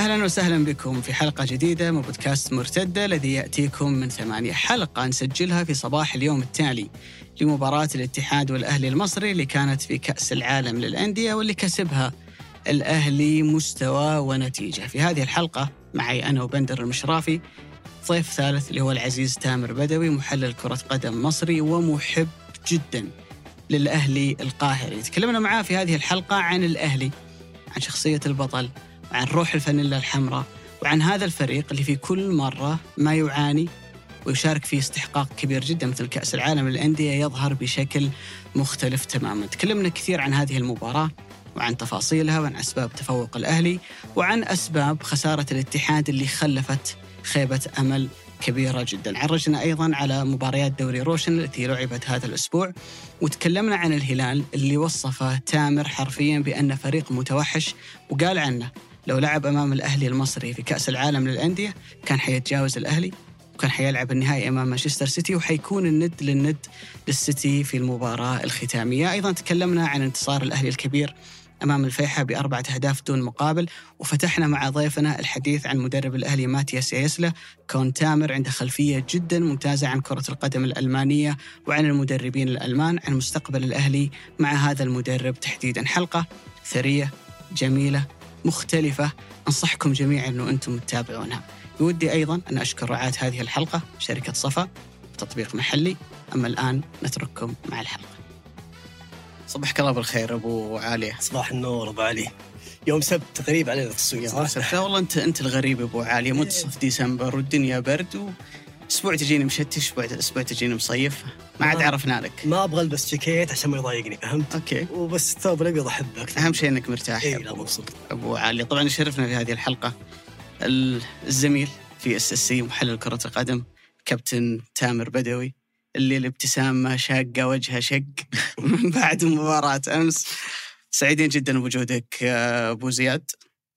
أهلا وسهلا بكم في حلقة جديدة من بودكاست مرتدة الذي يأتيكم من ثمانية حلقة نسجلها في صباح اليوم التالي لمباراة الاتحاد والأهلي المصري اللي كانت في كأس العالم للأندية واللي كسبها الأهلي مستوى ونتيجة. في هذه الحلقة معي أنا وبندر المشرافي ضيف ثالث اللي هو العزيز تامر بدوي محلل كرة قدم مصري ومحب جدا للأهلي القاهري. تكلمنا معاه في هذه الحلقة عن الأهلي عن شخصية البطل وعن روح الفانيلا الحمراء وعن هذا الفريق اللي في كل مرة ما يعاني ويشارك في استحقاق كبير جدا مثل كأس العالم للأندية يظهر بشكل مختلف تماما. تكلمنا كثير عن هذه المباراة وعن تفاصيلها وعن أسباب تفوق الأهلي وعن أسباب خسارة الاتحاد اللي خلفت خيبة أمل كبيرة جدا. عرجنا أيضا على مباريات دوري روشن التي لعبت هذا الأسبوع وتكلمنا عن الهلال اللي وصفه تامر حرفيا بأنه فريق متوحش وقال عنه لو لعب أمام الأهلي المصري في كأس العالم للأندية كان حيتجاوز الأهلي وكان حيلعب النهائي أمام مانشستر سيتي وحيكون الند للند للسيتي في المباراة الختامية، أيضا تكلمنا عن انتصار الأهلي الكبير أمام الفيحة بأربعة أهداف دون مقابل وفتحنا مع ضيفنا الحديث عن مدرب الأهلي ماتياس ياسلا كون تامر عنده خلفية جدا ممتازة عن كرة القدم الألمانية وعن المدربين الألمان عن مستقبل الأهلي مع هذا المدرب تحديدا. حلقة ثرية جميلة. مختلفة. أنصحكم جميعا أنه أنتم تتابعونها بودي أيضا أن أشكر رعاة هذه الحلقة شركة صفا تطبيق محلي. أما الآن نترككم مع الحلقة. صبحك الله بالخير أبو علي. صباح النور أبو علي. يوم سبت غريب علينا التسويق صراحة. والله أنت أنت الغريب أبو علي. منتصف ديسمبر والدنيا برد و... أسبوع تجيني مشتي أسبوع أسبوع تجيني مصيف. ما عاد عرفنا لك. ما أبغى ألبس جاكيت عشان ما يضايقني فهمت؟ okay. وبس الثوب الابيض احبه أكثر أهم شيء إنك مرتاح. إي لا مبسوط. أبو علي. طبعا يشرفنا في هذه الحلقة. الزميل في SSC محلل كرة القدم كابتن تامر بدوي اللي الابتسامه شاقه وجهه شق. من بعد مباراة أمس. سعيدين جدا بوجودك أبو زياد.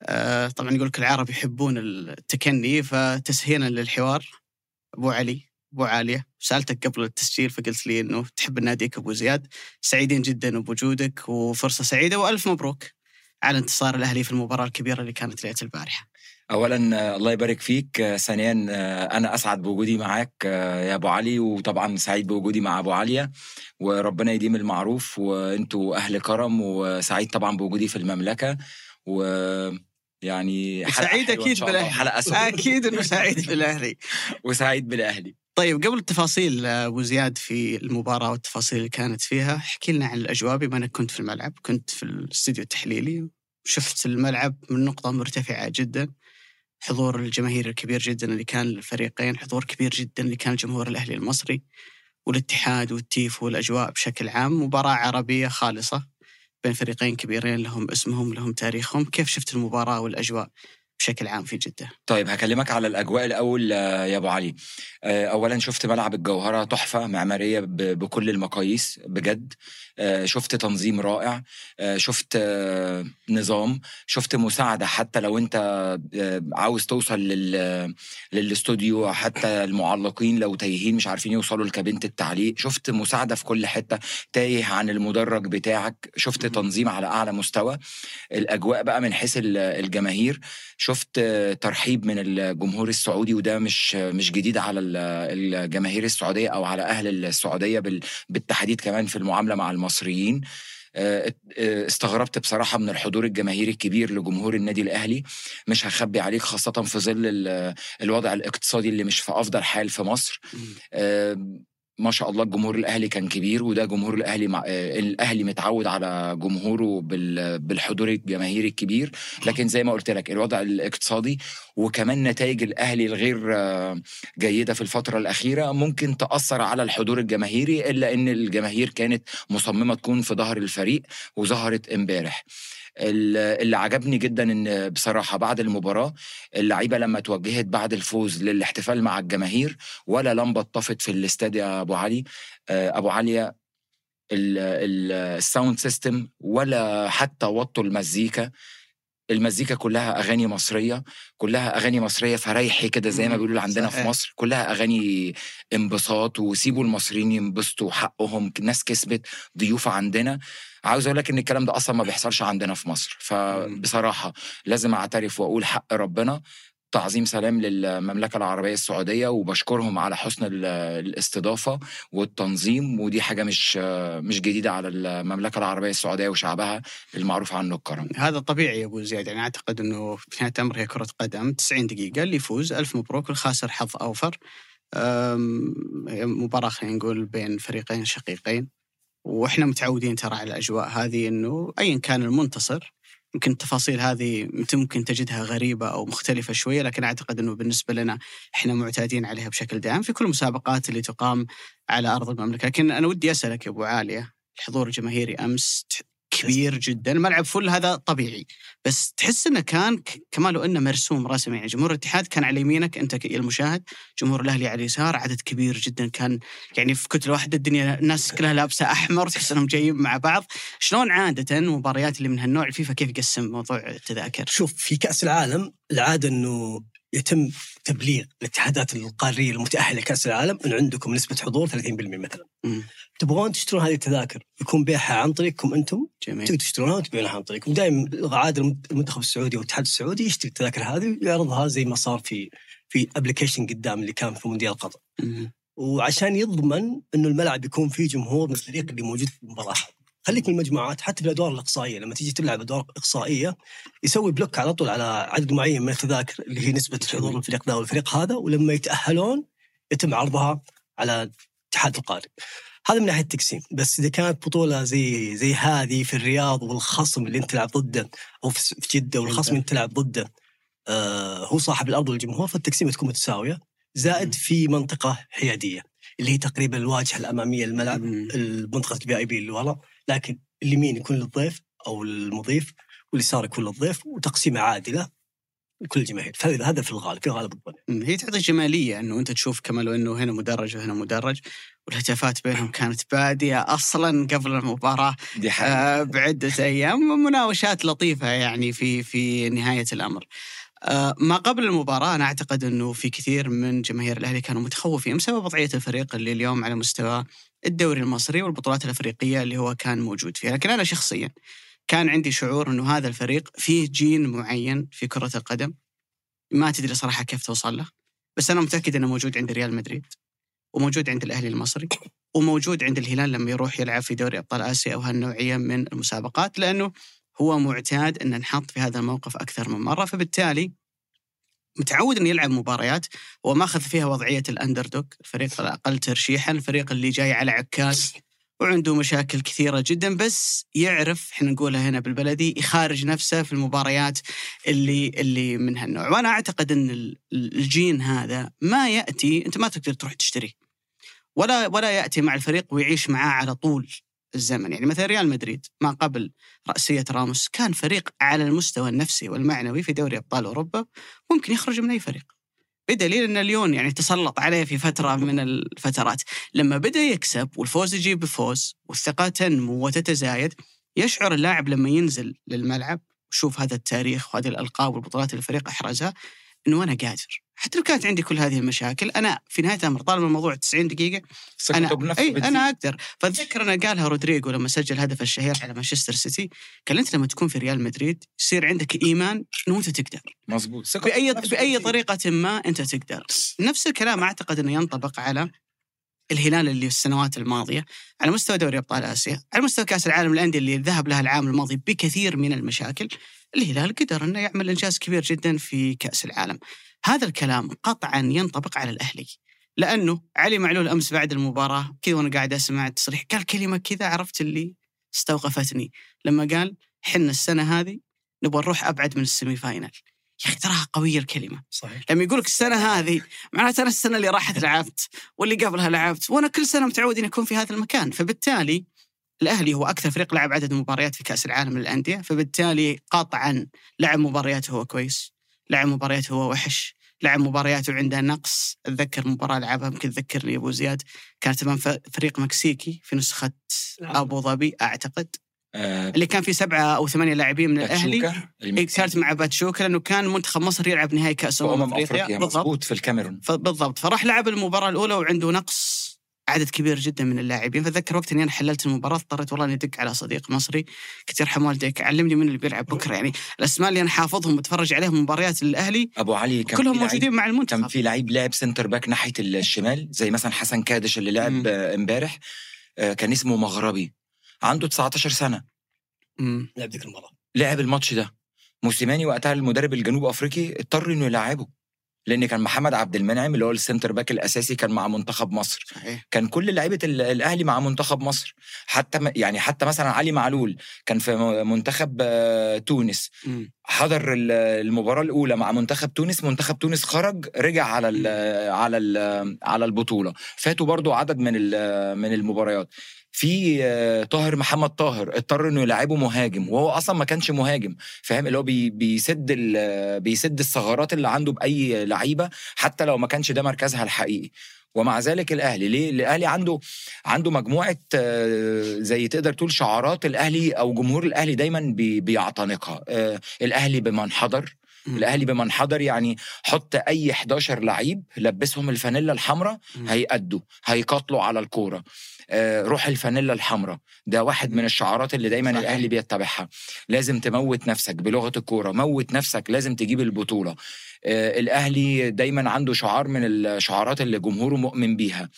آه، طبعا يقول لك العرب يحبون التكنّي فتسهيلا للحوار. أبو علي أبو عالية سألتك قبل التسجيل فقلت لي إنه تحب ناديك أبو زياد. سعيدين جدا بوجودك وفرصة سعيدة وألف مبروك على انتصار الأهلي في المباراة الكبيرة اللي كانت ليلة البارحة. اولا الله يبارك فيك. ثانيا أنا أسعد بوجودي معاك يا أبو علي وطبعا سعيد بوجودي مع أبو عليا وربنا يديم المعروف وأنتوا أهل كرم وسعيد طبعا بوجودي في المملكة و يعني سعيد أكيد بالأهلي. حلقة أكيد إنه سعيد بالأهلي. وسعيد بالأهلي. طيب قبل التفاصيل أبو زياد في المباراة والتفاصيل اللي كانت فيها احكي لنا عن الأجواء بما إنك كنت في الملعب كنت في الاستوديو التحليلي شفت الملعب من نقطة مرتفعة جدا حضور الجماهير الكبير جدا اللي كان للفريقين حضور كبير جدا اللي كان جمهور الأهلي المصري والاتحاد والتيف والأجواء بشكل عام مباراة عربية خالصة. بين فريقين كبيرين لهم اسمهم لهم تاريخهم. كيف شفت المباراة والأجواء بشكل عام في جدة؟ طيب هكلمك على الأجواء الأول يا أبو علي. أولا شفت ملعب الجوهرة تحفة معمارية بكل المقاييس بجد. شفت تنظيم رائع شفت نظام شفت مساعدة حتى لو أنت عاوز توصل لل... للاستوديو حتى المعلقين لو تايهين مش عارفين يوصلوا لكابينة التعليق شفت مساعدة في كل حتة تايه عن المدرج بتاعك شفت تنظيم على أعلى مستوى الأجواء بقى من حيث الجماهير شفت ترحيب من الجمهور السعودي وده مش مش جديد على الجماهير السعودية أو على أهل السعودية بالتحديد كمان في المعاملة مع المصريين. استغربت بصراحة من الحضور الجماهيري الكبير لجمهور النادي الأهلي. مش هخبي عليك خاصة في ظل الوضع الاقتصادي اللي مش في أفضل حال في مصر. ما شاء الله الجمهور الأهلي كان كبير وده جمهور الأهلي مع... الأهلي متعود على جمهوره بال... بالحضور الجماهيري الكبير. لكن زي ما قلت لك الوضع الاقتصادي وكمان نتائج الأهلي الغير جيدة في الفترة الأخيرة ممكن تأثر على الحضور الجماهيري إلا إن الجماهير كانت مصممة تكون في ظهر الفريق وظهرت امبارح. اللي عجبني جدا إن بصراحة بعد المباراة اللعيبة لما توجهت بعد الفوز للاحتفال مع الجماهير ولا لمبة طفت في الاستاد يا أبو علي. أبو علي ال sound system ولا حتى وطوا المزيكا المزيكا كلها أغاني مصرية كلها أغاني مصرية فريحي كده زي ما. بيقولوا عندنا. في مصر. كلها أغاني انبساط وسيبوا المصريين ينبسطوا حقهم ناس كسبت ضيوف عندنا. عاوز أقول لك إن الكلام ده أصلا ما بيحصلش عندنا في مصر. فبصراحة لازم أعترف وأقول حق ربنا. تعظيم سلام للمملكة العربية السعودية وبشكرهم على حسن ال- الاستضافة والتنظيم ودي حاجة مش مش جديدة على المملكة العربية السعودية وشعبها المعروف عنه الكرم هذا طبيعي يا أبو زياد. يعني أعتقد إنه في نهاية الامر هي كرة قدم. 90 دقيقة اللي يفوز ألف مبروك الخاسر حظ أوفر. أم، مباراة خلينا نقول بين فريقين شقيقين. وإحنا متعودين ترى على الأجواء هذه إنه ايا كان المنتصر يمكن التفاصيل هذه ممكن تجدها غريبة أو مختلفة شوية لكن أعتقد إنه بالنسبة لنا إحنا معتادين عليها بشكل دائم في كل المسابقات اللي تقام على أرض المملكة، لكن أنا ودي أسألك يا أبو عالية الحضور الجماهيري أمس ت- كبير جدا، الملعب فل هذا طبيعي، بس تحس إنه كان كما لو إنه مرسوم رسمي يعني جمهور الاتحاد كان على يمينك أنت المشاهد، جمهور الأهلي على اليسار، عدد كبير جدا كان يعني في كتله واحدة الدنيا الناس كلها لابسة أحمر تحس إنهم جايين مع بعض، شلون عادة مباريات اللي من هالنوع الفيفا كيف يقسم موضوع التذاكر؟ شوف في كأس العالم العادة إنه يتم تبليغ الاتحادات القارية المتأهلة لكأس العالم انه عندكم نسبة حضور 30% مثلا. تبغون تشترون هذه التذاكر يكون بيعها عن طريقكم أنتم. جميل. تقدروا تشترونها وتبيعونها عن طريقكم. دائما عاده المنتخب السعودي والاتحاد السعودي يشتري التذاكر هذه ويعرضها زي ما صار في في application قدام اللي كان في مونديال قطر. وعشان يضمن إنه الملعب يكون فيه جمهور من الفريق اللي موجود في المباراة. خليك من المجموعات حتى في الأدوار الإقصائية لما تيجي تلعب أدوار إقصائية يسوي بلوك على طول على عدد معين من التذاكر اللي هي نسبة حضور الفريق ذا والفريق هذا ولما يتأهلون يتم عرضها على الاتحاد القاري. هذا من ناحية التقسيم. بس إذا كانت بطولة زي زي هذه في الرياض والخصم اللي أنت تلعب ضده أو في جدة والخصم اللي أنت تلعب ضده آه هو صاحب الأرض والجمهور فالتقسيمه تكون متساوية زائد في منطقة حيادية. اللي هي تقريبا الواجهة الأمامية للملعب. منطقه ال VIP اللي ورا لكن اليمين يكون للضيف أو المضيف واليسار يكون للضيف وتقسيمة عادلة لكل الجماهير فهذا هذا في الغالب في غالب الظن. هي تعطي جمالية إنه أنت تشوف كما لو إنه هنا مدرج وهنا مدرج والهتافات بينهم كانت بادية أصلا قبل المباراة دي آه بعدة أيام مناوشات لطيفة يعني في في نهاية الأمر. آه ما قبل المباراة أنا أعتقد إنه في كثير من جماهير الأهلي كانوا متخوفين بسبب وضعية الفريق اللي اليوم على مستوى الدوري المصري والبطولات الأفريقية اللي هو كان موجود فيها، لكن أنا شخصيا كان عندي شعور إنه هذا الفريق فيه جين معين في كرة القدم. ما تدري صراحة كيف توصل له بس أنا متأكد إنه موجود عند ريال مدريد وموجود عند الأهلي المصري وموجود عند الهلال لما يروح يلعب في دوري أبطال آسيا أو هالنوعية من المسابقات لأنه هو معتاد أن نحط في هذا الموقف أكثر من مرة فبالتالي متعود انه يلعب مباريات وماخذ فيها وضعية الاندردوج الفريق الأقل ترشيحا الفريق اللي جاي على عكاز وعنده مشاكل كثيرة جدا بس يعرف إحنا نقولها هنا بالبلدي يخارج نفسه في المباريات اللي اللي من هالنوع. وأنا أعتقد أن ال- الجين هذا ما يأتي أنت ما تقدر تروح تشتريه. ولا ولا يأتي مع الفريق ويعيش معاه على طول. الزمن. يعني مثلا ريال مدريد ما قبل رأسية راموس كان فريق على المستوى النفسي والمعنوي في دوري أبطال أوروبا ممكن يخرج من أي فريق. بدليل أن ليون يعني تسلط عليه في فترة من الفترات. لما بدأ يكسب والفوز يجيب فوز والثقة تنمو وتتزايد يشعر اللاعب لما ينزل للملعب وشوف هذا التاريخ وهذه الألقاب والبطولات اللي الفريق أحرزها أنه أنا قادر. حتى لو كانت عندي كل هذه المشاكل أنا في نهاية الأمر طالما الموضوع 90 دقيقة أنا إي بتزيد. أنا أقدر. فأتذكر أنا قالها رودريجو لما سجل هدف الشهير على مانشستر سيتي قال أنت لما تكون في ريال مدريد يصير عندك إيمان إنه أنت تقدر. ثقته بأي بأي. طريقة ما أنت تقدر. نفس الكلام أعتقد إنه ينطبق على الهلال اللي في السنوات الماضية على مستوى دوري أبطال آسيا على مستوى كأس العالم للأندية اللي ذهب لها العام الماضي بكثير من المشاكل. الهلال قدر إنه يعمل إنجاز كبير جدا في كأس العالم. هذا الكلام قطعا ينطبق على الأهلي لأنه علي معلول أمس بعد المباراة كذا وأنا قاعد أسمع التصريح قال كلمة كذا عرفت اللي استوقفتني لما قال حنا السنة هذه نبغى نروح أبعد من السيمي فاينل يا أخي تراها قوية الكلمة. صحيح. لما يقول لك السنة هذه معناته أنا السنة اللي راحت لعبت واللي قبلها لعبت وأنا كل سنة متعود إني أكون في هذا المكان. فبالتالي الأهلي هو أكثر فريق لعب عدد مباريات في كأس العالم للأندية فبالتالي قطعا لعب مباريات هو كويس. لعب مباريات هو وحش لعب مباريات وعنده نقص. أتذكر مباراة لعبها يمكن تذكرني يا أبو زياد. كانت أمام فريق مكسيكي في نسخة نعم. أبو ظبي أعتقد. آه، اللي كان فيه سبعة أو ثمانية لاعبين من الأهلي. باتشوكا كانت مع باتشوكا لأنه كان منتخب مصر يلعب نهائي كأس امم أفريقيا. بالضبط. في الكاميرون. بالضبط. فراح لعب المباراة الأولى وعنده نقص. عدد كبير جدا من اللاعبين. فذكر وقت إني أنا حللت المباراة اضطريت والله إني أدق على صديق مصري قلت يرحم والديك علمني من اللي بيلعب بكرة. يعني الأسماء اللي أنا حافظهم بتفرج عليهم مباريات للاهلي أبو علي كان كلهم موجودين مع كان المنتخب في لعيب لعب center back ناحية الشمال زي مثلا حسن كادش اللي. لعب امبارح آه، كان اسمه مغربي. عنده 19 سنة. لعب ذيك المباراة. لعب الماتش ده. موسيماني وقتها المدرب الجنوب أفريقي اضطر إنه يلعبه. لأن كان محمد عبد المنعم اللي هو ال center back الأساسي كان مع منتخب مصر. صحيح. كان كل لعيبة ال- الأهلي مع منتخب مصر. حتى م- يعني حتى مثلا علي معلول كان في م- منتخب آه، تونس. مم. حضر ال- المباراة الأولى مع منتخب تونس. منتخب تونس خرج رجع على ال على ال على البطولة. فاتوا برضو عدد من من المباريات. في آه، طاهر محمد طاهر اضطر إنه يلعبه مهاجم وهو أصلا ما كانش مهاجم فاهم؟ اللي هو بي بيسد بيسد الثغرات اللي عنده بأي لعيبة حتى لو ما كانش ده مركزها الحقيقي. ومع ذلك الأهلي ليه؟ الأهلي عنده عنده مجموعة آه، زي تقدر تقول شعارات الأهلي أو جمهور الأهلي دايما بي- بيعتنقها. آه، الأهلي بمن حضر. الأهلي بمن حضر يعني حط أي 11 لعيب لبسهم الفانيلا الحمراء. هيأدوا هيقاتلوا على الكورة. آه، روح الفانيلا الحمراء. ده واحد من الشعارات اللي دايما صحيح. الأهلي بيتبعها. لازم تموت نفسك بلغة الكورة. موت نفسك لازم تجيب البطولة. آه، الأهلي دايما عنده شعار من الشعارات اللي جمهوره مؤمن بيها.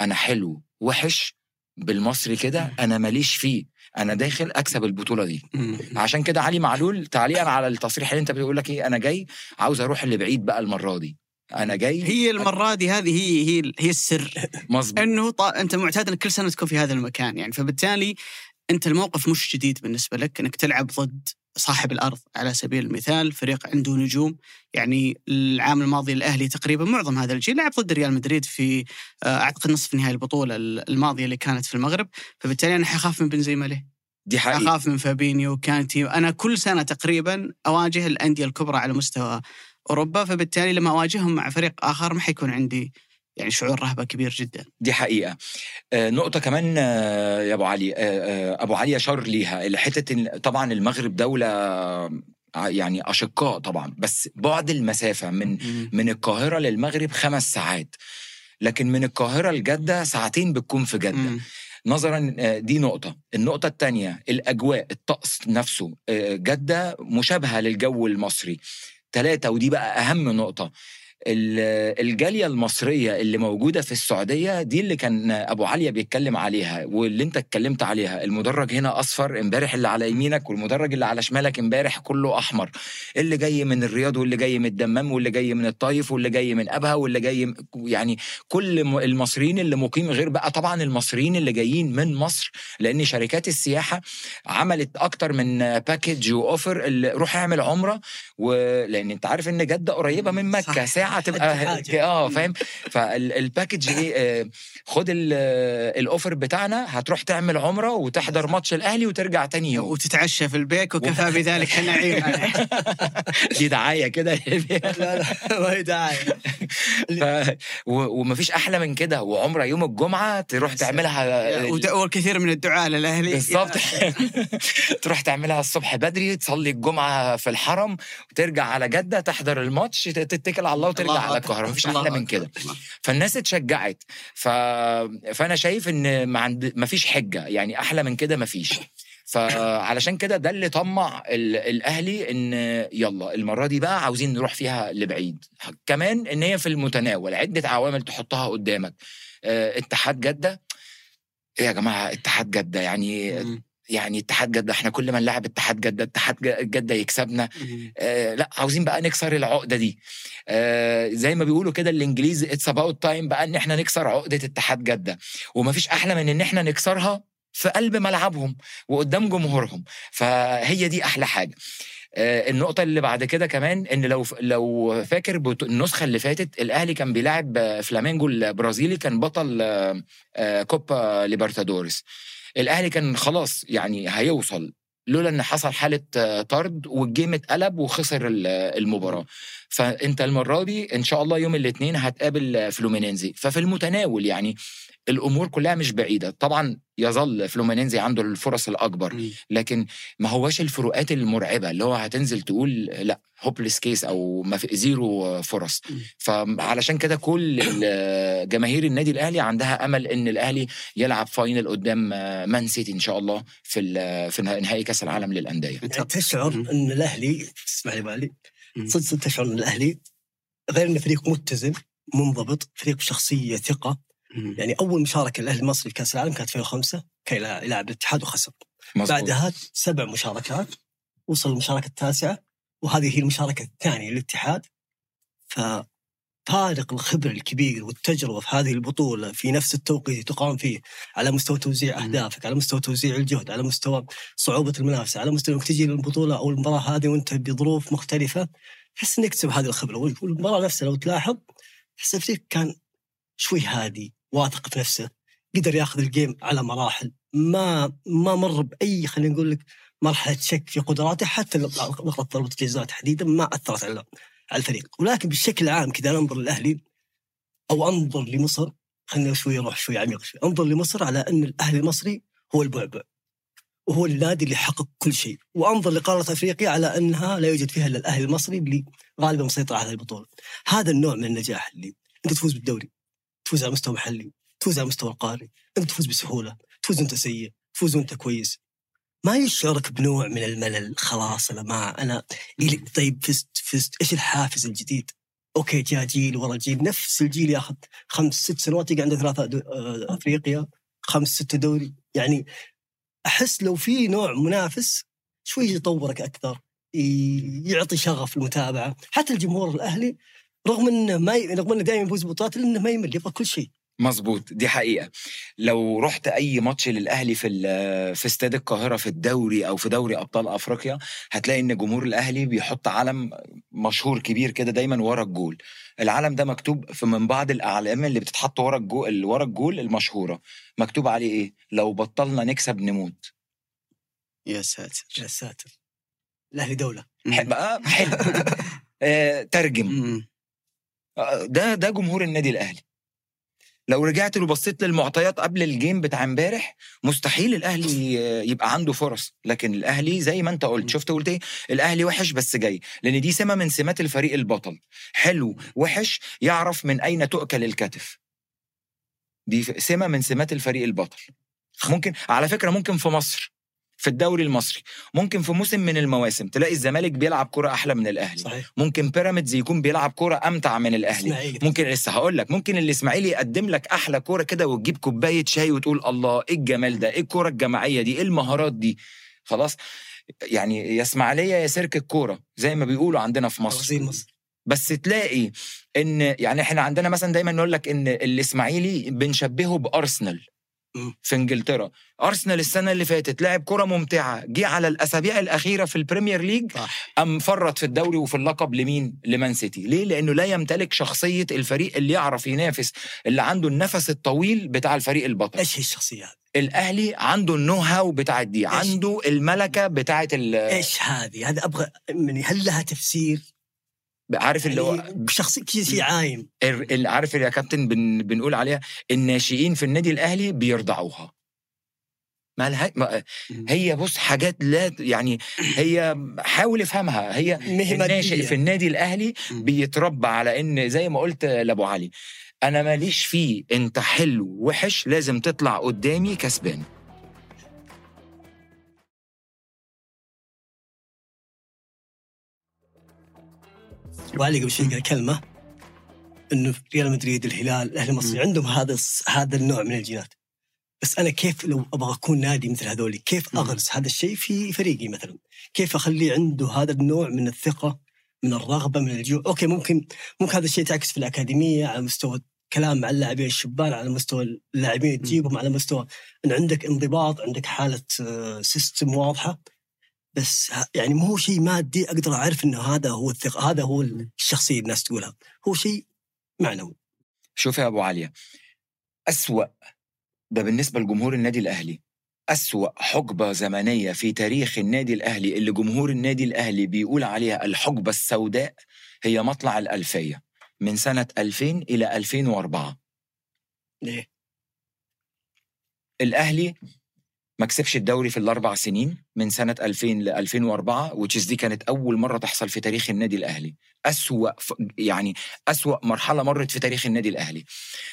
أنا حلو وحش بالمصري كده أنا ماليش فيه. أنا داخل أكسب البطولة دي. عشان كده علي معلول تعليقا على التصريح اللي أنت بتقول لك إيه أنا جاي عاوز أروح اللي بعيد بقى المرة دي. أنا جاي هي المرة دي هذه هي هي هي السر. مظبوط. أنه ط... أنت معتاد إنك كل سنة تكون في هذا المكان. يعني فبالتالي أنت الموقف مش جديد بالنسبة لك إنك تلعب ضد صاحب الأرض على سبيل المثال فريق عنده نجوم يعني العام الماضي الاهلي تقريبا معظم هذا الجيل لعب ضد ريال مدريد في آه، أعتقد نصف نهائي البطولة الماضية اللي كانت في المغرب. فبالتالي أنا حخاف من بنزيما ليه؟ دي حقيقة. اخاف من فابينيو كانتي. أنا كل سنة تقريبا أواجه الأندية الكبرى على مستوى أوروبا فبالتالي لما أواجههم مع فريق آخر ما حيكون عندي يعني شعور رهبة كبير جدا. دي حقيقة. آه، نقطة كمان آه، يا أبو علي. آه، أبو علي أشار ليها. إن طبعا المغرب دولة آه، يعني أشقاء طبعا. بس بعد المسافة من من القاهرة للمغرب خمس ساعات. لكن من القاهرة لجدة ساعتين بتكون في مم. نظرا دي نقطة. النقطة الثانية الأجواء الطقس نفسه جدة مشابهة للجو المصري. ثلاثة ودي بقى أهم نقطة. ال- الجالية المصرية اللي موجودة في السعودية دي اللي كان أبو عليا بيتكلم عليها واللي أنت اتكلمت عليها. المدرج هنا أصفر امبارح اللي على يمينك والمدرج اللي على شمالك امبارح كله أحمر. اللي جاي من الرياض واللي جاي من الدمام واللي جاي من الطايف واللي جاي من أبها واللي جاي يعني كل المصريين اللي مقيم غير بقى. طبعا المصريين اللي جايين من مصر لأن شركات السياحة عملت أكتر من package و offer اللي روح اعمل عمرة ولأن أنت عارف إن جدة قريبة من مكة صح. ساعة تبقى. آه فاهم؟ فال package إيه آه، خد ال- آه، ال offer بتاعنا هتروح تعمل عمرة وتحضر ماتش الأهلي وترجع تاني يوم. وتتعشى في البيك وكفى بذلك نعيم دي دعاية كده. لا لا. و... ومفيش أحلى من كده. وعمرة يوم الجمعة تروح تعملها والكثير من الدعاء للأهلي. بالظبط. تروح تعملها الصبح بدري تصلي الجمعة في الحرم وترجع على جدة تحضر الماتش تتكل على الله وترجع الله على. القاهره مفيش أحلى من. كده. فالناس اتشجعت. ف... فأنا شايف إن ما عند... مفيش حجة. يعني أحلى من كده مفيش فعلشان كده ده اللي طمع ال... الأهلي إن يلا المرة دي بقى عاوزين نروح فيها لبعيد. كمان إن هي في المتناول عدة عوامل تحطها قدامك. آه، اتحاد جدة. إيه يا جماعة اتحاد جدة يعني. يعني اتحاد جدة إحنا كل ما نلعب اتحاد جدة اتحاد جدة يكسبنا. آه لأ عاوزين بقى نكسر العقدة دي. آه زي ما بيقولوا كده الإنجليز it's about time بقى إن إحنا نكسر عقدة اتحاد جدة. ومفيش أحلى من إن إحنا نكسرها في قلب ملعبهم وقدام جمهورهم. فهي دي أحلى حاجة. آه، النقطة اللي بعد كده كمان إن لو لو فاكر النسخة اللي فاتت الأهلي كان بيلاعب فلامينجو البرازيلي كان بطل آه، آه، كوبا ليبرتادوريس. الأهلي كان خلاص يعني هيوصل لولا إن حصل حالة آه، طرد وال game اتقلب وخسر آه، المباراة. فأنت المرة دي إن شاء الله يوم الاثنين هتقابل آه، فلومينينزي. ففي المتناول يعني الأمور كلها مش بعيدة طبعا يظل فلومينينزي عنده الفرص الأكبر. لكن ما هواش الفروقات المرعبة اللي هو هتنزل تقول لأ hopeless case أو ما في zero فرص. فعلشان كده كل جماهير النادي الأهلي عندها أمل إن الأهلي يلعب final قدام مان سيتي إن شاء الله في في نهائي كأس العالم للأندية تشعر. إن الأهلي اسمح لي بالي. صدق تشعر إن الأهلي غير انه فريق متزن منضبط فريق بشخصية ثقة. يعني أول مشاركة الاهلي المصري في كأس العالم كانت 2005 كان يلعب الاتحاد وخسر. مظبوط. بعدها سبع مشاركات وصل المشاركة التاسعة وهذه هي المشاركة الثانية للاتحاد. ففارق الخبرة الكبير والتجربة في هذه البطولة في نفس التوقيت تقام فيه على مستوى توزيع. أهدافك على مستوى توزيع الجهد على مستوى صعوبة المنافسة على مستوى إنك تجي للبطولة أو المباراة هذه وأنت بظروف مختلفة تحس إنك تكسب هذه الخبرة. والمباراة نفسها لو تلاحظ تحس الفريق كان شوي هادي. واثق في نفسه قدر ياخذ الجيم على مراحل. ما ما مر بأي خلينا نقول لك مرحلة شك في قدراته حتى لقطة ضربة الجزاء تحديدا ما أثرت على على الفريق. ولكن بشكل عام كذا أنظر للأهلي أو أنظر لمصر خلينا شوي نروح شوي عميق شوي. أنظر لمصر على أن الأهلي المصري هو البعبع وهو النادي اللي حقق كل شيء. وأنظر لقارة أفريقيا على أنها لا يوجد فيها إلا الأهلي المصري اللي غالبا مسيطر على هذه البطولة. هذا النوع من النجاح اللي أنت تفوز بالدوري. تفوز على مستوى محلي تفوز على مستوى القاري أنت تفوز بسهولة تفوز وانت سيء تفوز وانت كويس. ما يشعرك بنوع من الملل خلاص أنا ما أنا طيب فزت فزت إيش الحافز الجديد؟ okay جاء جيل ورا جيل نفس الجيل ياخذ خمس ست سنوات يقعد عنده ثلاثة دو... آه، أفريقيا خمس ست دوري. يعني أحس لو في نوع منافس شوي يطورك أكثر يعطي شغف المتابعه حتى الجمهور الأهلي رغم إنه ما ي... رغم إنه دائما يفوز ببطولات إلا إنه ما يمل يبغى كل شيء. مظبوط دي حقيقة. لو رحت أي ماتش للأهلي في في استاد القاهرة في الدوري أو في دوري أبطال أفريقيا هتلاقي إن جمهور الأهلي بيحط علم مشهور كبير كده دايما ورا الجول. العلم ده مكتوب في من بعض الأعلام اللي بتتحط ورا الجول ورا الجول المشهورة. مكتوب عليه إيه؟ لو بطلنا نكسب نموت. يا ساتر يا ساتر. الأهلي دولة. ح- بقى حلو. آه، ترجم. آه، ده ده جمهور النادي الأهلي. لو رجعت وبصيت للمعطيات قبل الجيم بتاع امبارح مستحيل الأهلي يبقى عنده فرص. لكن الأهلي زي ما أنت. قلت شفت قلت إيه؟ الأهلي وحش بس جاي. لأن دي سمة من سمات الفريق البطل. حلو وحش يعرف من أين تؤكل الكتف. دي سمة من سمات الفريق البطل. ممكن على فكرة ممكن في مصر. في الدوري المصري. ممكن في موسم من المواسم تلاقي الزمالك بيلعب كرة أحلى من الأهلي. صحيح. ممكن بيراميدز يكون بيلعب كرة أمتع من الأهلي. إسماعيلي ممكن لسه هقول لك ممكن الإسماعيلي يقدم لك أحلى كوره كده وتجيب كوباية شاي وتقول الله إيه الجمال ده؟ إيه الكوره الجماعية دي؟ إيه المهارات دي؟ خلاص. يعني يا إسماعيلية يا سيرك الكورة زي ما بيقولوا عندنا في مصر. مصر. بس تلاقي إن يعني إحنا عندنا مثلا دايما نقول لك إن الإسماعيلي بنشبهه بأرسنال. في إنجلترا أرسنال السنة اللي فاتت لعب كرة ممتعة جه على الأسابيع الأخيرة في ال Premier League صح قام فرط في الدوري وفي اللقب لمين؟ لمان سيتي، ليه؟ لأنه لا يمتلك شخصية الفريق اللي يعرف ينافس، اللي عنده النفس الطويل بتاع الفريق البطل. إيش هي الشخصية هذه؟ الأهلي عنده ال know-how بتاعت دي، عنده الملكة بتاعت ال إيش هذه؟ هذا أبغى يعني هل لها تفسير؟ عارف اللي هو يعني كذا شيء عايم عارف يا كابتن بن بنقول عليها الناشئين في النادي الأهلي بيرضعوها. ما لها ما مم. هي بص حاجات لا يعني هي حاول افهمها هي مهي الناشئ. في النادي الأهلي. بيتربى على إن زي ما قلت لأبو علي أنا ماليش فيه أنت حلو وحش لازم تطلع قدامي كسبان وعلي قبل شوي قال كلمة إنه ريال مدريد الهلال الأهلي المصري. عندهم هذا هذا النوع من الجينات بس أنا كيف لو أبغى أكون نادي مثل هذولي كيف. أغرس هذا الشيء في فريقي مثلا كيف اخليه عنده هذا النوع من الثقة من الرغبة من الجوع okay ممكن ممكن هذا الشيء تعكس في الأكاديمية على مستوى كلام مع اللاعبين الشبان على مستوى اللاعبين تجيبهم على مستوى إن عندك انضباط عندك حالة آه، system واضحة بس يعني مو هو شيء مادي أقدر أعرف إنه هذا هو الثقه هذا هو الشخصية الناس تقولها. هو شيء معنوي. شوف يا أبو عليا أسوأ ده بالنسبة لجمهور النادي الأهلي. أسوأ حقبة زمنية في تاريخ النادي الأهلي اللي جمهور النادي الأهلي بيقول عليها الحقبة السوداء هي مطلع الألفية من سنة 2000 إلى 2004 ليه؟ الأهلي ما كسبش الدوري في الأربع سنين من سنة 2000 ل 2004 وتشيز دي كانت أول مرة تحصل في تاريخ النادي الأهلي. أسوأ يعني أسوأ مرحلة مرت في تاريخ النادي الأهلي.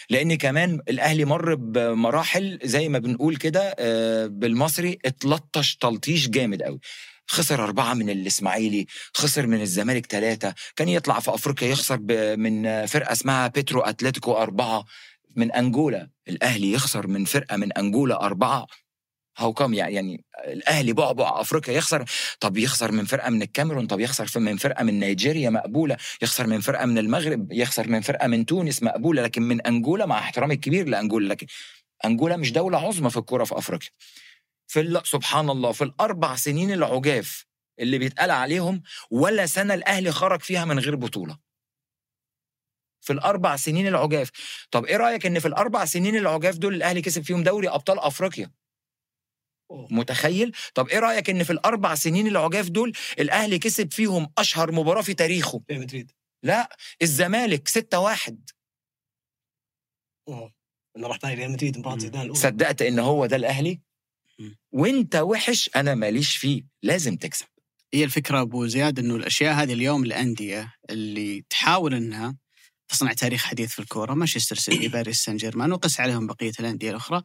لأن كمان الأهلي مر بمراحل زي ما بنقول كده آه، بالمصري اتلطش تلطيش جامد قوي خسر أربعة من الإسماعيلي خسر من الزمالك ثلاثة كان يطلع في أفريقيا يخسر من فرقة اسمها بيترو أتلتيكو أربعة. من أنجولا الأهلي يخسر من فرقة من أنجولا أربعة. هاو كم يعني الأهلي بعبع أفريقيا يخسر طب يخسر من فرقة من الكاميرون طب يخسر من فرقة من نيجيريا مقبولة يخسر من فرقة من المغرب يخسر من فرقة من تونس مقبولة لكن من أنجولا مع احترامي الكبير لأنجولا لكن أنجولا مش دولة عظمى في الكورة في أفريقيا. في سبحان الله في الأربع سنين العجاف اللي بيتقال عليهم ولا سنة الأهلي خرج فيها من غير بطولة. في الأربع سنين العجاف. طب إيه رأيك إن في الأربع سنين العجاف دول الأهلي كسب فيهم دوري أبطال أفريقيا؟ متخيل؟ طب إيه رأيك إن في الأربع سنين العجاف دول الأهلي كسب فيهم أشهر مباراة في تاريخه؟ ريال مدريد. لا الزمالك 6 1 أوه. أنا رحت ريال مدريد مباراة. زيدان الأولى. صدقت إن هو ده الأهلي. وإنت وحش أنا ماليش فيه لازم تكسب. هي الفكرة أبو زياد إنه الأشياء هذه اليوم الأندية اللي تحاول إنها تصنع تاريخ حديث في الكورة مانشستر سيتي باريس سان جيرمان وقس عليهم بقية الأندية الأخرى.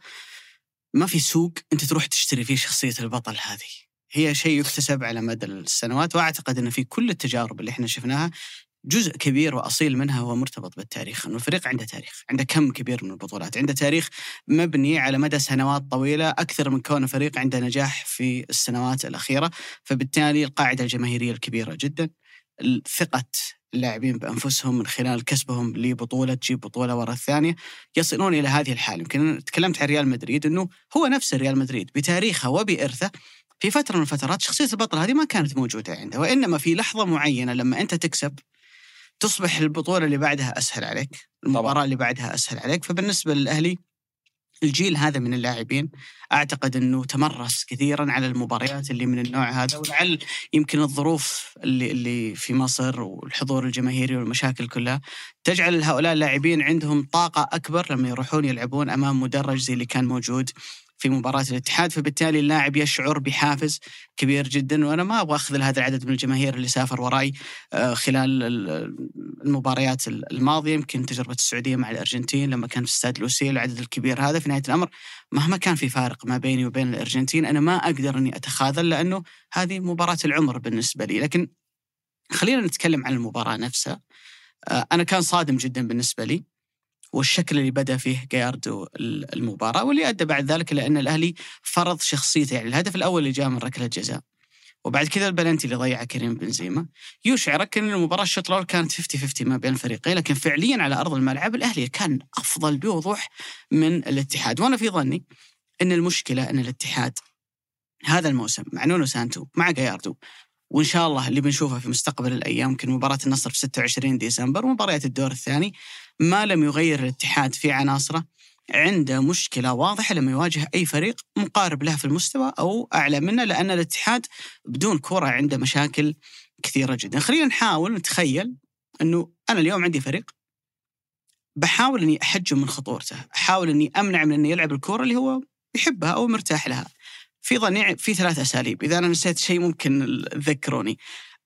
ما في سوق أنت تروح تشتري فيه شخصية البطل هذه. هي شيء يكتسب على مدى السنوات وأعتقد ان في كل التجارب اللي إحنا شفناها جزء كبير وأصيل منها هو مرتبط بالتاريخ، إنه الفريق عنده تاريخ، عنده كم كبير من البطولات، عنده تاريخ مبني على مدى سنوات طويلة أكثر من كونه فريق عنده نجاح في السنوات الأخيرة، فبالتالي القاعدة الجماهيرية الكبيرة جدا، ثقه اللاعبين بأنفسهم من خلال كسبهم لبطولة تجيب بطولة ورا الثانية يصلون إلى هذه الحالة، يمكن تكلمت عن ريال مدريد إنه هو نفس ريال مدريد بتاريخه وبإرثه في فترة من الفترات شخصية البطل هذه ما كانت موجودة عنده، وإنما في لحظة معينة لما أنت تكسب تصبح البطولة اللي بعدها أسهل عليك، المباراة طبعاً. اللي بعدها أسهل عليك، فبالنسبة للأهلي الجيل هذا من اللاعبين أعتقد إنه تمرس كثيرا على المباريات اللي من النوع هذا ولعل يمكن الظروف اللي اللي في مصر والحضور الجماهيري والمشاكل كلها تجعل هؤلاء اللاعبين عندهم طاقة أكبر لما يروحون يلعبون أمام مدرج زي اللي كان موجود في مباراة الاتحاد فبالتالي اللاعب يشعر بحافز كبير جدا. وأنا ما أبغى أخذ هذا العدد من الجماهير اللي سافر وراي آه، خلال ال- المباريات الماضية. يمكن تجربة السعودية مع الأرجنتين لما كان في استاد لوسيل العدد الكبير هذا في نهاية الأمر. مهما كان في فارق ما بيني وبين الأرجنتين أنا ما أقدر أني أتخاذل لأنه هذه مباراة العمر بالنسبة لي. لكن خلينا نتكلم عن المباراة نفسها. آه، أنا كان صادم جدا بالنسبة لي. والشكل اللي بدأ فيه جاياردو ال- المباراة واللي أدى بعد ذلك إلى أن الأهلي فرض شخصيته. يعني الهدف الأول اللي جاء من ركلة جزاء. وبعد كذا البلنتي اللي ضيعه كريم بنزيما. يشعرك ان المباراة الشوط الأول كانت 50 50 ما بين الفريقين لكن فعليا على أرض الملعب الأهلي كان أفضل بوضوح من الاتحاد. وأنا في ظني إن المشكلة إن الاتحاد هذا الموسم مع نونو سانتو مع جاياردو وإن شاء الله اللي بنشوفه في مستقبل الأيام يمكن مباراة النصر في 26 ديسمبر ومباريات الدور الثاني ما لم يغير الاتحاد في عناصره عنده مشكلة واضحة لما يواجه أي فريق مقارب له في المستوى أو أعلى منه لأن الاتحاد بدون كرة عنده مشاكل كثيرة جدا. خلينا نحاول نتخيل إنه أنا اليوم عندي فريق بحاول إني أحجم من خطورته أحاول إني أمنع من إنه يلعب الكرة اللي هو يحبها أو مرتاح لها. في ظني في ثلاث أساليب إذا أنا نسيت شيء ممكن تذكروني.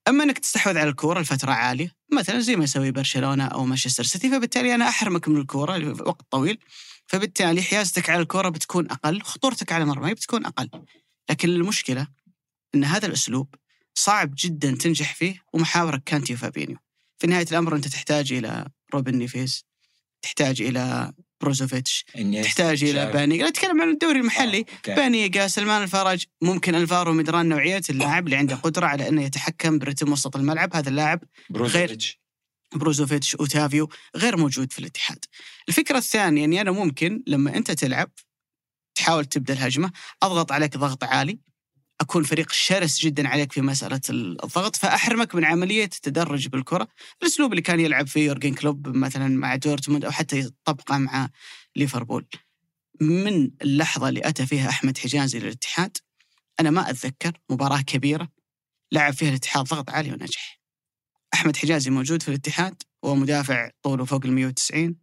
أما إنك تستحوذ على الكورة لفترة عالية مثلا زي ما يسوي برشلونة أو مانشستر سيتي فبالتالي أنا أحرمك من الكورة لوقت طويل. فبالتالي حيازتك على الكورة بتكون أقل خطورتك على مرمى بتكون أقل. لكن المشكلة إن هذا الأسلوب صعب جدا تنجح فيه ومحاورك كانتي وفابينيو. في نهاية الأمر أنت تحتاج إلى روبن نيفيز تحتاج إلى بروزوفيتش. تحتاج إلى. باني. نتكلم عن الدوري المحلي. آه، okay. بانيجا سلمان الفرج ممكن ألفارو مدران نوعية اللاعب اللي عنده قدرة على إنه يتحكم برتم وسط الملعب. هذا اللاعب بروزوفيتش. بروزوفيتش أوتافيو غير موجود في الاتحاد. الفكرة الثانية إني أنا ممكن لما أنت تلعب تحاول تبدأ الهجمة أضغط عليك ضغط عالي. أكون فريق شرس جدا عليك في مسألة الضغط فأحرمك من عملية التدرج بالكرة، الأسلوب اللي كان يلعب فيه يورجن كلوب مثلا مع دورتموند أو حتى يطبقه مع ليفربول. من اللحظة اللي أتى فيها أحمد حجازي للاتحاد أنا ما أتذكر مباراة كبيرة لعب فيها الاتحاد ضغط عالي ونجح. أحمد حجازي موجود في الاتحاد وهو مدافع طوله فوق ال 190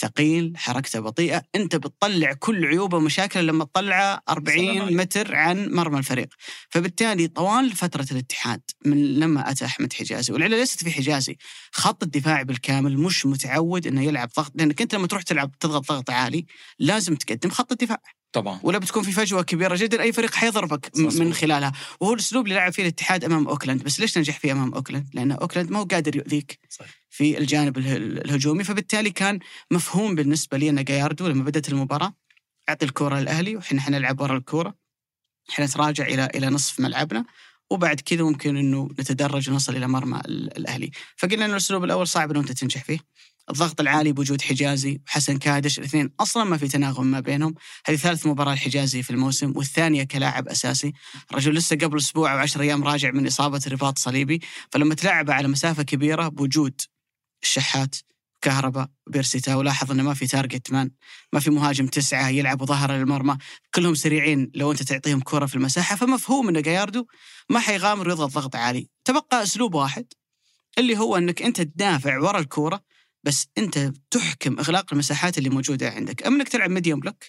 ثقيل حركته بطيئة. أنت بتطلع كل عيوبه ومشاكله لما تطلعه 40 متر عن مرمى الفريق. فبالتالي طوال فترة الاتحاد من لما أتى أحمد حجازي والعلة ليست في حجازي خط الدفاع بالكامل مش متعود أنه يلعب ضغط لأنك أنت لما تروح تلعب تضغط ضغط عالي لازم تقدم خط الدفاع. طبعا. ولا بتكون في فجوة كبيرة جدا أي فريق حيضربك. من خلالها. وهو الأسلوب اللي لعب فيه الاتحاد أمام أوكلاند. بس ليش نجح فيه أمام أوكلاند؟ لأن أوكلاند ما هو قادر يؤذيك صحيح. في الجانب اله- الهجومي. فبالتالي كان مفهوم بالنسبة لي أن جاياردو لما بدأت المباراة أعطي الكره للأهلي وحنا حنلعب ورا الكره إحنا نتراجع إلى إلى نصف ملعبنا. وبعد كذا ممكن إنه نتدرج ونصل إلى مرمى ال- الأهلي. فقلنا انه الأسلوب الأول صعب إنه أنت تنجح فيه. الضغط العالي بوجود حجازي وحسن كادش الاثنين أصلا ما في تناغم ما بينهم. هذه ثالث مباراة لحجازي في الموسم والثانية كلاعب أساسي. الرجل لسه قبل أسبوع أو 10 أيام راجع من إصابة رباط صليبي. فلما تلعبه على مسافة كبيرة بوجود الشحات كهرباء بيرسيتا ولاحظ إنه ما في target man ما في مهاجم تسعة يلعب ظهر للمرمى. كلهم سريعين لو أنت تعطيهم كرة في المساحة. فمفهوم إن جاياردو ما حيغامر ويضغط ضغط عالي تبقى أسلوب واحد اللي هو إنك أنت تدافع ورا الكورة بس أنت تحكم إغلاق المساحات اللي موجودة عندك. أما إنك تلعب medium block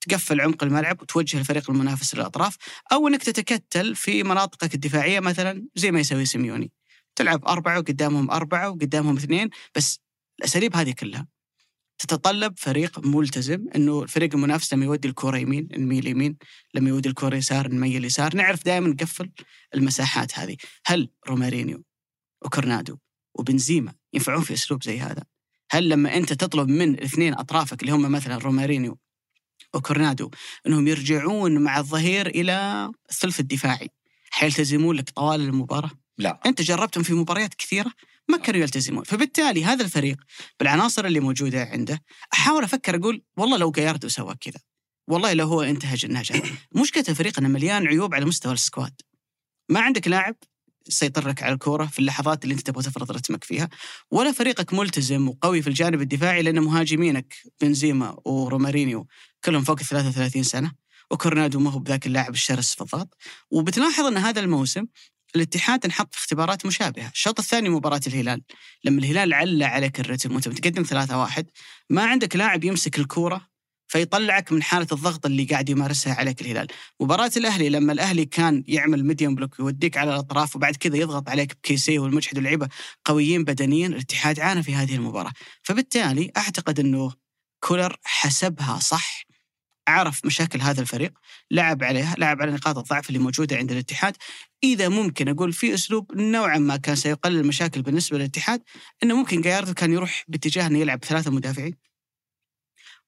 تقفل عمق الملعب وتوجه الفريق المنافس للأطراف أو إنك تتكتل في مناطقك الدفاعية مثلا زي ما يسوي سيميوني. تلعب أربعة وقدامهم أربعة وقدامهم اثنين بس الأساليب هذه كلها. تتطلب فريق ملتزم إنه الفريق المنافس لما يودي الكره يمين نميل يمين لما يودي الكره يسار نميل يسار نعرف دائما نقفل المساحات هذه. هل رومارينيو وكورنادو وبنزيما ينفعون في أسلوب زي هذا؟ هل لما أنت تطلب من الاثنين أطرافك اللي هم مثلا رومارينيو وكورنادو إنهم يرجعون مع الظهير إلى الثلث الدفاعي حيلتزمون لك طوال المباراة؟ لا. أنت جربتهم في مباريات كثيرة ما كانوا يلتزمون. فبالتالي هذا الفريق بالعناصر اللي موجودة عنده أحاول أفكر أقول والله لو جاياردو سوى كذا والله لو هو انتهج النهج هذا مشكلة الفريق إنه مليان عيوب على مستوى السكواد. ما عندك لاعب؟ يسيطر لك على الكورة في اللحظات اللي انت تبغى تفرض رتمك فيها ولا فريقك ملتزم وقوي في الجانب الدفاعي لأن مهاجمينك بنزيما ورومارينيو كلهم فوق ال 33 سنة وكورنادو ما هو بذاك اللاعب الشرس في الضغط وبتلاحظ أن هذا الموسم الاتحاد انحط في اختبارات مشابهة، الشوط الثاني مباراة الهلال لما الهلال علّى عليك الرتم وانت متقدم 3-1 ما عندك لاعب يمسك الكورة فيطلعك من حالة الضغط اللي قاعد يمارسها عليك الهلال، مباراة الأهلي لما الأهلي كان يعمل medium block يوديك على الأطراف وبعد كذا يضغط عليك بكيسي والمجحد واللعيبة قويين بدنيا، الاتحاد عانى في هذه المباراة، فبالتالي أعتقد إنه كولر حسبها صح عرف مشاكل هذا الفريق لعب عليها لعب على نقاط الضعف اللي موجودة عند الاتحاد. إذا ممكن أقول في أسلوب نوعا ما كان سيقلل المشاكل بالنسبة للاتحاد إنه ممكن جاياردو كان يروح باتجاه إنه يلعب ثلاثة مدافعين.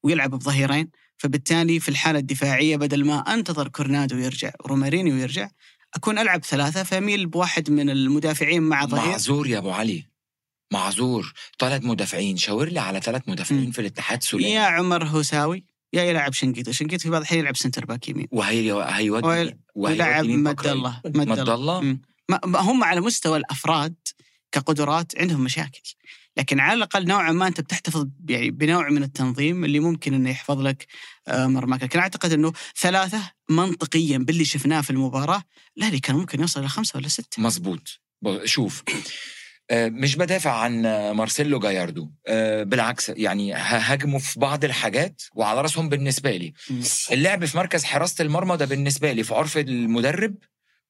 ويلعب بظهيرين فبالتالي في الحالة الدفاعية بدل ما أنتظر كورنادو يرجع رومارينيو يرجع أكون ألعب ثلاثة فأميل بواحد من المدافعين مع ظهير. معذور يا أبو علي. معذور. ثلاث مدافعين. شاور لي على ثلاث مدافعين مم. في الاتحاد يا سليم عمر هوساوي يا يلعب شنقيطه شنقيطه في بعض الأحيان يلعب centre back يمين. وهي هيودي ويلعب mid؟ الله mid الله هم على مستوى الأفراد كقدرات عندهم مشاكل. لكن على الأقل نوعا ما أنت بتحتفظ يعني بنوع من التنظيم اللي ممكن إنه يحفظ لك آه، مرماك. لكن أعتقد إنه ثلاثة منطقيا باللي شفناه في المباراة الاهلي كان ممكن يوصل إلى خمسة ولا ستة. مظبوط. ب- شوف آه، مش بدافع عن مارسيلو جاياردو. آه، بالعكس يعني ه- هاجموا في بعض الحاجات وعلى رأسهم بالنسبة لي. اللعب في مركز حراسة المرمى ده بالنسبة لي في عرف المدرب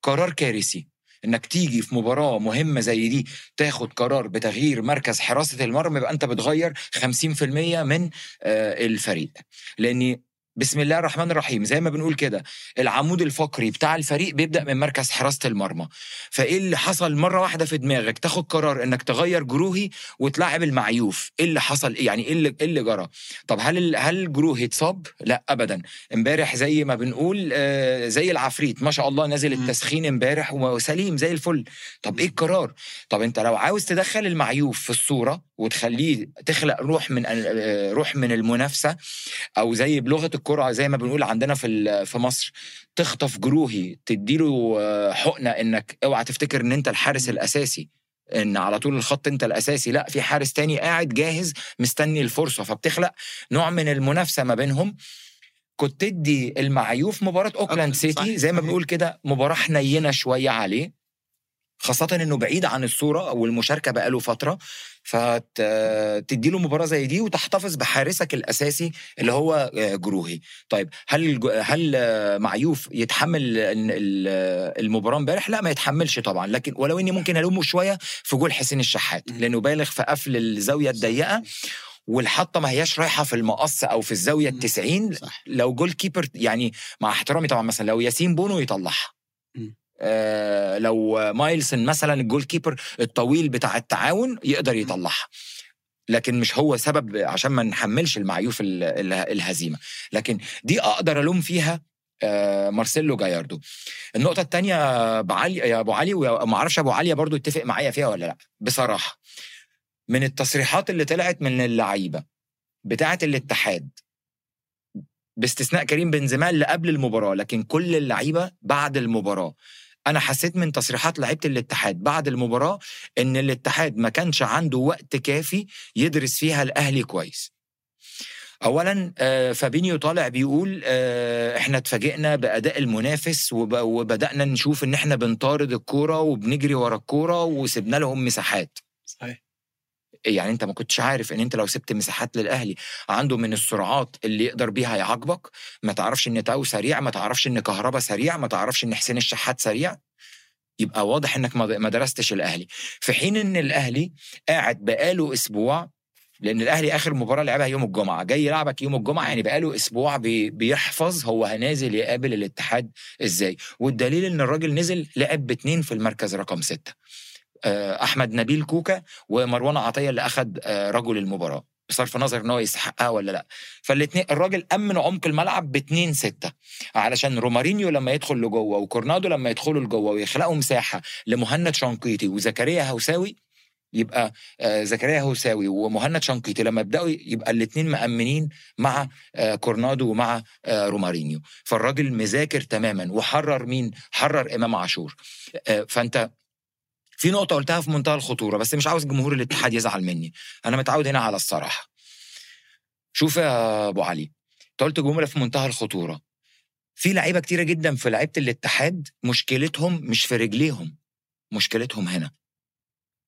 قرار كارثي. إنك تيجي في مباراة مهمة زي دي تاخد قرار بتغيير مركز حراسة المرمى يبقى أنت بتغير 50% من آه، الفريق. لأني بسم الله الرحمن الرحيم. زي ما بنقول كده العمود الفقري بتاع الفريق بيبدأ من مركز حراسة المرمى. فإيه اللي حصل؟ مرة واحدة في دماغك تاخد قرار إنك تغير جروهي وتلاعب المعيوف. إيه اللي حصل؟ يعني إيه اللي, إيه اللي جرى؟ طب هل هل جروهي اتصاب؟ لا ابدا. إمبارح زي ما بنقول آه، زي العفريت. ما شاء الله نازل. التسخين إمبارح وسليم زي الفل. طب إيه القرار؟ طب أنت لو عاوز تدخل المعيوف في الصورة وتخليه تخلق روح من آه، روح من المنافسة أو زي بلغة الكرة زي ما بنقول عندنا في في مصر. تخطف جروهي تديله آه، حقنة إنك أوعى تفتكر إن أنت الحارس الأساسي. إن على طول الخط أنت الأساسي. لأ في حارس تاني قاعد جاهز مستني الفرصة. فبتخلق نوع من المنافسة ما بينهم. كنت تدي المعيوف مباراة اوكلاند سيتي زي ما. بنقول كده مباراة حنينة شوية عليه. خاصة إنه بعيد عن الصورة والمشاركة بقاله فترة فتدي له مباراة زي دي وتحتفظ بحارسك الأساسي اللي هو آه، جروهي. طيب هل هل معيوف يتحمل ال- ال- المباراة امبارح؟ لا ما يتحملش طبعا لكن ولو إني ممكن ألومه شوية في جول حسين الشحات. لأنه بالغ في قفل الزاوية الضيقة والحطة ما هياش رايحة في المقص أو في الزاوية مم. التسعين صح. لو goalkeeper يعني مع احترامي طبعا مثلا لو ياسين بونو يطلعها. لو مايلسون مثلا ال goalkeeper الطويل بتاع التعاون يقدر يطلعها. لكن مش هو سبب عشان ما نحملش المعيوف ال- ال- الهزيمة. لكن دي أقدر ألوم فيها آه، مارسيلو جاياردو. النقطة الثانية بعلي يا أبو علي وما أعرفش أبو علي برضو يتفق معايا فيها ولا لأ. بصراحة من التصريحات اللي طلعت من اللعيبة بتاعة الاتحاد باستثناء كريم بنزيما اللي قبل المباراة لكن كل اللعيبة بعد المباراة أنا حسيت من تصريحات لعيبة الاتحاد بعد المباراة إن الاتحاد ما كانش عنده وقت كافي يدرس فيها الأهلي كويس. اولا آه، فابينيو طالع بيقول آه، إحنا اتفاجئنا بأداء المنافس وب- وبدأنا نشوف إن إحنا بنطارد الكورة وبنجري ورا الكورة وسبنا لهم مساحات. يعني انت ما كنتش عارف ان انت لو سبت مساحات للأهلي عنده من السرعات اللي يقدر بيها يعاقبك ما تعرفش ان تاو سريع ما تعرفش ان كهربا سريع ما تعرفش ان حسين الشحات سريع يبقى واضح انك ما درستش الأهلي. في حين إن الأهلي قاعد بقاله أسبوع لأن الأهلي آخر مباراة لعبها يوم الجمعة جاي يلعبك يوم الجمعة يعني بقاله أسبوع بي بيحفظ هو هنازل يقابل الاتحاد إزاي. والدليل إن الراجل نزل لعب باتنين في المركز رقم ستة. أحمد نبيل كوكا ومروان عطية اللي اخذ آه، رجل المباراة. بصرف النظر إن هو يستحقها ولا لأ. فالاثنين الراجل أمن عمق الملعب باتنين ستة. علشان رومارينيو لما يدخل لجوه وكورنادو لما يدخلوا لجوه ويخلقوا مساحة لمهند شنقيطي وزكريا هوساوي يبقى آه، زكريا هوساوي ومهند شنقيطي لما يبدأوا يبقى الاثنين مأمنين مع آه، كورنادو ومع آه، رومارينيو. فالراجل مذاكر تماما وحرر مين؟ حرر إمام عاشور. آه، فأنت في نقطة قلتها في منتهى الخطورة بس مش عاوز جمهور الاتحاد يزعل مني. أنا متعود هنا على الصراحة. شوف يا أبو علي أنت قلت جملة في منتهى الخطورة. في لعيبة كتيرة جدا في لعيبة الاتحاد مشكلتهم مش في رجليهم مشكلتهم هنا.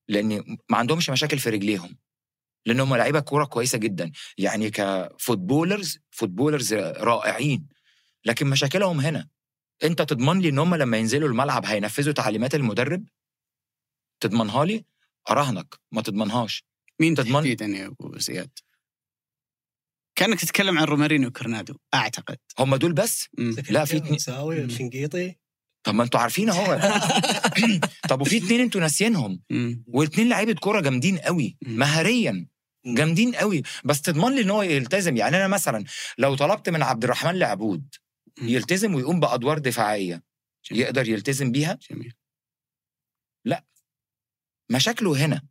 لأن ما عندهمش مشاكل في رجليهم. لأن هم لعيبة كورة كويسة جدا. يعني ك footballers footballers رائعين. لكن مشاكلهم هنا. أنت تضمن لي إن هم لما ينزلوا الملعب هينفذوا تعليمات المدرب؟ تضمنها لي أراهنك ما تضمنهاش مين تضمن؟ تحديدا يا أبو زياد؟ كأنك تتكلم عن رومارينو وكرنادو أعتقد هم دول بس مم. لا، في اتنين. مساوي مم. الشنقيطي طب ما أنتوا عارفين اهو طب وفي اتنين أنتوا ناسيينهم مم. واتنين لعيبة كورة جامدين قوي. مهاريا. جامدين قوي بس تضمن لي إن هو يلتزم يعني أنا مثلا لو طلبت من عبد الرحمن لعبود. يلتزم ويقوم بأدوار دفاعية. يقدر يلتزم بيها جميل مشاكله هنا.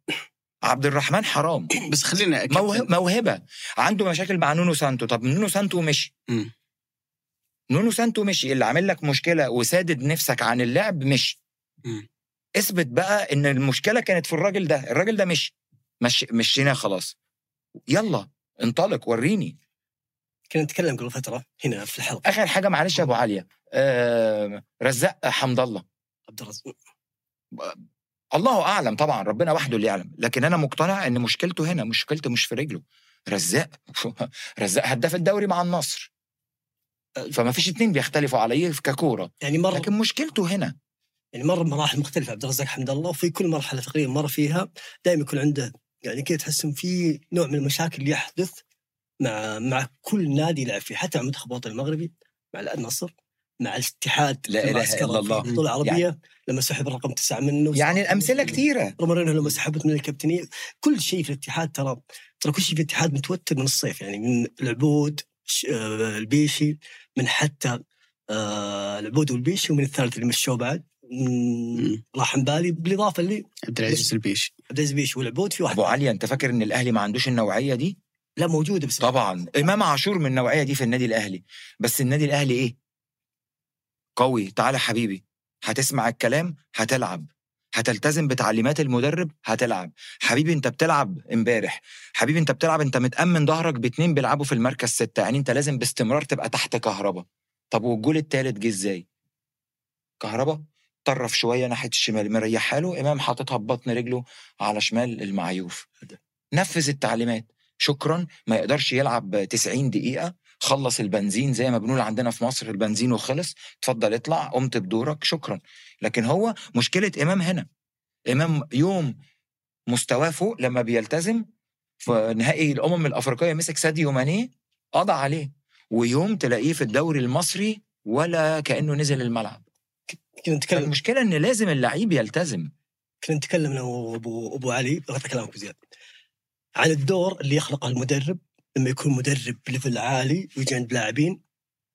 عبد الرحمن حرام. بس خلينا موهبة, موهبة. عنده مشاكل مع نونو سانتو. طب نونو سانتو مشي. نونو سانتو مشي. اللي عامل لك مشكلة وسادد نفسك عن اللعب مشي. اثبت بقى إن المشكلة كانت في الراجل ده. الراجل ده مشي. مش مشيناه خلاص. يلا انطلق وريني. كنا نتكلم قبل فترة هنا في الحلقة. آخر حاجة معلش يا أبو عليا. آه رزاق حمد الله. عبد الرزاق. الله أعلم طبعا ربنا وحده اللي يعلم. لكن أنا مقتنع إن مشكلته هنا مشكلته مش في رجله. رزاق رزاق هداف الدوري مع النصر. فما فيش اتنين بيختلفوا عليه ككورة. يعني مر لكن مشكلته هنا. يعني مر بمراحل مختلفة عبد الرزاق حمد الله وفي كل مرحلة تقريبا مر فيها دائما يكون عنده يعني كذا تحس في نوع من المشاكل يحدث مع مع كل نادي يلعب فيه حتى مع منتخب الوطني المغربي مع النصر مع الاتحاد لا إلا في الله. البطوله العربية لما سحب الرقم تسعة منه يعني الأمثلة كتيره رومارينو لما سحبت من الكابتنية كل شيء في الاتحاد ترى ترى كل شيء في الاتحاد متوتر من الصيف. يعني من العبود آه، البيشي من حتى آه، العبود والبيشي ومن الثالث اللي مشوه بعد. راح بالي بالإضافة اللي عبد العزيز البيشي. عبد العزيز بيشي والعبود في واحد أبو علي أنت فاكر إن الأهلي ما عندوش النوعية دي؟ لا موجودة بس طبعا. إمام عاشور من النوعية دي في النادي الأهلي. بس النادي الأهلي إيه؟ قوي. تعالى حبيبي هتسمع الكلام هتلعب. هتلتزم بتعليمات المدرب هتلعب. حبيبي انت بتلعب امبارح. حبيبي انت بتلعب انت متأمن ظهرك باتنين بيلعبوا في المركز ستة. يعني انت لازم باستمرار تبقى تحت كهربا. طب والجول التالت جه إزاي؟ كهربا طرف شوية ناحية الشمال مريح حاله إمام حاططها ببطن رجله على شمال المعيوف. نفذ التعليمات. شكرا ما يقدرش يلعب 90 دقيقة. خلص البنزين زي ما بنقول عندنا في مصر البنزين وخلص اتفضل اطلع قمت بدورك شكرا. لكن هو مشكلة إمام هنا. إمام يوم مستواه فوق لما بيلتزم في نهائي الأمم الأفريقية مسك ساديو ماني قضى عليه. ويوم تلاقيه في الدوري المصري ولا كأنه نزل الملعب. كنا نتكلم المشكلة إن لازم اللعيب يلتزم. كنا نتكلم أنا وابو ابو علي بغيت كلامك زياد عن الدور اللي يخلقه المدرب لما يكون مدرب ب level عالي ويجي عند لاعبين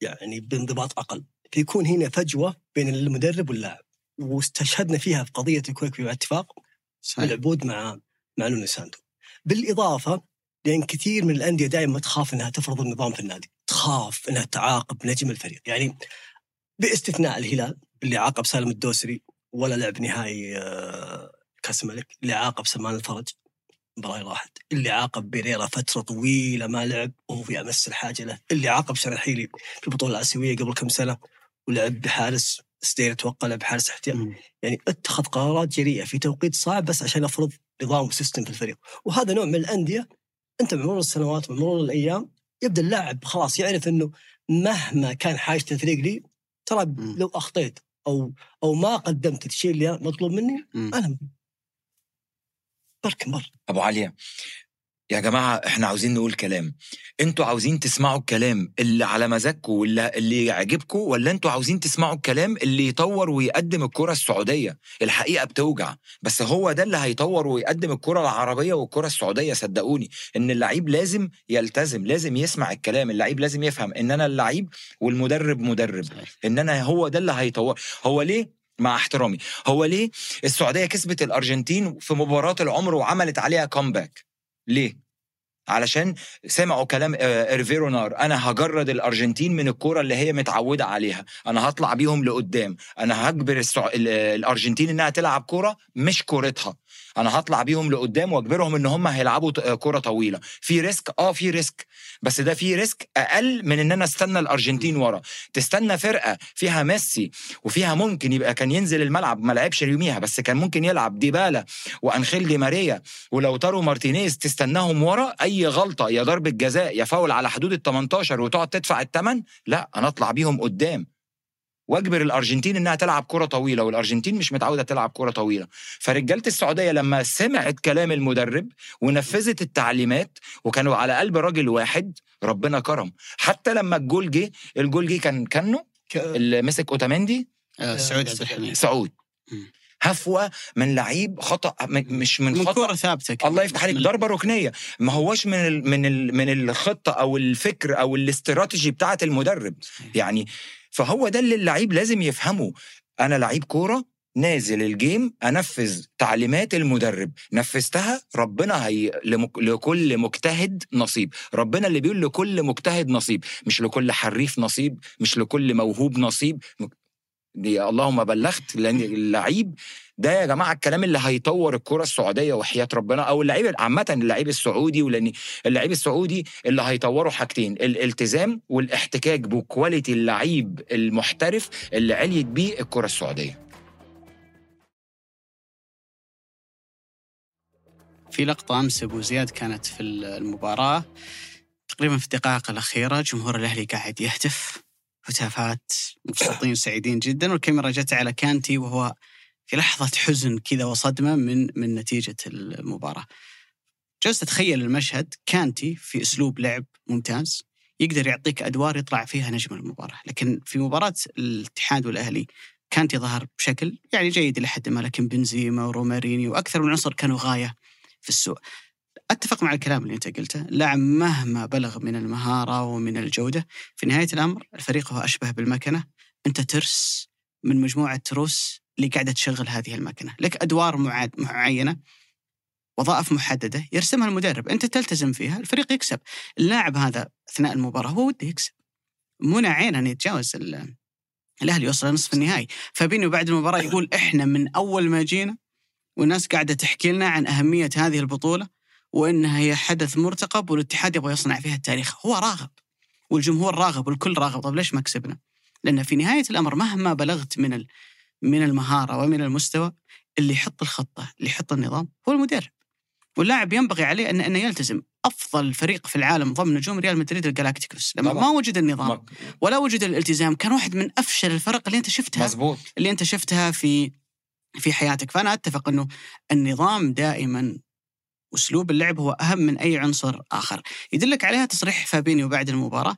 يعني بانضباط أقل. فيكون هنا فجوة بين المدرب واللاعب. واستشهدنا فيها في قضية الكويك مع اتفاق صحيح. العبود مع مع نونو سانتو. بالإضافة لأن كثير من الأندية دائما تخاف إنها تفرض النظام في النادي. تخاف إنها تعاقب نجم الفريق. يعني باستثناء الهلال اللي عاقب سالم الدوسري ولا لعب نهائي آه، كاس الملك اللي عاقب سلمان الفرج. مباراة راحة اللي عاقب بيريرا فترة طويلة ما لعب وهو في أمس الحاجة له اللي عاقب شرحيلي في البطولة الآسيوية قبل كم سنة ولعب بحارس ستير أتوقع لعب بحارس احتياط. يعني اتخذ قرارات جريئة في توقيت صعب بس عشان يفرض نظام وسيستم في الفريق وهذا نوع من الأندية أنت بمرور السنوات بمرور الأيام يبدأ اللاعب خلاص يعرف إنه مهما كان حاجة الفريق لي ترى. لو أخطيت أو أو ما قدمت الشيء اللي مطلوب مني. أنا بركن بر أبو عليا يا جماعة إحنا عاوزين نقول كلام. أنتوا عاوزين تسمعوا الكلام اللي على مزاجكم واللي اللي يعجبكم ولا أنتوا عاوزين تسمعوا الكلام اللي يطور ويقدم الكرة السعودية؟ الحقيقة بتوجع. بس هو ده اللي هيطور ويقدم الكرة العربية والكرة السعودية صدقوني. إن اللعيب لازم يلتزم لازم يسمع الكلام. اللعيب لازم يفهم إن أنا اللعيب والمدرب مدرب. إن أنا هو ده اللي هيطور هو ليه مع احترامي. هو ليه؟ السعودية كسبت الأرجنتين في مباراة العمر وعملت عليها comeback ليه؟ علشان سمعوا كلام آه، ايرفي رونار أنا هجرد الأرجنتين من الكورة اللي هي متعودة عليها. أنا هطلع بيهم لقدام. أنا هجبر السع... ال- الأرجنتين إنها تلعب كورة مش كورتها. أنا هطلع بيهم لقدام واجبرهم ان هم هيلعبوا كوره طويلة. في risk آه في risk. بس ده في risk أقل من إن أنا أستنى الأرجنتين ورا. تستنى فرقة فيها ميسي وفيها ممكن يبقى كان ينزل الملعب ما لعبش يوميها بس كان ممكن يلعب ديبالا وأنخيل دي ماريا ولاوتارو مارتينيز تستناهم ورا أي غلطة يا ضربة جزاء يا فاول على حدود ال 18 وتقعد تدفع الثمن لا أنا أطلع بيهم قدام. واجبر الأرجنتين إنها تلعب كرة طويلة والأرجنتين مش متعودة تلعب كرة طويلة. فرجالة السعودية لما سمعت كلام المدرب ونفذت التعليمات وكانوا على قلب راجل واحد ربنا كرم. حتى لما الجول جه الجول جه كان كانه ك- اللي مسك أوتاميندي؟ آه، سعود عبد الحميد سعود. مم. هفوة من لعيب خطأ مش من من خطأ. كورة ثابتة كده. الله يفتح عليك ضربة ركنية. ما هوش من ال من ال من الخطة أو الفكر أو الاستراتيجي بتاعة المدرب. يعني فهو ده اللي اللعيب لازم يفهمه. أنا لعيب كورة نازل ال game أنفذ تعليمات المدرب. نفذتها ربنا هي لمك... لكل مجتهد نصيب. ربنا اللي بيقول لكل مجتهد نصيب. مش لكل حريف نصيب مش لكل موهوب نصيب. دي اللهم بلغت لأن اللعيب ده يا جماعة الكلام اللي هيطور الكرة السعودية وحياة ربنا أو اللعيب عامة اللعيب السعودي ولان اللعيب السعودي اللي هيطوروا حاجتين الالتزام والاحتكاك ب quality اللعيب المحترف اللي عليت بيه الكرة السعودية. في لقطة أمس أبو زياد كانت في المباراة تقريبا في الدقائق الأخيرة جمهور الأهلي قاعد يهتف. هتافات مبسوطين وسعيدين جدا والكاميرا جت على كانتي وهو في لحظة حزن كذا وصدمة من من نتيجة المباراة. جلست أتخيل المشهد كانتي في أسلوب لعب ممتاز يقدر يعطيك أدوار يطلع فيها نجم المباراة، لكن في مباراة الاتحاد والأهلي كانتي ظهر بشكل يعني جيد إلى حد ما لكن بنزيما ورومارينيو وأكثر من عنصر كانوا غاية في السوق. أتفق مع الكلام اللي أنت قلته، لاعب مهما بلغ من المهارة ومن الجودة، في نهاية الأمر الفريق هو أشبه بالمكنة، أنت ترس من مجموعة تروس اللي قاعدة تشغل هذه المكنة، لك أدوار معينة وظائف محددة يرسمها المدرب، أنت تلتزم فيها، الفريق يكسب، اللاعب هذا أثناء المباراة هو وده يكسب. منى عين إن يتجاوز ال- الأهلي يوصل لنصف النهائي، فابينيو بعد المباراة يقول إحنا من أول ما جينا والناس قاعدة تحكي لنا عن أهمية هذه البطولة. وإنها هي حدث مرتقب والاتحاد يبغى يصنع فيها التاريخ، هو راغب والجمهور راغب والكل راغب، طيب ليش ما كسبنا؟ لأن في نهاية الأمر مهما بلغت من من المهارة ومن المستوى اللي يحط الخطة اللي يحط النظام هو المدرب. واللاعب ينبغي عليه ان انه يلتزم. أفضل فريق في العالم ضمن نجوم ريال مدريد الجلاكتيكوس لما طبعاً. ما وجد النظام ولا وجد الالتزام كان واحد من أفشل الفرق اللي أنت شفتها. مظبوط اللي أنت شفتها في في حياتك. فأنا أتفق إنه النظام دائما اسلوب اللعب هو أهم من أي عنصر آخر. يدلك عليها تصريح فابينيو بعد المباراة.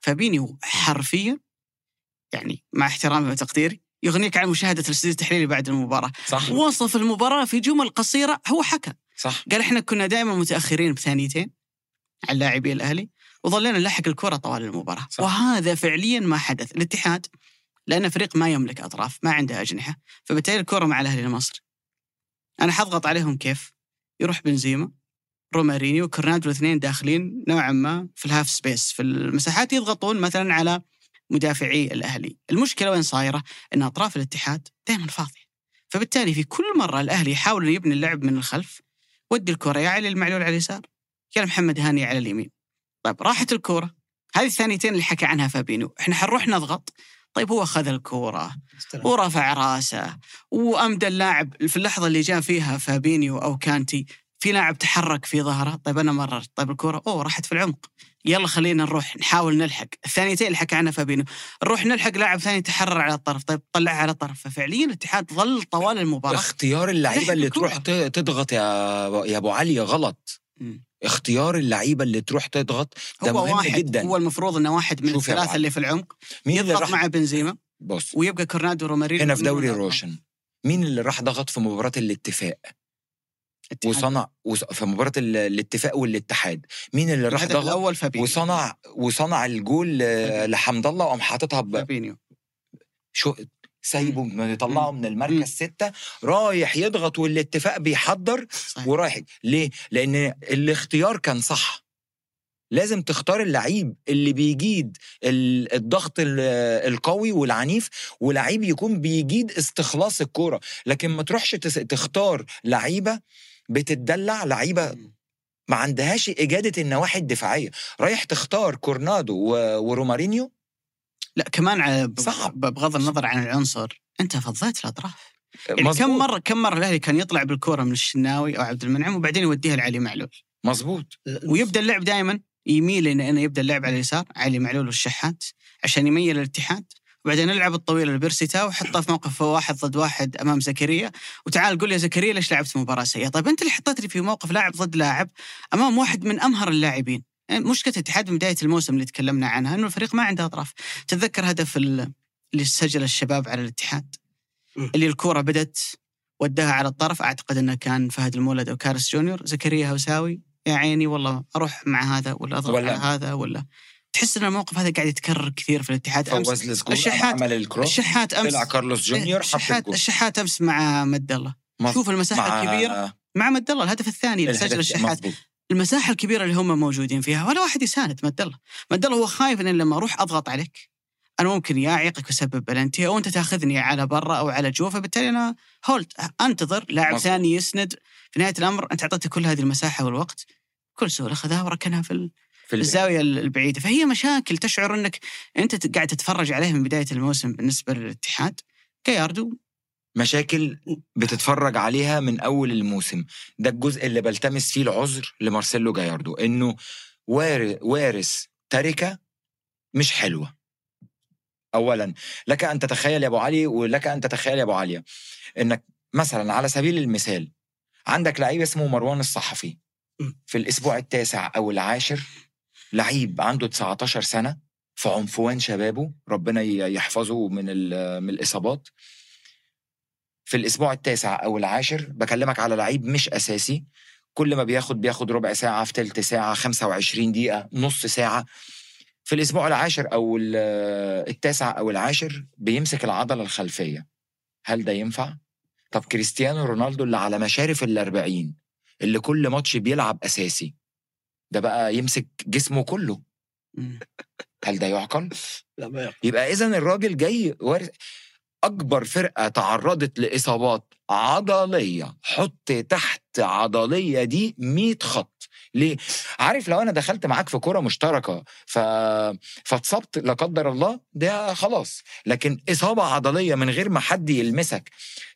فابينيو حرفيا يعني مع احترامي وتقديري يغنيك عن مشاهدة الاستوديو التحليلي بعد المباراة. صح. وصف المباراة في جمل قصيرة هو حكى. صح. قال إحنا كنا دائما متأخرين بثانيتين على لاعبي الأهلي وظلينا نلحق الكرة طوال المباراة. صح. وهذا فعليا ما حدث. الاتحاد لأن فريق ما يملك أطراف ما عنده أجنحة فبالتالي الكرة مع الأهلي المصري أنا حضغط عليهم كيف؟ يروح بنزيما رومارينيو وكورنادو الاثنين داخلين نوعا ما في ال half space في المساحات يضغطون مثلا على مدافعي الأهلي. المشكلة وين صايرة؟ إن أطراف الاتحاد دائما فاضية. فبالتالي في كل مرة الأهلي يحاول إنه يبني اللعب من الخلف ودي الكرة يا علي المعلول على اليسار يا محمد هاني على اليمين. طيب راحت الكرة. هذه الثانيتين اللي حكى عنها فابينو إحنا حنروح نضغط طيب هو أخذ الكرة استلم. ورفع رأسه وامدى اللاعب في اللحظة اللي جاء فيها فابينيو أو كانتي في لاعب تحرك في ظهره. طيب أنا مررت. طيب الكرة أوه راحت في العمق. يلا خلينا نروح نحاول نلحق. الثانيتين اللي حكى عنها فابينو نروح نلحق لاعب ثاني تحرر على الطرف. طيب طلعها على الطرف. ففعليا الاتحاد ظل طوال المباراة. اختيار اللعيبة اللي لحق تروح تضغط يا يا أبو علي غلط. اختيار اللعيبة اللي تروح تضغط ده هو مهم واحد جدا. هو المفروض إنه واحد من الثلاثة اللي في العمق مين اللي يضغط راح مع بنزيما بص. ويبقى كورنادو رومارينيو هنا في دوري روشن. مين اللي راح ضغط في مباراة الاتفاق؟ اتحاد. وصنع وص... في مباراة ال- الاتفاق والاتحاد. مين اللي راح ضغط؟ الأول فابينيو. وصنع وصنع الجول آه،. لحمد الله وقام حاططها ب... فابينيو. شو سايبه يطلعه من. المركز ستة رايح يضغط والاتفاق بيحضر صحيح. ورايح. ليه؟ لأن الاختيار كان صح. لازم تختار اللعيب اللي بيجيد ال- الضغط ال- القوي والعنيف ولعيب يكون بيجيد استخلاص الكورة. لكن ما تروحش تختار لعيبة بتدلع لعيبة ما عندهاش إجادة النواحي الدفاعية. رايح تختار كورنادو ورومارينيو لا كمان صعب. بغض النظر عن العنصر انت فضيت الأطراف. يعني كم مره كم مرة الأهلي كان يطلع بالكورة من الشناوي أو عبد المنعم وبعدين يوديها لعلي معلول؟ مظبوط ويبدأ اللعب دائما يميل إنه يبدأ اللعب على اليسار علي معلول والشحات عشان يميل الاتحاد. وبعدين نلعب الطويله لبيرسيتا وحطه في موقف واحد ضد واحد أمام زكريا. وتعال قول يا زكريا ليش لعبت مباراة سيئة؟ طيب أنت اللي حطيتني في موقف لاعب ضد لاعب أمام واحد من أمهر اللاعبين. يعني مشكله الاتحاد من بداية الموسم اللي تكلمنا عنها إنه الفريق ما عنده أطراف. تتذكر هدف ال- اللي سجل الشباب على الاتحاد. اللي الكورة بدت وداها على الطرف. أعتقد إنه كان فهد المولد أو كارس جونيور. زكريا هوساوي يا عيني والله أروح مع هذا ولا أضغط ولا- على هذا ولا. تحس إن الموقف هذا قاعد يتكرر كثير في الاتحاد. أمس الشحات- عمل الكروس الشحات امس طلع كارلوس جونيور حط الشحات الشحات أمس مع مد الله. شوف المساحة مع الكبيرة مع مد الله الهدف الثاني اللي سجل الشحات. مظبوط. المساحة الكبيرة اللي هم موجودين فيها ولا واحد يساند مد الله مد الله هو خايف ان لما أروح أضغط عليك. أنا ممكن يا اعيقك واسبب بلنتي أو أنت تأخذني على برا أو على جوا فبالتالي أنا هولد. أنتظر لاعب. ثاني يسند. في نهاية الأمر أنت اعطيته كل هذه المساحة والوقت. بكل سهولة خذها وركنها في ال- في. الزاوية البعيدة. فهي مشاكل تشعر إنك أنت قاعد تتفرج عليها من بداية الموسم بالنسبة للاتحاد. كياردو مشاكل بتتفرج عليها من أول الموسم. ده الجزء اللي بلتمس فيه العذر لمارسيلو جاياردو إنه وار- وارث تركه مش حلوة. اولا لك أن تتخيل يا أبو علي ولك أن تتخيل يا أبو علي إنك مثلا على سبيل المثال عندك لعيب اسمه مروان الصحفي. في الأسبوع التاسع أو العاشر لعيب عنده 19 سنة في عنفوان شبابه ربنا يحفظه من من الإصابات. في الأسبوع التاسع أو العاشر بكلمك على لعيب مش أساسي. كل ما بياخد بياخد ربع ساعة في تلت ساعة 25 دقيقة نص ساعة. في الأسبوع العاشر أو ال- التاسع أو العاشر بيمسك العضلة الخلفية. هل ده ينفع؟ طب كريستيانو رونالدو اللي على مشارف الأربعين اللي كل ماتش بيلعب أساسي ده بقى يمسك جسمه كله. هل ده يعقل؟ لا ما يعقل. يبقى اذا الراجل جاي وارث أكبر فرقة تعرضت لإصابات عضلية حط تحت عضلية دي 100 خط. ليه؟ عارف لو أنا دخلت معاك في كره مشتركة ف... فاتصبت لا قدر الله ده خلاص. لكن إصابة عضلية من غير ما حد يلمسك.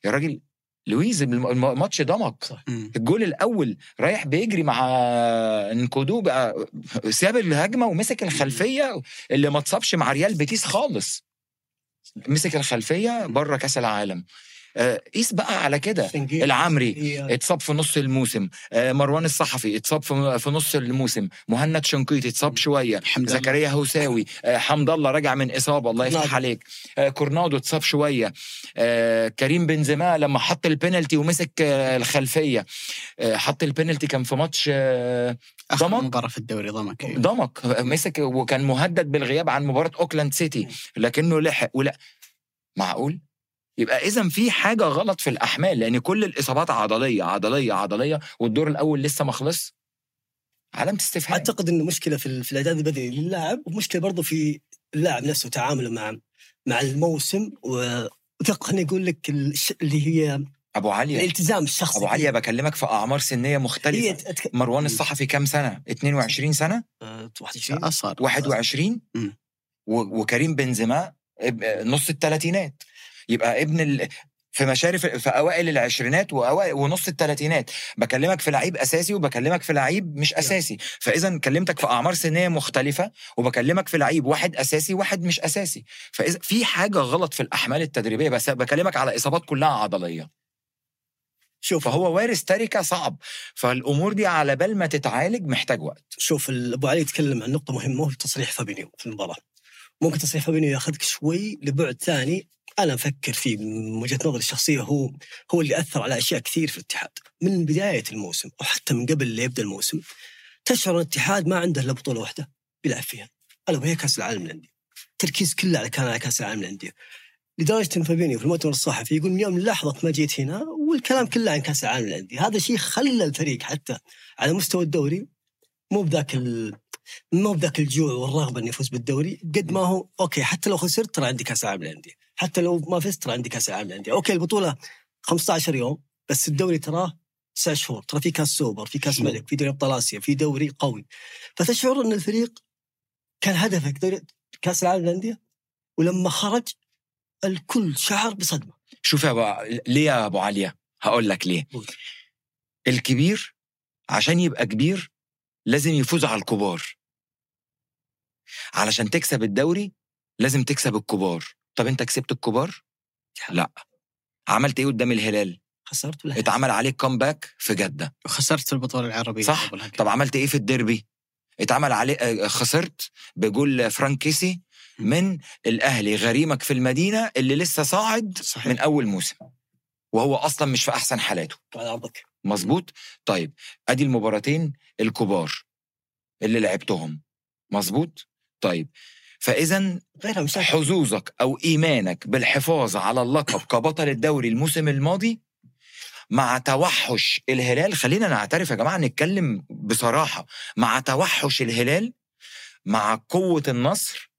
يا راجل لويز الم- الم- الماتش ضمك. الجول الأول رايح بيجري مع انكودو بقى ساب الهجمة ومسك الخلفية اللي ما اتصابش مع ريال بيتيس خالص. مسك الخلفية بره كأس العالم. قيس بقى على كده. العمري اتصاب في نص الموسم. آه، مروان الصحفي اتصاب في في نص الموسم. مهند شنقيطي اتصاب شوية. حمد الله. زكريا هوساوي آه، حمد الله راجع من إصابة. الله يفتح كورنادو. عليك. آه، كورنادو اتصاب شوية. آه، كريم بنزيما لما حط البينالتي ومسك آه، الخلفية. آه، حط البينالتي كان في ماتش آه، ضمك. مباراة في الدوري ضمك أيوة. ضمك مسك وكان مهدد بالغياب عن مباراة أوكلاند سيتي لكنه لحق. ولا معقول؟ يبقى إذا في حاجة غلط في الأحمال لأن كل الإصابات عضلية عضلية عضلية والدور الأول لسه ما خلص. علامه استفهام. أعتقد انه مشكلة في في الأعداد البدني للاعب ومشكلة برضه في اللاعب نفسه تعامله مع مع الموسم. و وثق خليني أقول لك الش- اللي هي أبو علي. الالتزام الشخصي أبو علي بكلمك في أعمار سنية مختلفة. أتك... مروان الصحفي كام سنة؟ 22 سنة؟ آه، 21 أصغر. 21 مم. و- وكريم بنزيما نص الثلاثينات يبقى ابن ال... في مشارف في أوائل العشرينات واوائل ونص الثلاثينات بكلمك في لعيب أساسي وبكلمك في لعيب مش أساسي. فإذا كلمتك في أعمار سنية مختلفة وبكلمك في لعيب واحد أساسي واحد مش أساسي. فإذا في حاجة غلط في الأحمال التدريبية بس بكلمك على إصابات كلها عضلية. شوف فهو وارث تركة صعب. فالأمور دي على بال ما تتعالج محتاج وقت. شوف أبو علي يتكلم عن نقطة مهمة وهو تصريح فابينيو في المباراة. ممكن تصريح فابينيو ياخذك شوي لبعد ثاني. أنا أفكر فيه من وجهة نظري الشخصية هو هو اللي أثر على أشياء كثير في الاتحاد. من بداية الموسم وحتى من قبل لا يبدأ الموسم تشعر الاتحاد ما عنده إلا بطولة واحدة بيلعب فيها ألا وهي كأس العالم للأندية. التركيز كله على كان على كأس العالم للأندية. لدرجة إن فابينيو في المؤتمر الصحفي يقول من يوم لحظة ما جيت هنا والكلام كله عن كأس العالم للأندية. هذا شيء خلى الفريق حتى على مستوى الدوري مو بذاك ال... مو بذاك الجوع والرغبة إنه يفوز بالدوري قد ما هو okay حتى لو خسرت ترى عندي كأس العالم للأندية. حتى لو ما فزت ترى عندي كاس العالم للأندية. okay البطولة 15 يوم بس الدوري تراه تسع شهور. ترى في كاس سوبر في كاس ملك في دوري أبطال آسيا في دوري قوي. فتشعر إن الفريق كان هدفك دوري كاس العالم للأندية ولما خرج الكل شعر بصدمة. شوف يا أبو... ليه يا أبو عليا هقول لك ليه. قول. الكبير عشان يبقى كبير لازم يفوز على الكبار. علشان تكسب الدوري لازم تكسب الكبار. طب أنت كسبت الكبار؟ لأ. عملت إيه قدام الهلال؟ خسرت ولا اتعمل عليك comeback في جدة. وخسرت في البطولة العربية صح. طب عملت إيه في الديربي؟ اتعمل عليه آه، خسرت بجول فرانك كيسي من الأهلي. غريمك في المدينة اللي لسه صاعد صحيح. من أول موسم. وهو أصلا مش في أحسن حالاته. مظبوط؟ طيب أدي المباراتين الكبار اللي لعبتهم. مظبوط؟ طيب فإذا حظوظك أو إيمانك بالحفاظ على اللقب كبطل الدوري الموسم الماضي مع توحش الهلال خلينا نعترف يا جماعة نتكلم بصراحة مع توحش الهلال مع قوة النصر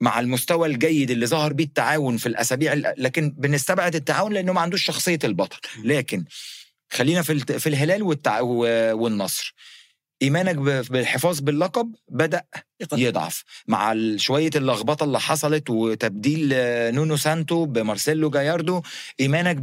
مع المستوى الجيد اللي ظهر بيه التعاون في الأسابيع ال- لكن بنستبعد التعاون لأنه ما عندوش شخصية البطل. لكن خلينا في في الهلال والنصر. إيمانك بالحفاظ باللقب بدأ يضعف مع شوية اللخبطة اللي حصلت وتبديل نونو سانتو بمارسيلو جاياردو. إيمانك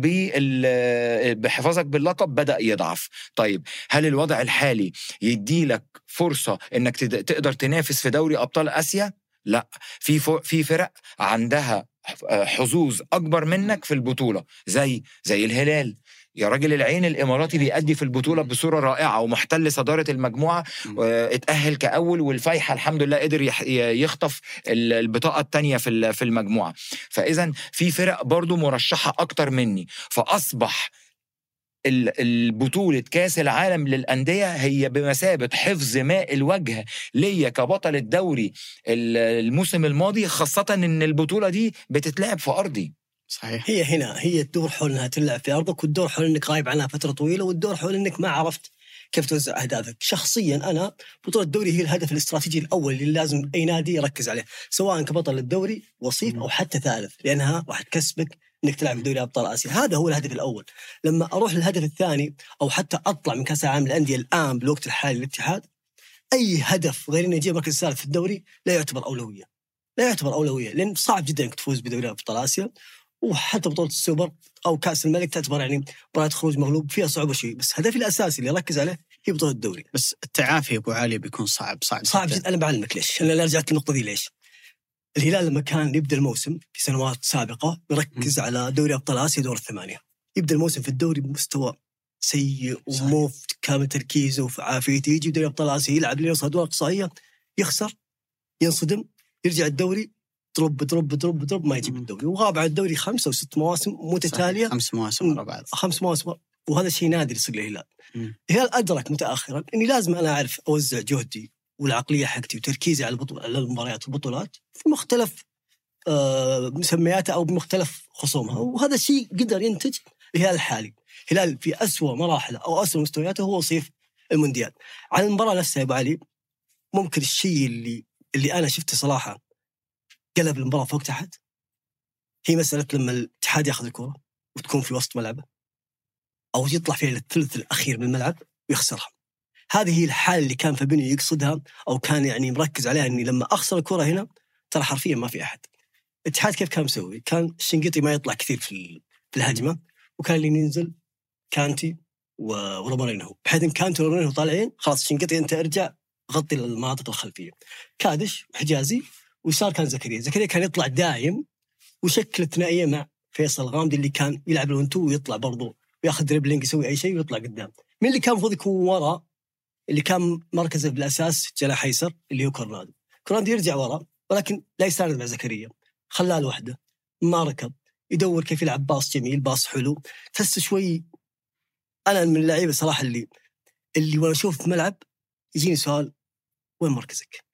بحفاظك باللقب بدأ يضعف. طيب هل الوضع الحالي يديلك فرصة إنك تقدر تنافس في دوري أبطال آسيا؟ لا. في في فرق عندها حظوظ أكبر منك في البطولة زي زي الهلال. يا راجل العين الإماراتي بيأدي في البطولة بصورة رائعة ومحتل صدارة المجموعة اتأهل كأول والفايحة الحمد لله قدر يخطف ال- البطاقة التانية في في المجموعة. فإذا في فرق برضو مرشحة أكتر مني. فأصبح ال- البطولة كأس العالم للأندية هي بمثابة حفظ ماء الوجه ليا كبطل الدوري ال- الموسم الماضي خاصة إن البطولة دي بتتلعب في أرضي. صحيح. هي هنا هي الدور حول إنها تلعب في أرضك والدور حول إنك غايب عنها فترة طويلة والدور حول إنك ما عرفت كيف توزع أهدافك. شخصيا أنا بطولة الدوري هي الهدف الاستراتيجي الأول اللي لازم أي نادي يركز عليه سواء كبطل الدوري وصيف أو حتى ثالث لأنها راح تكسبك إنك تلعب في دوري أبطال آسيا. هذا هو الهدف الأول. لما أروح للهدف الثاني أو حتى أطلع من كأس العالم للأندية الآن بالوقت الحالي للاتحاد أي هدف غير اني أجيب مركز ثالث في الدوري لا يعتبر أولوية. لا يعتبر أولوية لأن صعب جدا إنك تفوز بدوري أبطال آسيا. وحتى بطولة السوبر أو كأس الملك تعتبر يعني مباراة خروج مغلوب فيها صعوبه شوي بس هدفي الأساسي اللي اركز عليه هي بطولة الدوري. بس التعافي أبو علي بيكون صعب صعب صعب جدا. أنا بعلمك ليش. أنا رجعت للنقطة دي ليش. الهلال لما كان يبدأ الموسم في سنوات سابقة يركز م. على دوري أبطال آسيا دور الثمانية. يبدأ الموسم في الدوري بمستوى سيء ومو في كامل تركيزه وفي عافيته يجي دوري أبطال آسيا يلعب ليوصل ادوار إقصائية يخسر ينصدم يرجع الدوري ترب ترب ترب ترب ما يجيب الدوري. وغاب عن الدوري خمسة أو ست مواسم متتالية. خمس مواسم ورا بعض. خمس مواسم وهذا شيء نادر يصير للهلال الهلال أدرك متاخرا إني لازم أنا أعرف أوزع جهدي والعقلية حقتي وتركيزي على البطولة على المباريات والبطولات في مختلف آه مسمياتها أو بمختلف خصومها. وهذا الشيء قدر ينتج الهلال الحالي هلال في أسوأ مراحله أو أسوأ مستوياته هو وصيف المونديال. على المباراة نفسها يا أبو علي ممكن الشيء اللي اللي أنا شفته صراحة قلب المباراة فوق تحت. هي مسألة لما الاتحاد ياخذ الكرة وتكون في وسط ملعبه أو يطلع فيها للثلث الأخير من الملعب ويخسرها. هذه هي الحالة اللي كان فابينيو يقصدها أو كان يعني مركز عليها إني لما أخسر الكرة هنا ترى حرفيا ما في أحد. الاتحاد كيف كان مسوي؟ كان الشنقيطي ما يطلع كثير في الهجمة وكان اللي ينزل كانتي ورومارينيو. بحيث إن كانتي ورومارينيو طالعين خلاص الشنقيطي أنت ارجع غطي المناطق الخلفية. كادش وحجازي ويسار كان زكريا. زكريا كان يطلع دايم وشكل ثنائية مع فيصل الغامدي اللي كان يلعب ال one two ويطلع برضو وياخذ dribbling يسوي أي شيء ويطلع قدام. مين اللي كان المفروض يكون ورا؟ اللي كان مركزه بالأساس جناح ايسر اللي هو كورنادو. كورنادو يرجع ورا ولكن لا يستاند مع زكريا. خلاه لوحده ما ركض يدور كيف يلعب pass جميل pass حلو. تحس شوي أنا من اللعيبة صراحة اللي اللي وأنا أشوف في ملعب يجيني سؤال وين مركزك؟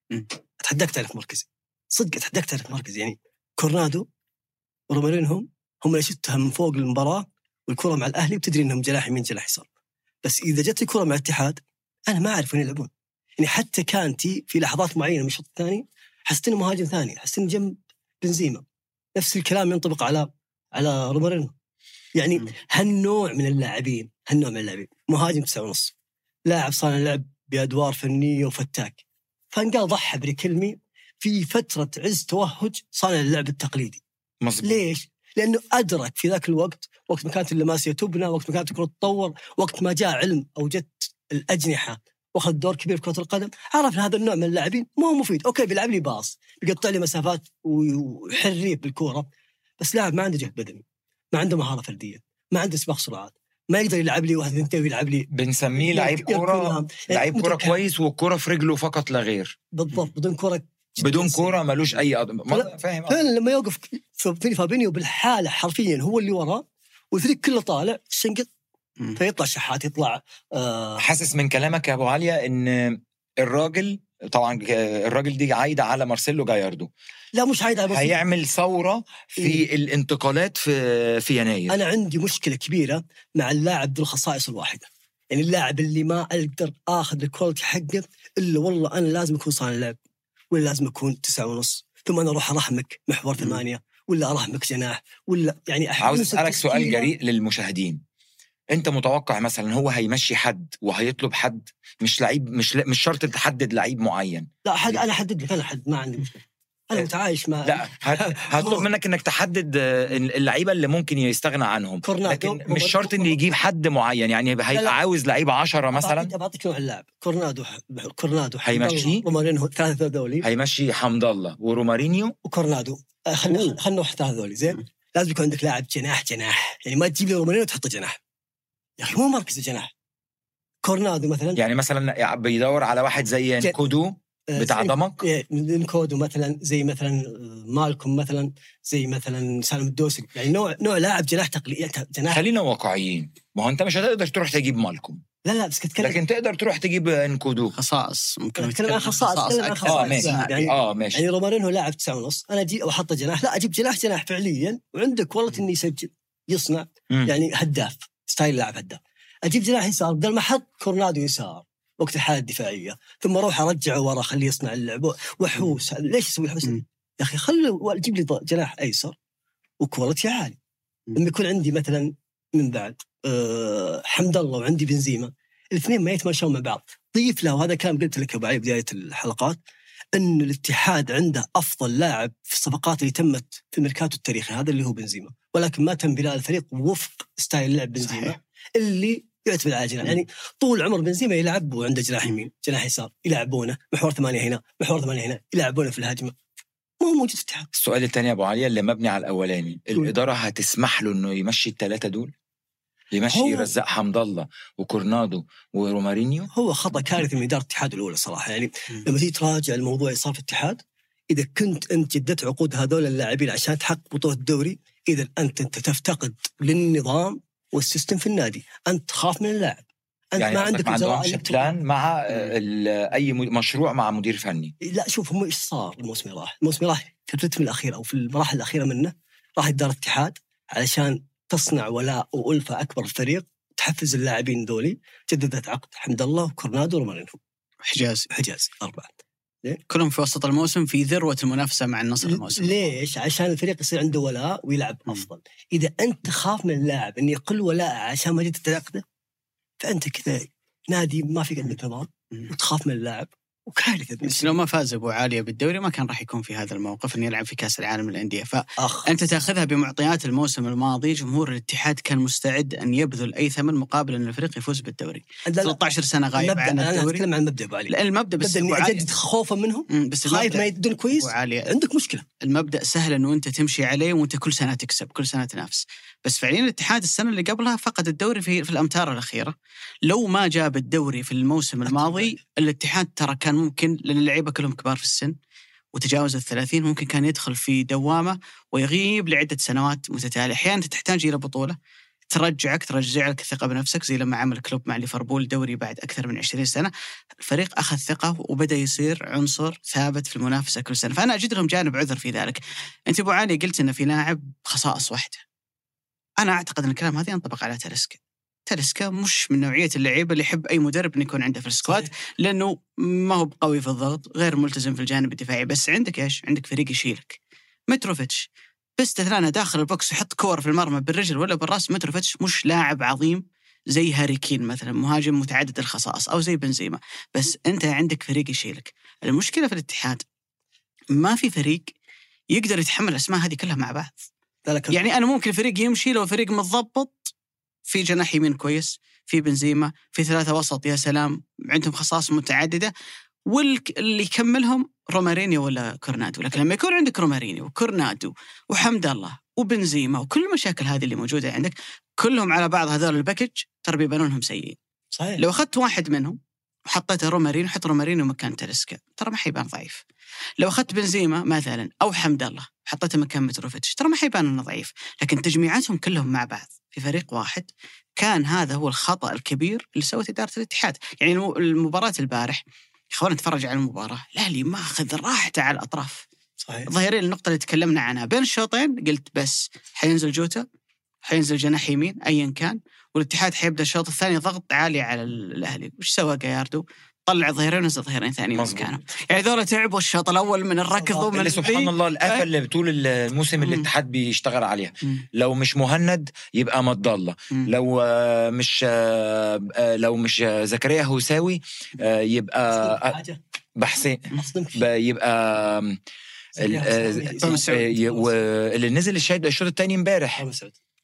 أتحداك تعرف مركزي صدق اتحداك تعرف مركزي يعني كورنادو ورومارينيو هم اللي شفتها من فوق المباراة والكرة مع الأهلي بتدري إنهم جناح يمين جناح يسار. بس إذا جت الكرة مع الاتحاد أنا ما أعرف وين يلعبون. يعني حتى كانتي في لحظات معينة من الشوط الثاني حسيت إنه مهاجم ثاني حسيت إنه جنب بنزيما. نفس الكلام ينطبق على على رومارينو يعني هالنوع من اللاعبين هالنوع من اللاعبين. مهاجم تسعة ونص. لاعب صانع لعب بأدوار فنية وفتاك. فانقال ضحى بريكلمي في فترة عز توهج صانع اللعب التقليدي. مصبوط. ليش؟ لأنه أدرك في ذاك الوقت وقت ما كانت اللماسيه تبنى وقت ما كانت الكرة تتطور وقت ما جاء علم أو جت الأجنحة وأخذ دور كبير في كرة القدم عرف هذا النوع من اللاعبين ما هو مفيد. okay بيلعب لي pass بيقطع لي مسافات ويحريف بالكورة بس لاعب ما عنده جهد بدني ما عنده مهارة فردية ما عنده سباق سرعات ما يقدر يلعب لي واحد اثنين ويلعب لي. بنسميه لعيب كوره لعيب كورة كويس والكوره في رجله فقط لا غير. بالضبط بدون كورة بدون كورة ملوش أي أضم... فاهم. فعلا لما يوقف في فابينيو بالحالة حرفيا هو اللي وراه والفريق كله طالع الشنقط فيطلع شحات يطلع آه حاسس من كلامك يا أبو عليا إن الراجل طبعا الراجل دي عايدة على مارسيلو جاياردو. لا مش عايدة على هيعمل ثورة في إيه؟ الانتقالات في في يناير. أنا عندي مشكلة كبيرة مع اللاعب ذو الخصائص الواحدة. يعني اللاعب اللي ما أقدر آخذ الكواليتي حقه إلا والله أنا لازم اكون صانع لعب. ولا لازم أكون تسعة ونص ثم أنا أروح أرحمك محور ثمانية ولا أرحمك جناح ولا يعني عاوز أسألك سؤال جريء للمشاهدين. أنت متوقع مثلا هو هيمشي حد وهيطلب حد مش لعيب مش ل... مش شرط تحدد لعيب معين. لا حد أنا أحدد لك أنا حد ما عندي مشكلة. أنا متعايش مع لا هطلب منك إنك تحدد اللعيبة اللي ممكن يستغنى عنهم. كورنادو لكن مش شرط إنه يجيب حد معين. يعني هيبقى عاوز لعيبة 10 مثلا؟ بعطيك نوع اللاعب كورنادو كورنادو هيمشي. رومارينيو ثلاثة ذولي هيمشي حمد الله. ورومارينيو؟ وكورنادو خلينا خلينا نروح ثلاثة ذولي زين. لازم يكون عندك لاعب جناح جناح. يعني ما تجيب لي رومارينيو وتحطه جناح. يا أخي مو مركز الجناح كورنادو مثلا. يعني مثلا بيدور على واحد زي كودو آه، بتاع دمك إيه من كودو مثلا زي مثلا مالكم مثلا زي مثلا سالم الدوسري. يعني نوع نوع لاعب جناح تقليدي جناح. خلينا واقعيين. ما هو انت مش هتقدر تروح تجيب مالكم. لا لا بس كتكلم لكن تقدر تروح تجيب انكودو خصائص. ممكن نتكلم عن خصائص آه ماشي. يعني آه ماشي. يعني رومارينو لاعب تسعة ونص. أنا أجي واحطه جناح. لا أجيب جناح جناح فعليا وعنده quality انه يسجل يصنع مم. يعني هداف style لاعب هداف. أجيب جناح يسار. بدل ما أحط كورنادو يسار وقت الحالة الدفاعية. ثم أروح أرجعه ورا خليه يصنع اللعب. وحوس. ليش أسوي حوس؟ يا أخي خل جيب لي جناح أيسر و quality عالي. لما يكون عندي مثلا من بعد أه حمد الله وعندي بنزيما الاثنين ما يتماشون مع بعض. ضيف له وهذا كان قلت لك ابو علي بداية الحلقات إن الاتحاد عنده أفضل لاعب في الصفقات اللي تمت في الميركاتو التاريخي هذا اللي هو بنزيما. ولكن ما تم بناء الفريق وفق style لعب بنزيما صحيح. اللي يعتمد على جناح. يعني طول عمر بنزيما يلعب وعنده جناح يمين جناح يسار يلعبونه. محور ثمانية هنا محور ثمانية هنا يلعبونه في الهجمة. ما هو موجود في الاتحاد السؤال الثاني يا أبو علي اللي مبني على الأولاني. الإدارة هتسمح له إنه يمشي الثلاثه دول؟ يمشي رزاق حمد الله وكورنادو ورومارينيو؟ هو خطأ كارثي من إدارة الاتحاد الأولى صراحة. يعني. لما تيجي تراجع الموضوع اللي صار في الاتحاد إذا كنت أنت جددت عقود هذول اللاعبين عشان تحقق بطولة الدوري إذا أنت أنت تفتقد للنظام وال system في النادي. أنت تخاف من اللاعب. أنت يعني ما عندك plan مع آه، ال- أي م- مشروع مع مدير فني. لا شوف هم إيش صار الموسم اللي راح؟ الموسم اللي راح في ال rhythm الأخير أو في المراحل الأخيرة منه راح يدار الاتحاد علشان تصنع ولاء وألفة أكبر الفريق تحفز اللاعبين ذولي جددت عقد حمد الله وكورنادو ورومارينو حجازي وحجاز أربعة. كلهم في وسط الموسم في ذروة المنافسة مع النصر الموسم ليش؟ عشان الفريق يصير عنده ولاء ويلعب. أفضل. إذا أنت تخاف من اللاعب انه يقل ولاء عشان ما جددت عقده فأنت كذا نادي ما في عندك نظام. وتخاف من اللاعب وكارثة بس لو ما فاز أبو عالية بالدوري ما كان راح يكون في هذا الموقف إنه يلعب في كأس العالم للأندية. ف أخ. أنت تأخذها بمعطيات الموسم الماضي جمهور الاتحاد كان مستعد أن يبذل أي ثمن مقابل أن الفريق يفوز بالدوري. لا لا. 13 سنة غايب المبدا عن أنا الدوري. أتكلم عن المبدا أبو علي. لأن المبدأ بس إني اجدد خوفا منهم بس خايف ما يدون كويس. عندك مشكلة. المبدأ سهل إنه أنت تمشي عليه وأنت كل سنة تكسب كل سنة تنافس. بس فعليا الاتحاد السنة اللي قبلها فقد الدوري في في الأمتار الأخيرة. لو ما جاب الدوري في الموسم الماضي الاتحاد ترى كان ممكن لأن اللعيبة كلهم كبار في السن وتجاوز الثلاثين ممكن كان يدخل في دوامة ويغيب لعدة سنوات متتالية. أحيانا تحتاج إلى بطولة. ترجعك ترجع لك الثقة بنفسك زي لما عمل كلوب مع ليفربول دوري بعد أكثر من 20 سنة. الفريق أخذ ثقة وبدأ يصير عنصر ثابت في المنافسة كل سنة. فأنا اجد لهم جانب عذر في ذلك. أنت أبو علي قلت إن في لاعب خصائص واحدة. أنا أعتقد إن الكلام هذا ينطبق على تالسكا تالسكا مش من نوعية اللعيبة اللي يحب أي مدرب إنه يكون عنده في ال squad لأنه ما هو قوي في الضغط غير ملتزم في الجانب الدفاعي. بس عندك إيش؟ عندك فريق يشيلك. متروفيتش. باستثناء داخل ال box يحط كور في المرمى بالرجل ولا بالراس متروفيتش مش لاعب عظيم زي هاري كين مثلا مهاجم متعدد الخصائص أو زي بنزيما. بس أنت عندك فريق يشيلك. المشكلة في الاتحاد ما في فريق يقدر يتحمل الأسماء هذه كلها مع بعض. لا يعني أنا ممكن الفريق يمشي لو فريق متضبط في جناح يمين كويس في بنزيما في ثلاثة وسط يا سلام عندهم خصائص متعددة واللي يكملهم رومارينيو ولا كورنادو. لكن لما يكون عندك رومارينيو وكورنادو وحمد الله وبنزيما وكل المشاكل هذه اللي موجودة عندك كلهم على بعض هذول ال package ترى بيبانون لهم سيئين. صحيح. لو أخذت واحد منهم وحطيته رومارينو حط رومارينو مكان تالسكا ترى ما حيبان ضعيف. لو أخذت بنزيما مثلا أو حمد الله حطيته مكان متروفيتش ترى ما حيبان إنه ضعيف. لكن تجميعاتهم كلهم مع بعض في فريق واحد. كان هذا هو الخطأ الكبير اللي سوت إدارة الاتحاد. يعني الم- المباراة البارح خلونا نتفرج على المباراة. الأهلي ماخذ راحته على الأطراف. صحيح. ظاهرين النقطة اللي تكلمنا عنها. بين الشوطين قلت بس حينزل جوتا حينزل جناح يمين ايا كان. والاتحاد حيبدأ الشوط الثاني ضغط عالي على ال- الأهلي وش سوى جاياردو طلع ظهيرين ونزل ظهيرين ثانيين. مكانهم يعني ذولا تعبوا الشوط الأول من الركض ومن اللي سبحان. الله الآفة اللي طول الموسم مم. الاتحاد بيشتغل عليها مم. لو مش مهند يبقى مضى الله. لو آه، مش آه، لو مش آه، زكريا هوساوي يبقى بحسين يبقى آم، ال- طه مسعود. ي- واللي نزل الشهيد الشوط الثاني امبارح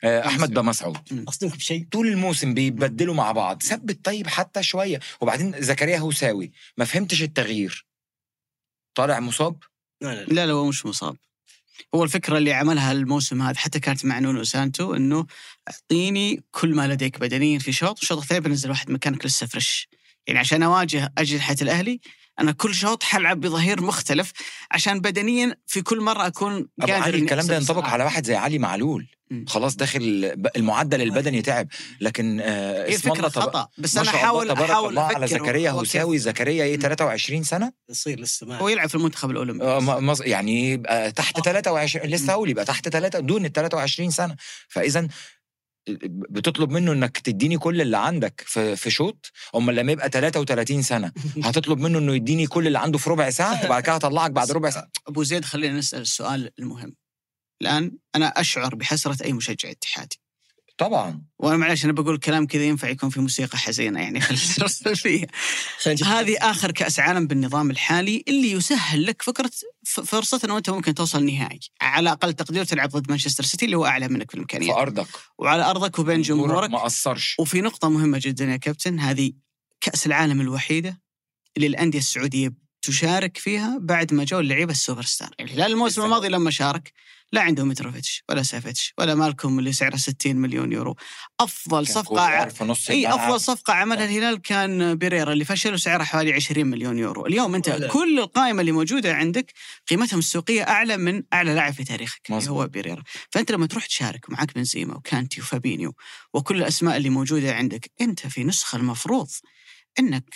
أحمد بمسعود اصدمك بشيء. طول الموسم بيبدلوا مع بعض. ثبت طيب حتى شوية. وبعدين زكريا هوساوي ما فهمتش التغيير. طالع مصاب؟ لا لا لا. لا لا هو مش مصاب. هو الفكرة اللي عملها الموسم هذا حتى كانت مع نونو سانتو إنه أعطيني كل ما لديك بدنيا في شوط الشوط الثاني بنزل واحد مكانك لسه فريش. يعني عشان أواجه أجنحة الأهلي أنا كل شوط حلعب بظهير مختلف عشان بدنيا في كل مرة أكون قادر علي إني الكلام ده ينطبق. على واحد زي علي معلول. مم. خلاص داخل المعدل البدني تعب. لكن آه هي اسم الله خطأ بس أنا أحاول أحاول الله على زكريا. هوساوي زكريا إيه؟ مم. 23 سنة؟ يصير لسه ما هو يلعب في المنتخب آه، الاولمبي مص- يعني يبقى تحت 23 لسه هقول يبقى تحت 3 دون ال 23 سنة. فاذا بتطلب منه إنك تديني كل اللي عندك في في شوط؟ أمال لما يبقى 33 سنة هتطلب منه إنه يديني كل اللي عنده في ربع ساعة؟ وبعد كده هطلعك بعد ربع ساعة. أبو زيد خلينا نسأل السؤال المهم. الآن أنا أشعر بحسرة أي مشجع اتحادي. طبعا. وأنا معلش أنا بقول كلام كذا ينفع يكون في موسيقى حزينة يعني. خلينا فيها. هذه آخر كأس عالم بالنظام الحالي اللي يسهل لك فكرة ف- فرصة إنه أنت ممكن توصل نهائي. على أقل تقدير تلعب ضد مانشستر سيتي اللي هو أعلى منك في في الإمكانيات. ارضك وعلى أرضك وبين جمهورك. ما قصرش وفي نقطة مهمة جدا يا كابتن هذه كأس العالم الوحيدة اللي الأندية السعودية تشارك فيها بعد ما جو اللعيبة السوبر ستار. يعني الهلال الموسم بالفعل. الماضي لما شارك لا عنده متروفيتش ولا سافيتش ولا مالكوم اللي سعره 60 مليون يورو في نص إي. أفضل صفقة عملها الهلال كان بيريرا اللي فشل وسعره حوالي 20 مليون يورو اليوم أنت ولا. كل القائمة اللي موجودة عندك قيمتهم السوقية أعلى من أعلى لاعب في تاريخك اللي مظبوط. هو بيريرا فأنت لما تروح تشارك ومعك بنزيما وكانتي وفابينيو وكل الأسماء اللي موجودة عندك أنت في نسخة المفروض إنك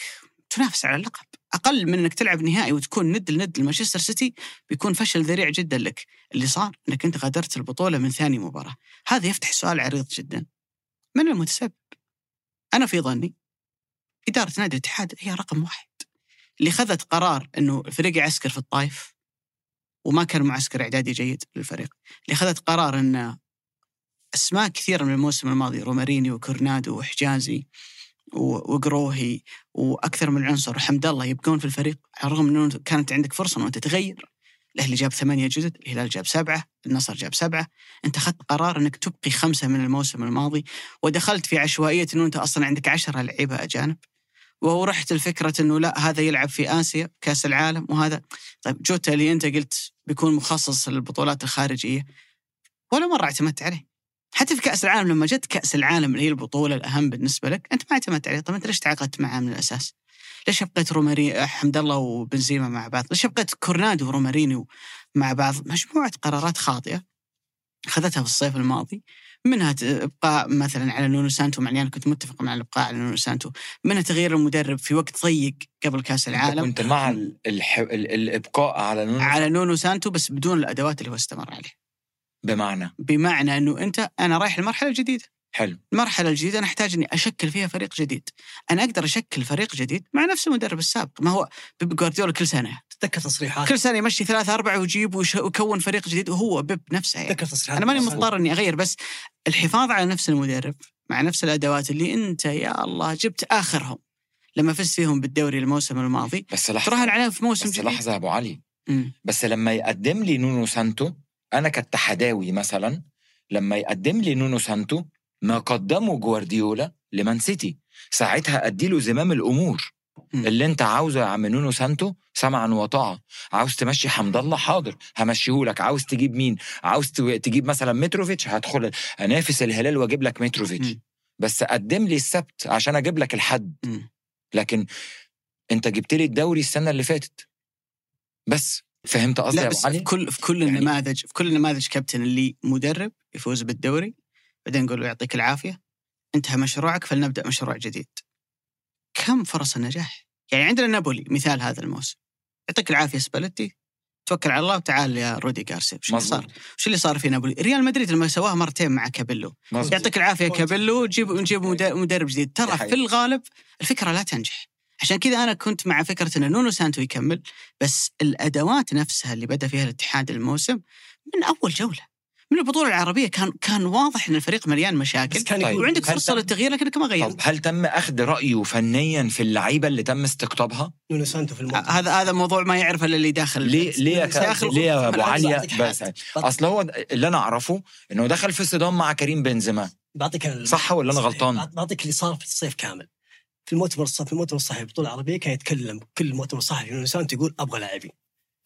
تنافس على اللقب. أقل من إنك تلعب نهائي وتكون ند لند لمانشستر سيتي بيكون فشل ذريع جدا لك. اللي صار إنك أنت غادرت البطولة من ثاني مباراة. هذا يفتح سؤال عريض جدا. من المتسبب؟ أنا في ظني إدارة نادي الاتحاد هي رقم واحد. اللي خذت قرار إنه الفريق يعسكر في الطايف وما كان معسكر إعدادي جيد للفريق. اللي خذت قرار إن أسماء كثيرة من الموسم الماضي روماريني وكورنادو وحجازي وقروهي وأكثر من عنصر وحمد الله يبقون في الفريق على الرغم إنه كانت عندك فرصة إنه انت تغير الأهلي جاب ثمانية جدد الهلال جاب سبعة النصر جاب سبعة. أنت أخذت قرار إنك تبقي خمسة من الموسم الماضي ودخلت في عشوائية إنه أنت أصلا عندك عشرة لعيبة أجانب. ورحت الفكرة إنه لا هذا يلعب في آسيا كأس العالم وهذا. طيب جوتا اللي أنت قلت بيكون مخصص للبطولات الخارجية. ولا مرة اعتمدت عليه. حتى في كأس العالم لما جت كأس العالم اللي هي البطولة الأهم بالنسبة لك أنت ما اعتمدت عليه طيب أنت ليش تعاقدت معاه من الأساس؟ ليش ابقيت روماري حمد الله وبنزيما مع بعض؟ ليش ابقيت كورنادو ورومارينيو مع بعض؟ مجموعة قرارات خاطئة أخذتها في الصيف الماضي منها إبقاء مثلا على نونو سانتو مع أنا كنت متفق مع الإبقاء على نونو سانتو منها تغيير المدرب في وقت ضيق قبل كأس العالم كنت مع ال... الح... ال... الإبقاء على نونو على نونو سانتو بس بدون الأدوات اللي هو استمر عليها بمعنى. بمعنى أنه أنت أنا رايح لمرحلة جديدة. حلو. المرحلة الجديدة أنا أحتاج إني أشكل فيها فريق جديد. أنا أقدر أشكل فريق جديد مع نفس المدرب السابق ما هو بيب جوارديولا كل سنة. تذكر تصريحات. كل سنة يمشي ثلاثة أربعة ويجيب ويش- ويكون فريق جديد وهو بيب نفسه يعني. تذكر تصريحات. أنا ماني مضطر إني أغير بس الحفاظ على نفس المدرب مع نفس الأدوات اللي أنت يا الله جبت آخرهم. لما فزت فيهم بالدوري الموسم الماضي. بس لحظة. تراهن عليهم في موسم بس جديد. لحظة يا أبو علي. مم. بس لما يقدم لي نونو سانتو أنا كاتحداوي مثلا لما يقدم لي نونو سانتو ما قدمه جوارديولا لمان سيتي. ساعتها أديله زمام الأمور. اللي أنت عاوزه يا عم نونو سانتو سمعا وطاعه عاوز تمشي حمد الله؟ حاضر. همشيهولك. عاوز تجيب مين؟ عاوز تجيب مثلا متروفيتش؟ هدخل أنافس الهلال وأجيب لك متروفيتش. بس قدم لي السبت عشان أجيب لك الحد. لكن أنت جبت لي الدوري السنة اللي فاتت. بس. فهمت قصدي يا ابو علي في كل في كل يعني- النماذج في كل النماذج كابتن اللي مدرب يفوز بالدوري بعدين نقول له يعطيك العافية انتهى مشروعك فلنبدأ مشروع جديد. كم فرص النجاح؟ يعني عندنا نابولي مثال هذا الموسم يعطيك العافية سباليتي توكل على الله وتعال يا رودي جارسيا وش اللي صار؟ وش اللي صار في نابولي؟ ريال مدريد لما سواها مرتين مع كابيلو يعطيك العافية كابيلو وجيب نجيب مد- مدرب جديد دي ترى. في الغالب الفكرة لا تنجح عشان كذا أنا كنت مع فكرة إن نونو سانتو يكمل بس الأدوات نفسها اللي بدأ فيها الاتحاد الموسم من أول جولة من البطولة العربية كان كان واضح إن الفريق مليان مشاكل بس كان طيب. وعندك فرصة تم- للتغيير لكنك ما طب غيرت هل تم أخذ رأيه فنيا في اللعيبة اللي تم استقطابها؟ نونو سانتو في الموضوع هذا هذا موضوع ما يعرفه إلا اللي داخل ليه ليه يا ليه أبو علي. بس أصل هو اللي أنا أعرفه إنه دخل في صدام مع كريم بنزيما بعطيك صح ولا أنا. غلطان؟ بعط- بعطيك اللي صار في الصيف كامل في المؤتمر الصحفي في المؤتمر الصحفي البطوله العربية كان يتكلم كل مؤتمر صحفي نونو سانتو يقول أبغى لاعبين.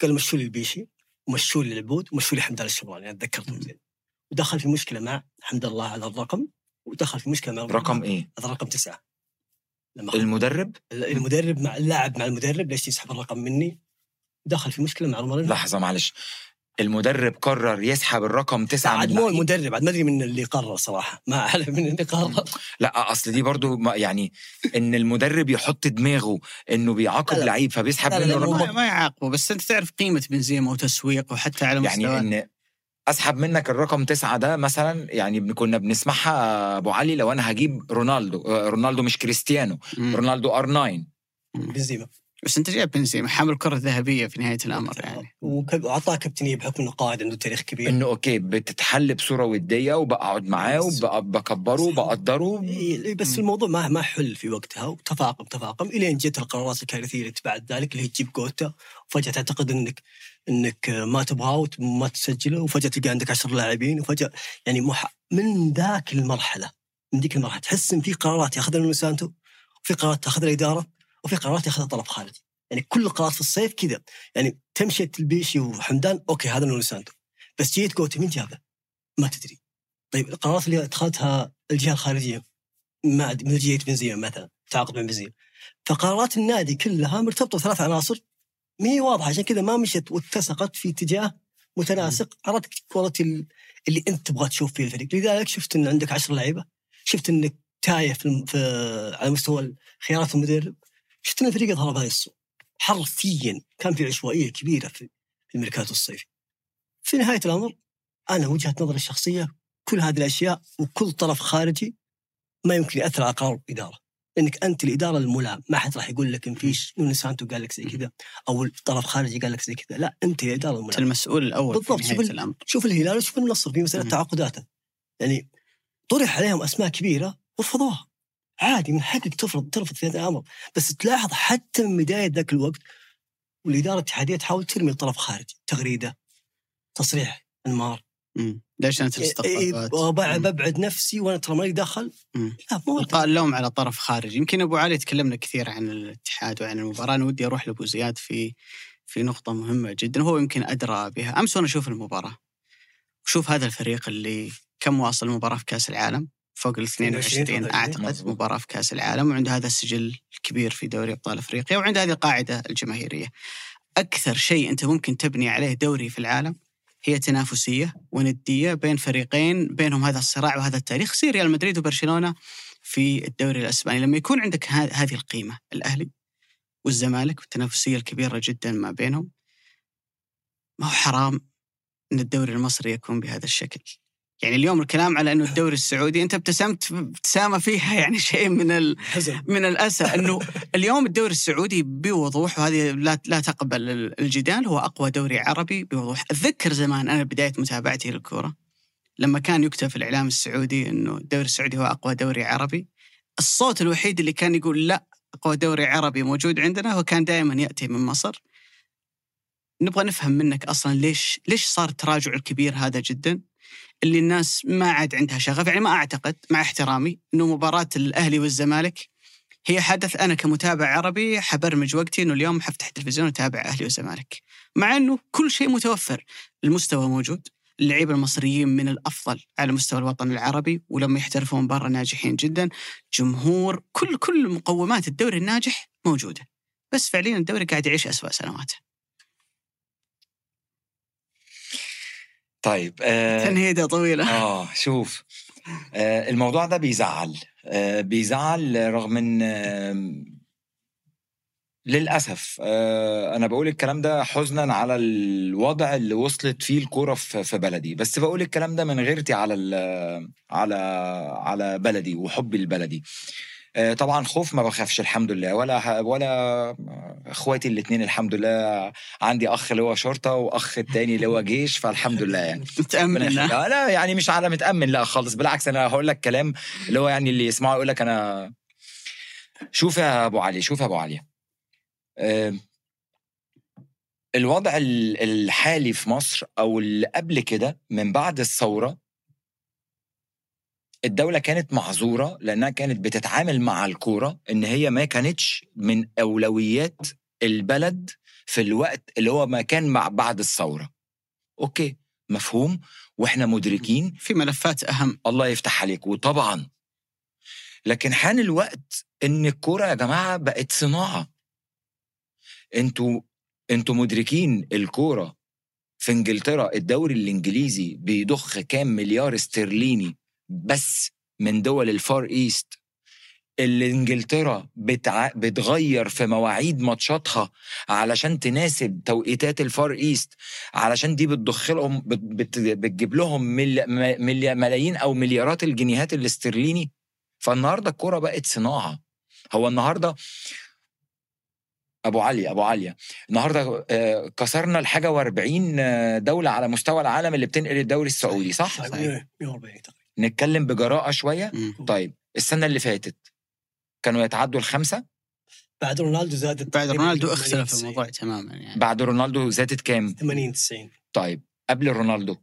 قال مشوا لي البيشي ومشوا لي العبود ومشوا لي حمد الله الشبراني. أنا تذكرتهم زين. ودخل في مشكلة مع حمد الله على الرقم ودخل في مشكلة مع رقم إيه؟ هذا رقم تسعة. لما المدرب؟ المدرب مع اللاعب مع المدرب ليش يسحب الرقم مني؟ دخل في مشكلة مع رومارينو لحظة معلش. المدرب قرر يسحب الرقم تسعة عاد مو. المدرب عاد ما أدري من اللي قرر صراحة. ما أعرف من اللي قرر. لا أصل دي برضو ما- يعني إن المدرب يحط دماغه إنه بيعاقب. لعيب فبيسحب لا لا منه لا، الرقم. ما, يعاقبه بس أنت تعرف قيمة بنزيما وتسويقه وحتى على يعني مستوى إن أسحب منك الرقم تسعة ده مثلا يعني كنا بنسمعها أبو علي لو أنا هجيب رونالدو آه، رونالدو مش كريستيانو. رونالدو R9 بنزيما. بس أنت جايب بنزيما حامل كرة ذهبية في نهاية الأمر يعني. وعطاه كابتنيه بحكم إنه قائد عنده تاريخ كبير. إنه okay بتتحل بصوره ودية وبقعد معاه وبكبره وبقدره بس الموضوع ما ما حل في وقتها وتفاقم تفاقم. إلين جت القرارات الكارثية اللي بعد ذلك اللي هي تجيب جوتا وفجأة تعتقد انك إنك ما تبغاه وما تسجله وفجأة تلقى عندك عشر لاعبين وفجأة يعني مح... من ذاك المرحلة من ذيك المرحلة تحس إن في قرارات ياخذها نونو سانتو وفي قرارات تاخذها الإدارة وفي قرارات ياخذها طرف خارجي. يعني كل القرارات في الصيف كذا. يعني تمشي البيشي وحمدان okay هذا نونو سانتو بس جيت جوتا مين جابه؟ ما تدري. طيب القرارات اللي اتخذتها الجهة الخارجية؟ مع مثل جهه بنزيما مثلا تعاقد مع بنزيما فقرارات النادي كلها مرتبطة بثلاث عناصر. ما هي واضحة. عشان كذا ما مشت واتسقت في اتجاه متناسق. عرفت quality ال- اللي أنت تبغى تشوف فيه الفريق. لذلك شفت إن عندك عشر لعيبة. شفت إنك تايه في, في على مستوى خيارات المدرب شفت أن الفريق يظهر بهذه الصورة حرفيا كان في عشوائية كبيرة في الميركاتو الصيفي. في نهاية الأمر أنا وجهة نظري الشخصية كل هذه الأشياء وكل طرف خارجي ما يمكن يأثر على قرار الإدارة. لانك أنت الإدارة الملام ما حد راح يقول لك إن فيش نونو سانتو قال لك زي كذا أو الطرف خارجي قال لك زي كذا. لا أنت الاداره الملام. المسؤول الأول بالضبط، شوف الأمر. شوف الهلال وشوف النصر في مسألة. تعاقداته. يعني طرح عليهم أسماء كبيرة ورفضوها عادي من حقك ترفض ترفض في هذا الأمر. بس تلاحظ حتى من بداية ذاك الوقت والإدارة الاتحادية تحاول ترمي الطرف خارجي تغريدة تصريح انمار مم. لجنة الاستقطابات إيه، مم. ببعد نفسي وأنا ترى مالي دخل. لا مو القاء اللوم على طرف خارجي. يمكن أبو علي تكلمنا كثير عن الاتحاد وعن المباراة. أنا ودي أروح لأبو زياد في في نقطة مهمة جدا. هو يمكن أدرى بها. أمس وأنا أشوف المباراة. وشوف هذا الفريق اللي كم واصل المباراة في كأس العالم. فوق ال 22 22 اعتقد. مباراة في كأس العالم وعنده هذا السجل الكبير في دوري أبطال أفريقيا وعنده هذه القاعدة الجماهيرية. أكثر شيء أنت ممكن تبني عليه دوري في العالم هي تنافسية وندية بين فريقين بينهم هذا الصراع وهذا التاريخ. زي ريال مدريد وبرشلونة في الدوري الأسباني. لما يكون عندك هذه القيمة الأهلي والزمالك والتنافسية الكبيرة جدا ما بينهم ما هو حرام إن الدوري المصري يكون بهذا الشكل. يعني اليوم الكلام على إنه الدوري السعودي أنت ابتسمت ابتسامة فيها يعني شيء من ال... من الأسى. إنه اليوم الدوري السعودي بوضوح وهذه لا لا تقبل الجدال هو أقوى دوري عربي بوضوح. أتذكر زمان أنا بداية متابعتي للكورة لما كان يكتب في الإعلام السعودي إنه الدوري السعودي هو أقوى دوري عربي الصوت الوحيد اللي كان يقول لا أقوى دوري عربي موجود عندنا هو كان دائما يأتي من مصر. نبغى نفهم منك أصلا ليش ليش صار التراجع الكبير هذا جدا؟ اللي الناس ما عاد عندها شغف. يعني ما أعتقد مع احترامي إنه مباراة الأهلي والزمالك هي حدث أنا كمتابع عربي حبرمج وقتي إنه اليوم حفتح التلفزيون وأتابع أهلي وزمالك. مع إنه كل شيء متوفر. المستوى موجود. اللعيبة المصريين من الأفضل على مستوى الوطن العربي ولما يحترفون برا ناجحين جدا. جمهور كل كل مقومات الدوري الناجح موجودة. بس فعليا الدوري قاعد يعيش أسوأ سنواته طيب آه تنهيدة طويلة. آه شوف آه الموضوع ده بيزعل آه بيزعل رغم إن آه للأسف آه أنا بقول الكلام ده حزنا على الوضع اللي وصلت فيه الكورة في في بلدي بس بقول الكلام ده من غيرتي على على على بلدي وحبي لبلدي. آه، طبعا خوف ما بخافش الحمد لله. ولا ولا اخواتي الاثنين الحمد لله. عندي أخ اللي هو شرطة وأخ التاني اللي هو جيش فالحمد لله يعني. متأمن لا لا يعني مش على متأمن لا خالص. بالعكس أنا هقول لك كلام اللي هو يعني اللي يسمعه يقول لك أنا شوف يا أبو علي شوف يا أبو علي. آه، الوضع ال- الحالي في مصر أو اللي قبل كده من بعد الثورة الدولة كانت معذورة لأنها كانت بتتعامل مع الكورة إن هي ما كانتش من أولويات البلد في الوقت اللي هو ما كان مع بعد الثورة. أوكي مفهوم. وإحنا مدركين. في ملفات أهم. الله يفتح عليك. وطبعا. لكن حان الوقت إن الكورة يا جماعة بقت صناعة. أنتوا أنتوا مدركين الكورة في إنجلترا الدوري الإنجليزي بيضخ كام مليار استرليني. بس من دول ال Far East اللي إنجلترا بتع... بتغير في مواعيد ماتشاتها علشان تناسب توقيتات ال Far East علشان دي بتضخ لهم بت... بت... بتجيب لهم مل... مل... ملايين أو مليارات الجنيهات الاسترليني فالنهارده الكورة بقت صناعة هو النهارده أبو علي أبو عليا النهارده آه، كسرنا الحاجة و40 دولة على مستوى العالم اللي بتنقل الدوري السعودي صح؟ صحيح. 140 تقريبا نتكلم بجراءة شوية. مم. طيب السنة اللي فاتت كانوا يتعدوا الخمسة؟ بعد رونالدو زادت بعد رونالدو 80 اختلف 90. الموضوع تماما يعني. بعد رونالدو زادت كام؟ 80 90 طيب قبل رونالدو؟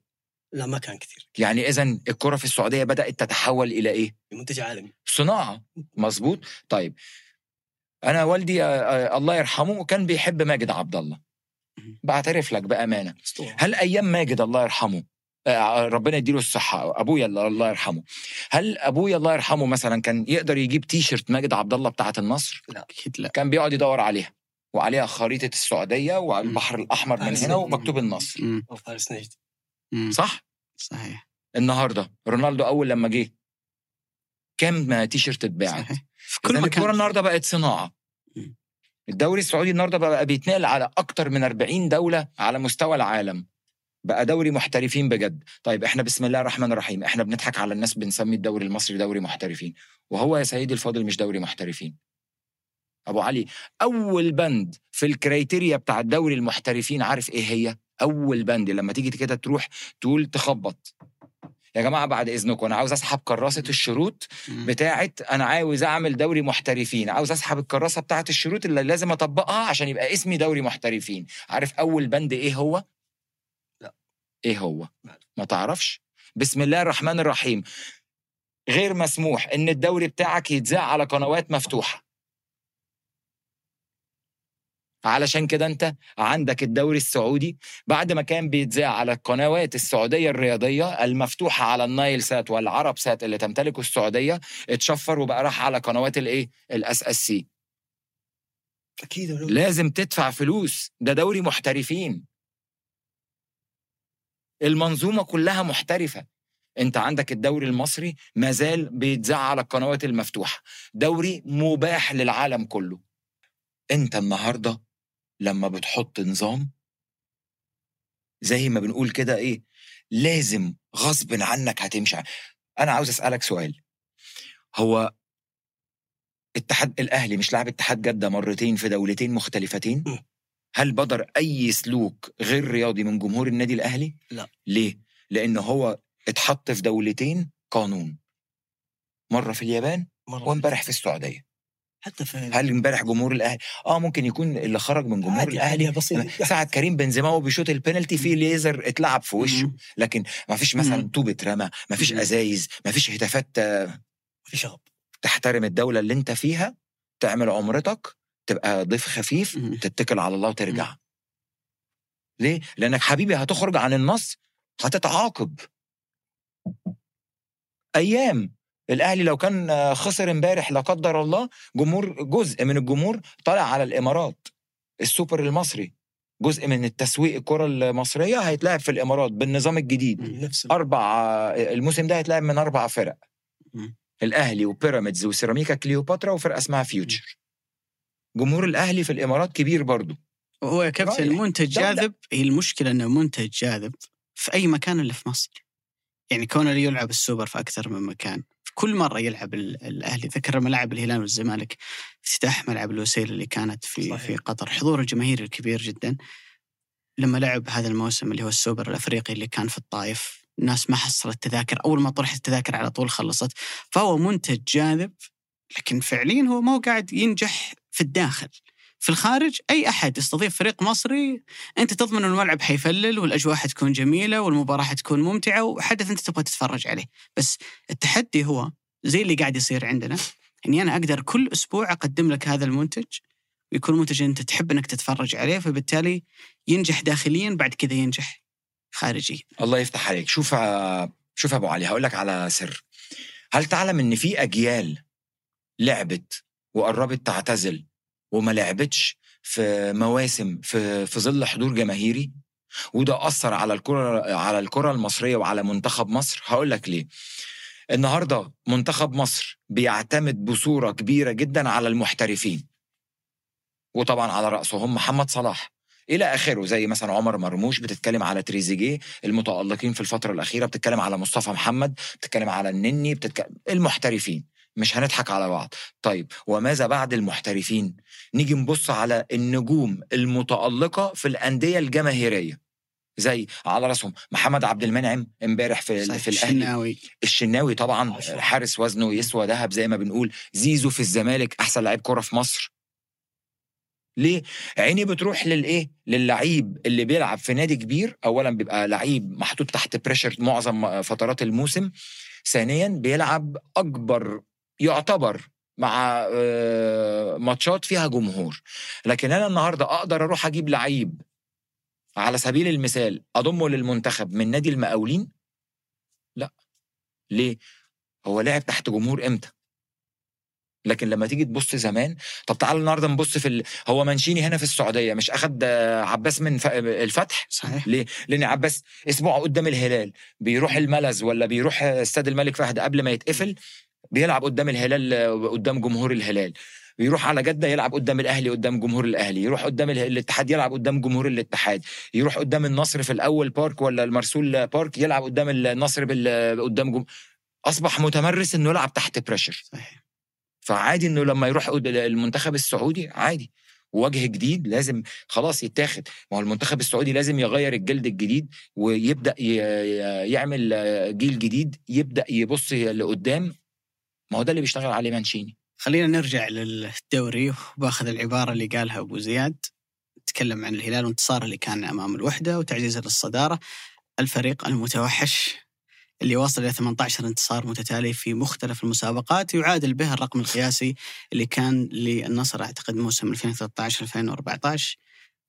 لا ما كان كثير يعني اذا الكرة في السعودية بدأت تتحول إلى إيه؟ منتج عالمي. صناعة. مظبوط. طيب أنا والدي آه، آه، الله يرحمه كان بيحب ماجد عبد الله. بعترف لك بأمانة. هل أيام ماجد الله يرحمه ربنا يديله الصحة. أبويا الله الله يرحمه. هل أبويا الله يرحمه مثلا كان يقدر يجيب تي شيرت ماجد عبد الله بتاعة النصر؟ أكيد لا. كان بيقعد يدور عليها وعليها خريطة السعودية وعلى البحر الأحمر من هنا. ومكتوب النصر. صح؟ صحيح. النهارده. رونالدو أول لما جه. كام تي شيرت اتباعت؟ صحيح. في كل كل الكورة مكان النهارده بقت صناعة. الدوري السعودي النهارده بقى بيتنقل على أكتر من 40 دولة على مستوى العالم. بقى دوري محترفين بجد. طيب إحنا بسم الله الرحمن الرحيم. إحنا بنضحك على الناس بنسمي الدوري المصري دوري محترفين. وهو يا سيدي الفاضل مش دوري محترفين. أبو علي أول بند في الكريتيريا بتاع الدوري المحترفين عارف إيه هي؟ أول بند لما تيجي كده تروح تقول تخبط. يا جماعة بعد إذنكم أنا عاوز أسحب كراسة الشروط مم. بتاعت أنا عاوز أعمل دوري محترفين. عاوز أسحب الكراسة بتاعت الشروط اللي لازم أطبقها عشان يبقى اسمي دوري محترفين. عارف أول بند إيه هو. إيه هو. ما تعرفش. بسم الله الرحمن الرحيم. غير مسموح إن الدوري بتاعك يتذاع على قنوات مفتوحة. علشان كده أنت عندك الدوري السعودي بعد ما كان بيتذاع على القنوات السعودية الرياضية المفتوحة على النايل سات والعرب سات اللي تمتلكه السعودية اتشفر وبقى راح على قنوات الإيه؟ ال SSC أكيد لازم تدفع فلوس. ده دوري محترفين. المنظومة كلها محترفة. انت عندك الدوري المصري مازال بيتذاع على القنوات المفتوحة. دوري مباح للعالم كله. انت النهارده لما بتحط نظام زي ما بنقول كده إيه لازم غصب عنك هتمشي. أنا عاوز اسألك سؤال. هو اتحاد الأهلي مش لاعب اتحاد جدة مرتين في دولتين مختلفتين. هل بدر أي سلوك غير رياضي من جمهور النادي الأهلي؟ لا. ليه؟ لأن هو اتحط في دولتين قانون. مرة في اليابان مرة وامبارح في السعودية. حتى في هل امبارح جمهور الأهلي؟ آه ممكن يكون اللي خرج من جمهور عادي الأهلي. بسيط. ساعة كريم بنزيما وهو بيشوط البينالتي في ليزر اتلعب في وشه. لكن ما فيش مثلا. طوب اترمى ما فيش. أزايز ما فيش هتافات آه، في شغب تحترم الدولة اللي انت فيها تعمل عمرتك تبقى ضيف خفيف. تتكل على الله وترجع. ليه؟ لأنك حبيبي هتخرج عن النص هتتعاقب. أيام الأهلي لو كان خسر امبارح لا قدر الله جمهور جزء من الجمهور طالع على الإمارات السوبر المصري. جزء من التسويق الكرة المصرية هيتلعب في الإمارات بالنظام الجديد. أربع الموسم ده هيتلعب من أربع فرق. الأهلي وبيراميدز وسيراميكا كليوباترا وفرقة اسمها فيوتشر. جمهور الأهلي في الإمارات كبير برضو هو يا كابتن رايح. منتج دولة. جاذب؟ هي المشكلة إنه منتج جاذب في أي مكان إلا في مصر. يعني كونه يلعب السوبر في أكثر من مكان. في كل مرة يلعب ال- الأهلي. ذكر لما لعب الهلال والزمالك. افتتاح ملعب الوسيله اللي كانت في صحيح. في قطر. حضور الجماهير الكبير جدا. لما لعب هذا الموسم اللي هو السوبر الأفريقي اللي كان في الطائف الناس ما حصلت تذاكر. أول ما طرحت التذاكر على طول خلصت. فهو منتج جاذب لكن فعليا هو ما هو قاعد ينجح في الداخل. في الخارج أي أحد يستضيف فريق مصري أنت تضمن ان الملعب حيفلل والأجواء حتكون جميلة والمباراة حتكون ممتعة وحدث أنت تبغى تتفرج عليه. بس التحدي هو زي اللي قاعد يصير عندنا إني أنا أقدر كل أسبوع أقدم لك هذا المنتج ويكون منتج أنت تحب إنك تتفرج عليه فبالتالي ينجح داخليا بعد كذا ينجح خارجيا. الله يفتح عليك. شوف شوف أبو علي هقول لك على سر. هل تعلم إن في أجيال لعبت وقربت تعتزل وما لعبتش في مواسم في في ظل حضور جماهيري. وده أثر على الكرة على الكرة المصرية وعلى منتخب مصر. هقول لك ليه. النهارده منتخب مصر بيعتمد بصورة كبيرة جدا على المحترفين. وطبعا على رأسهم محمد صلاح. إلى آخره زي مثلا عمر مرموش بتتكلم على تريزيجيه المتألقين في الفترة الأخيرة بتتكلم على مصطفى محمد بتتكلم على النني بتتكلم المحترفين. مش هنضحك على بعض. طيب وماذا بعد المحترفين؟ نيجي نبص على النجوم المتألقة في الأندية الجماهيرية. زي على راسهم محمد عبد المنعم امبارح في في الأهلي. الشناوي. الشناوي طبعا. حارس وزنه يسوى ذهب زي ما بنقول. زيزو في الزمالك أحسن لعيب كرة في مصر. ليه؟ عيني بتروح للايه للعيب اللي بيلعب في نادي كبير. اولا بيبقى لعيب محطوط تحت بريشر معظم فترات الموسم. ثانيا بيلعب أكبر يعتبر مع آه، ماتشات فيها جمهور. لكن أنا النهارده أقدر أروح أجيب لعيب على سبيل المثال أضمه للمنتخب من نادي المقاولين؟ لا. ليه؟ هو لعب تحت جمهور إمتى؟ لكن لما تيجي تبص زمان طب تعال النهارده نبص في ال... هو منشيني هنا في السعودية مش أخد عباس من ف... الفتح؟ صحيح. ليه؟ لأن عباس أسبوع قدام الهلال بيروح الملز ولا بيروح استاد الملك فهد قبل ما يتقفل؟ بيلعب قدام الهلال قدام جمهور الهلال. يروح على جدة يلعب قدام الأهلي قدام جمهور الأهلي. يروح قدام الاتحاد يلعب قدام جمهور الاتحاد. يروح قدام النصر في الأول بارك ولا المرسول بارك يلعب قدام النصر بال... قدام جم... أصبح متمرس إنه يلعب تحت بريشر صحيح. فعادي إنه لما يروح المنتخب السعودي عادي. وجه جديد لازم خلاص يتاخد. ما هو المنتخب السعودي لازم يغير الجلد الجديد ويبدأ يعمل جيل جديد يبدأ يبص لقدام. ما هو ده اللي بيشتغل عليه مانشيني. خلينا نرجع للدوري وباخذ العبارة اللي قالها أبو زياد تكلم عن الهلال وانتصاره اللي كان أمام الوحدة وتعزيزه للصدارة. الفريق المتوحش اللي وصل إلى 18 انتصار متتالي في مختلف المسابقات يعادل به الرقم القياسي اللي كان للنصر أعتقد موسم 2013 2014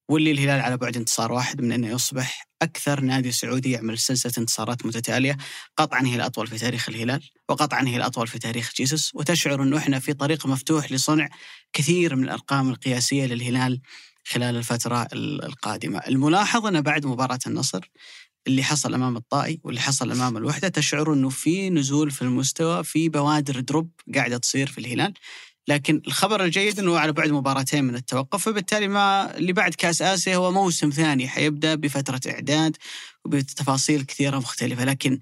واللي الهلال على بعد انتصار واحد من إنه يصبح أكثر نادي سعودي يعمل سلسلة انتصارات متتالية. قطعا هي الأطول في تاريخ الهلال وقطعا هي الأطول في تاريخ جيسوس. وتشعر إنه إحنا في طريق مفتوح لصنع كثير من الأرقام القياسية للهلال خلال الفترة ال- القادمة. الملاحظ إنه بعد مباراة النصر اللي حصل أمام الطائي واللي حصل أمام الوحدة تشعر إنه في نزول في المستوى في بوادر دروب قاعدة تصير في الهلال. لكن الخبر الجيد إنه على بعد مباراتين من التوقف فبالتالي ما اللي بعد كاس آسيا هو موسم ثاني حيبدأ بفترة إعداد وبتفاصيل كثيرة مختلفة لكن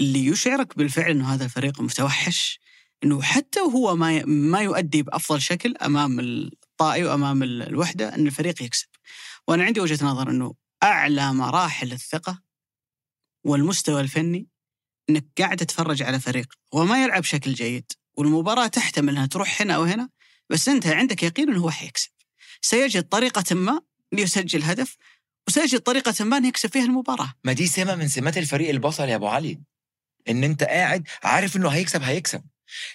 اللي يشعرك بالفعل إنه هذا الفريق متوحش إنه حتى وهو ما ما يؤدي بأفضل شكل أمام الطائي وأمام ال- الوحدة إن الفريق يكسب. وأنا عندي وجهة نظر إنه أعلى مراحل الثقة والمستوى الفني إنك قاعد تتفرج على فريق وما يلعب بشكل جيد والمباراة تحتمل أنها تروح هنا أو هنا بس أنت عندك يقين إنه هو حيكسب. سيجد طريقة ما ليسجل هدف وسيجد طريقة ما يكسب فيها المباراة. ما دي سمة من سمات الفريق البطل يا أبو علي إن أنت قاعد عارف إنه هيكسب هيكسب.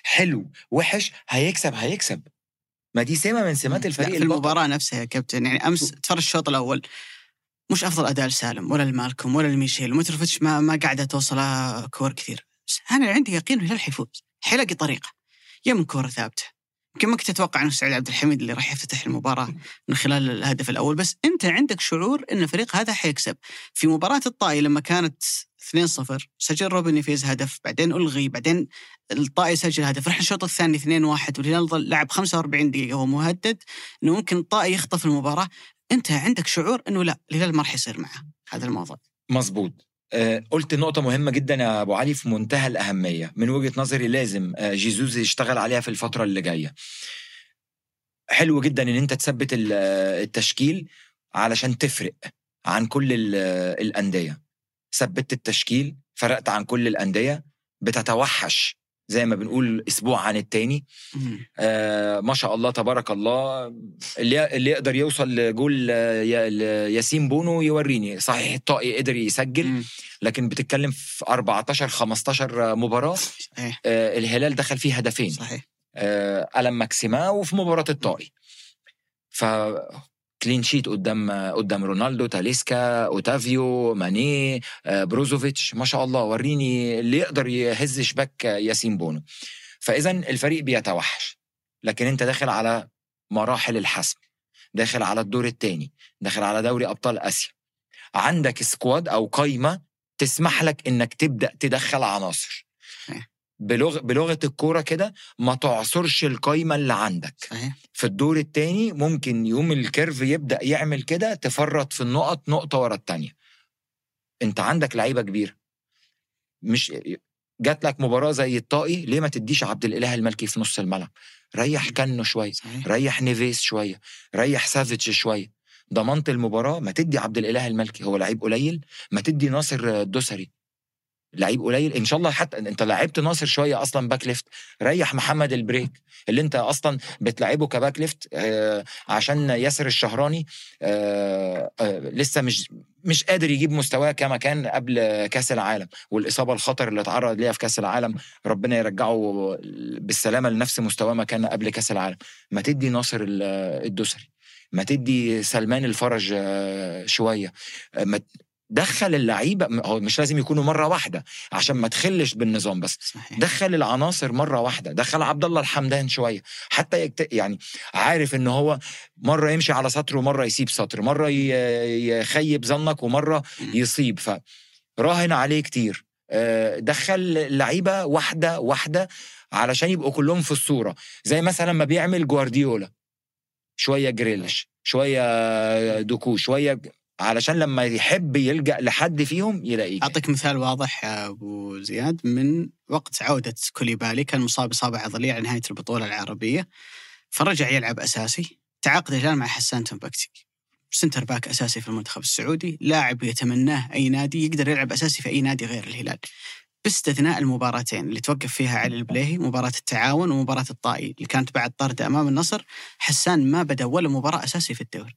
حلو وحش هيكسب هيكسب. ما دي سمة من سمات الفريق في البطل. المباراة نفسها يا كابتن يعني أمس تفرج الشوط الأول مش أفضل أداء لسالم ولا لمالكم ولا لميشيل ومتروفيتش ما ما قاعدة توصل كور كثير. بس أنا عندي يقين الهلال حيفوز حيلاقي طريقة. يا من كورة ثابته يمكن ما كنت أتوقع إنه سعود عبد الحميد اللي راح يفتتح المباراة من خلال الهدف الأول بس أنت عندك شعور إن الفريق هذا حيكسب. في مباراة الطائي لما كانت 2-0 سجل روبن نيفيز هدف بعدين ألغي بعدين الطائي سجل هدف. رحنا الشوط الثاني 2-1 والهلال لعب 45 دقيقة وهو مهدد. إنه ممكن الطائي يخطف المباراة. أنت عندك شعور إنه لا الهلال ما راح يصير معه. هذا الموضوع. مظبوط آه، قلت نقطة مهمة جدا يا أبو علي في منتهى الأهمية. من وجهة نظري لازم آه، جيزوز يشتغل عليها في الفترة اللي جاية. حلو جدا إن أنت تثبت آه، التشكيل علشان تفرق عن كل ال- آه، الأندية. ثبت التشكيل فرقت عن كل الأندية بتتوحش زي ما بنقول أسبوع عن التاني. آه ما شاء الله تبارك الله. اللي, اللي يقدر يوصل لجول يا- ياسين بونو يوريني. صحيح الطائي قدر يسجل مم. لكن بتتكلم في 14 15 مباراة. صحيح. آه الهلال دخل فيه هدفين. صحيح. آه ألم ماكسيما وفي مباراة الطائي ف clean sheet قدام قدام رونالدو تاليسكا أوتافيو ماني آه، بروزوفيتش. ما شاء الله وريني اللي يقدر يهز شباك ياسين بونو. فإذا الفريق بيتوحش لكن أنت داخل على مراحل الحسم داخل على الدور الثاني داخل على دوري أبطال آسيا. عندك squad أو قايمة تسمح لك إنك تبدأ تدخل عناصر. بلغ... بلغة الكورة كده ما تعصرش القايمة اللي عندك. صحيح. في الدور الثاني ممكن يوم ال curve يبدأ يعمل كده تفرط في النقط نقطة ورا الثانية أنت عندك لعيبة كبيرة. مش جات لك مباراة زي الطائي ليه ما تديش عبد الإله الملكي في نص الملعب؟ ريح كنو شوية. صحيح. ريح نيفيس شوية. ريح سافيتش شوية. ضمنت المباراة ما تدي عبد الإله الملكي هو لعيب قليل. ما تدي ناصر الدوسري لعيب قليل. إن شاء الله حتى أنت لعبت ناصر شوية أصلا back left ريح محمد البريك اللي أنت أصلا بتلعبه ك back left آه عشان ياسر الشهراني آه آه لسه مش مش قادر يجيب مستواه كما كان قبل كأس العالم. والإصابة الخطر اللي اتعرض ليها في كأس العالم ربنا يرجعه بالسلامة لنفس مستواه ما كان قبل كأس العالم. ما تدي ناصر ال- الدوسري ما تدي سلمان الفرج آه، شوية. ما دخل اللعيبة هو مش لازم يكونوا مرة واحدة عشان ما تخلش بالنظام بس. صحيح. دخل العناصر مرة واحدة دخل عبد الله الحمدان شوية حتى يكت... يعني عارف إن هو مرة يمشي على سطر ومرة يسيب سطر مرة ي... يخيب ظنك ومرة يصيب. فراهن عليه كتير. آه، دخل لعيبة واحدة واحدة علشان يبقوا كلهم في الصورة. زي مثلا ما بيعمل جوارديولا. شوية جريليش شوية دوكو شوية علشان لما يحب يلجأ لحد فيهم يلاقيه. أعطيك مثال واضح أبو زياد من وقت عودة كوليبالي كان مصاب إصابة عضلية على نهاية البطولة العربية فرجع يلعب أساسي تعاقد الهلال مع حسان تمبكتي centre back أساسي في المنتخب السعودي لاعب يتمناه أي نادي يقدر يلعب أساسي في أي نادي غير الهلال. باستثناء المباراتين اللي توقف فيها علي البليهي مباراة التعاون ومباراة الطائي اللي كانت بعد طرد أمام النصر حسان ما بدأ ولا مباراة أساسي في الدوري.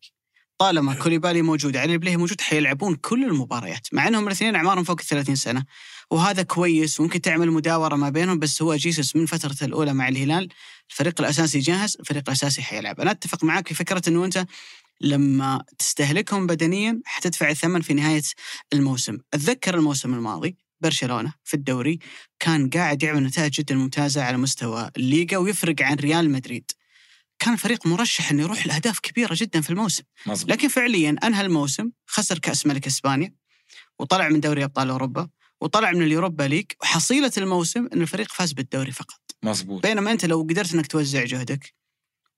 طالما كوليبالي موجود علي البليهي موجود حيلعبون كل المباريات مع إنهم الاثنين اعمارهم فوق ال 30 سنة. وهذا كويس وممكن تعمل مداورة ما بينهم بس هو جيسوس من فترته الأولى مع الهلال الفريق الأساسي جاهز الفريق الأساسي حيلعب. أنا أتفق معك في فكرة إنه أنت لما تستهلكهم بدنيا حتدفع الثمن في نهاية الموسم. أتذكر الموسم الماضي برشلونة في الدوري كان قاعد يعمل نتائج جدا ممتازة على مستوى الليغا ويفرق عن ريال مدريد. كان الفريق مرشح إنه يروح لأهداف كبيرة جدا في الموسم. مظبوط. لكن فعليا أنهى الموسم خسر كأس ملك إسبانيا وطلع من دوري أبطال أوروبا وطلع من اليوروبا ليج وحصيلة الموسم إن الفريق فاز بالدوري فقط. مظبوط. بينما أنت لو قدرت إنك توزع جهدك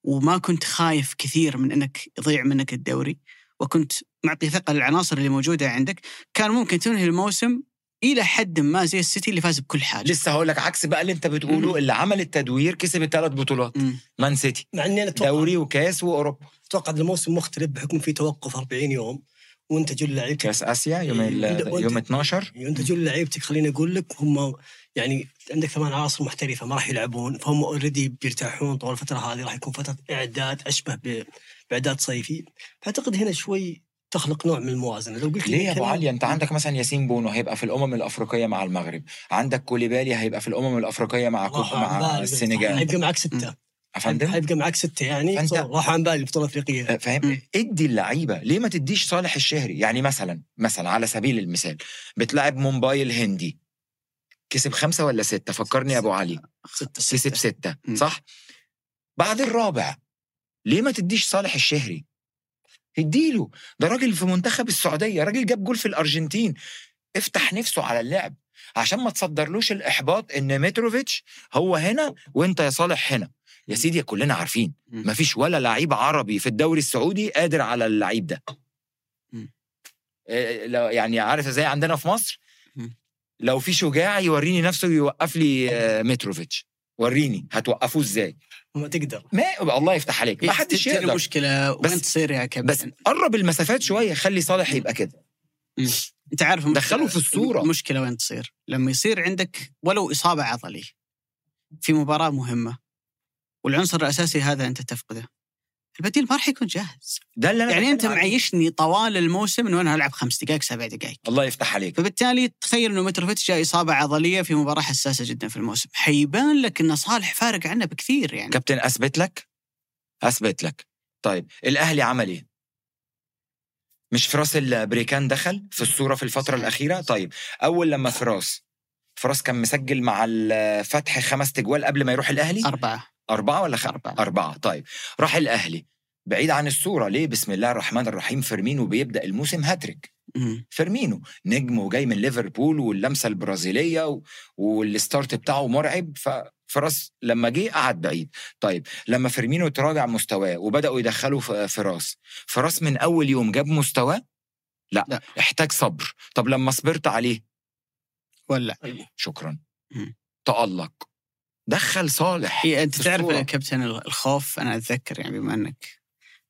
وما كنت خايف كثير من إنك يضيع منك الدوري وكنت معطي ثقه للعناصر اللي موجودة عندك كان ممكن تنهي الموسم إلى حد ما زي السيتي اللي فاز بكل حاجة. لسه هقول لك عكس بقى اللي أنت بتقوله مم. اللي عمل التدوير كسب الثلاث بطولات. مان سيتي. مع إني أنا أتوقع دوري وكاس وأوروبا. أتوقع إن الموسم مختلف بحكم في توقف 40 يوم وأنت جل لعيبتك. كاس آسيا يوم ال- وأنت- يوم 12 أنت جل لعيبتك خليني أقول لك هم يعني عندك ثمان عناصر محترفة ما راح يلعبون فهم already بيرتاحون طول الفترة هذه راح يكون فترة إعداد أشبه ب- بإعداد صيفي. فأعتقد هنا شوي تخلق نوع من الموازنة. لو قلت لي ليه يا أبو علي؟ أنت عندك مثلا ياسين بونو هيبقى في الأمم الأفريقية مع المغرب. عندك كوليبالي هيبقى في الأمم الأفريقية مع كوب عن مع. السنغال. حيبقى معك ستة. افندم حيبقى معك ستة يعني. فأنت- صار- راحوا عن بالي البطوله الافريقيه فاهم؟ مم. ادي اللعيبة. ليه ما تديش صالح الشهري؟ يعني مثلا مثلا على سبيل المثال بتلعب مومباي الهندي. كسب خمسة ولا ستة؟ فكرني يا أبو علي. ستة. كسب ستة مم. صح؟ بعد الرابع ليه ما تديش صالح الشهري؟ اديله. ده راجل في منتخب السعودية راجل جاب جول في الأرجنتين. افتح نفسه على اللعب. عشان ما تصدرلوش الإحباط إن متروفيتش هو هنا وأنت يا صالح هنا. يا سيدي كلنا عارفين. مفيش ولا لعيب عربي في الدوري السعودي قادر على اللعيب ده. إيه، لو يعني عارف إزاي عندنا في مصر. لو في شجاع يوريني نفسه يوقف لي آه، متروفيتش وريني هتوقفوه إزاي. ما تقدر. ما الله يفتح عليك. ما حدش تجي يقدر. المشكلة بس- وين تصير يا كابتن. بس قرب المسافات شوية خلي صالح يبقى كده. أنت عارف المشكلة- دخله في الصورة. المشكلة وين تصير؟ لما يصير عندك ولو إصابة عضلية في مباراة مهمة والعنصر الأساسي هذا أنت تفقده. البديل ما راح يكون جاهز. ده اللي أنا يعني أنت. معيشني طوال الموسم إنه أنا هلعب خمس دقائق سبع دقائق. الله يفتح عليك. فبالتالي تخيل إنه متروفيتش جاء إصابة عضلية في مباراة حساسة جدا في الموسم. حيبان لك إن صالح فارق عنه بكثير يعني. كابتن أثبت لك؟ أثبت لك. طيب الأهلي عمل إيه؟ مش فراس البريكان دخل في الصورة في الفترة صحيح. الأخيرة؟ طيب أول لما فراس فراس كان مسجل مع الفتح خمس تجوال قبل ما يروح الأهلي؟ أربعة. أربعة ولا خمسة؟ أربعة. أربعة. طيب. راح الأهلي. بعيد عن الصورة. ليه؟ بسم الله الرحمن الرحيم. فيرمينو بيبدأ الموسم هاتريك. فيرمينو نجم وجاي من ليفربول واللمسة البرازيلية و... وال start بتاعه مرعب. فراس لما جه قعد بعيد. طيب. لما فيرمينو تراجع مستواه وبدأوا يدخلوا في في راس فراس من أول يوم جاب مستواه؟ لا, لا. احتاج صبر. طب لما صبرت عليه؟ ولا. شكرا. تألق. دخل صالح هي أنت في تعرف. يا كابتن الخوف أنا أتذكر يعني بما أنك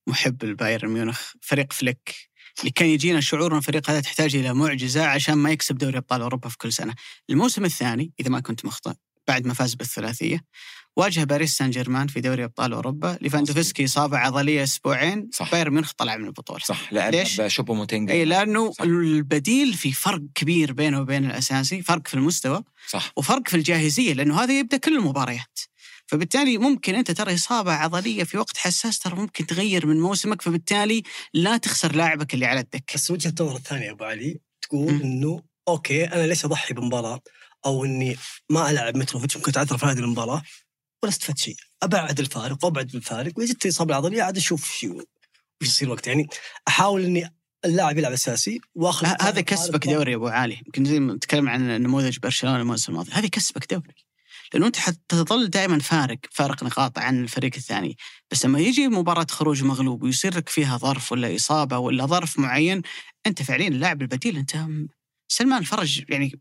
محب البايرن ميونخ فريق فليك اللي كان يجينا شعور إن الفريق هذا تحتاج إلى معجزة عشان ما يكسب دوري أبطال أوروبا في كل سنة. الموسم الثاني إذا ما كنت مخطئ بعد ما فاز بالثلاثية واجه باريس سان جيرمان في دوري أبطال أوروبا ليفاندوفسكي اصابه عضليه أسبوعين صح. بايرن ميونخ طلع من البطولة. صح لعب ليش؟ بشوبو موتينجا إي لأنه صح. البديل في فرق كبير بينه وبين الأساسي، فرق في المستوى صح وفرق في الجاهزية لأنه هذا يبدأ كل المباريات. فبالتالي ممكن أنت ترى إصابة عضلية في وقت حساس ترى ممكن تغير من موسمك فبالتالي لا تخسر لاعبك اللي على الدكة. بس وجهة النظر الثانية يا أبو علي تقول مم. إنه okay أنا ليش أضحي بمباراة أو إني ما ألعب متروفيتش ممكن تعثر في هذه المباراة ولا استفدت شيء. أبعد الفارق وأبعد الفارق. وإذا جت اصابه العضلية عاد أشوف شيء وش يصير وقت. يعني أحاول إني اللاعب يلعب أساسي واخذ هذا كسبك دوري يا أبو علي. يمكن زي ما نتكلم عن نموذج برشلونة الموسم الماضي. هذه كسبك دوري. لأنه أنت حتظل دائما فارق فارق نقاط عن الفريق الثاني. بس لما يجي مباراة خروج مغلوب ويصير لك فيها ظرف ولا إصابة ولا ظرف معين أنت فعليا اللاعب البديل أنت سلمان فرج يعني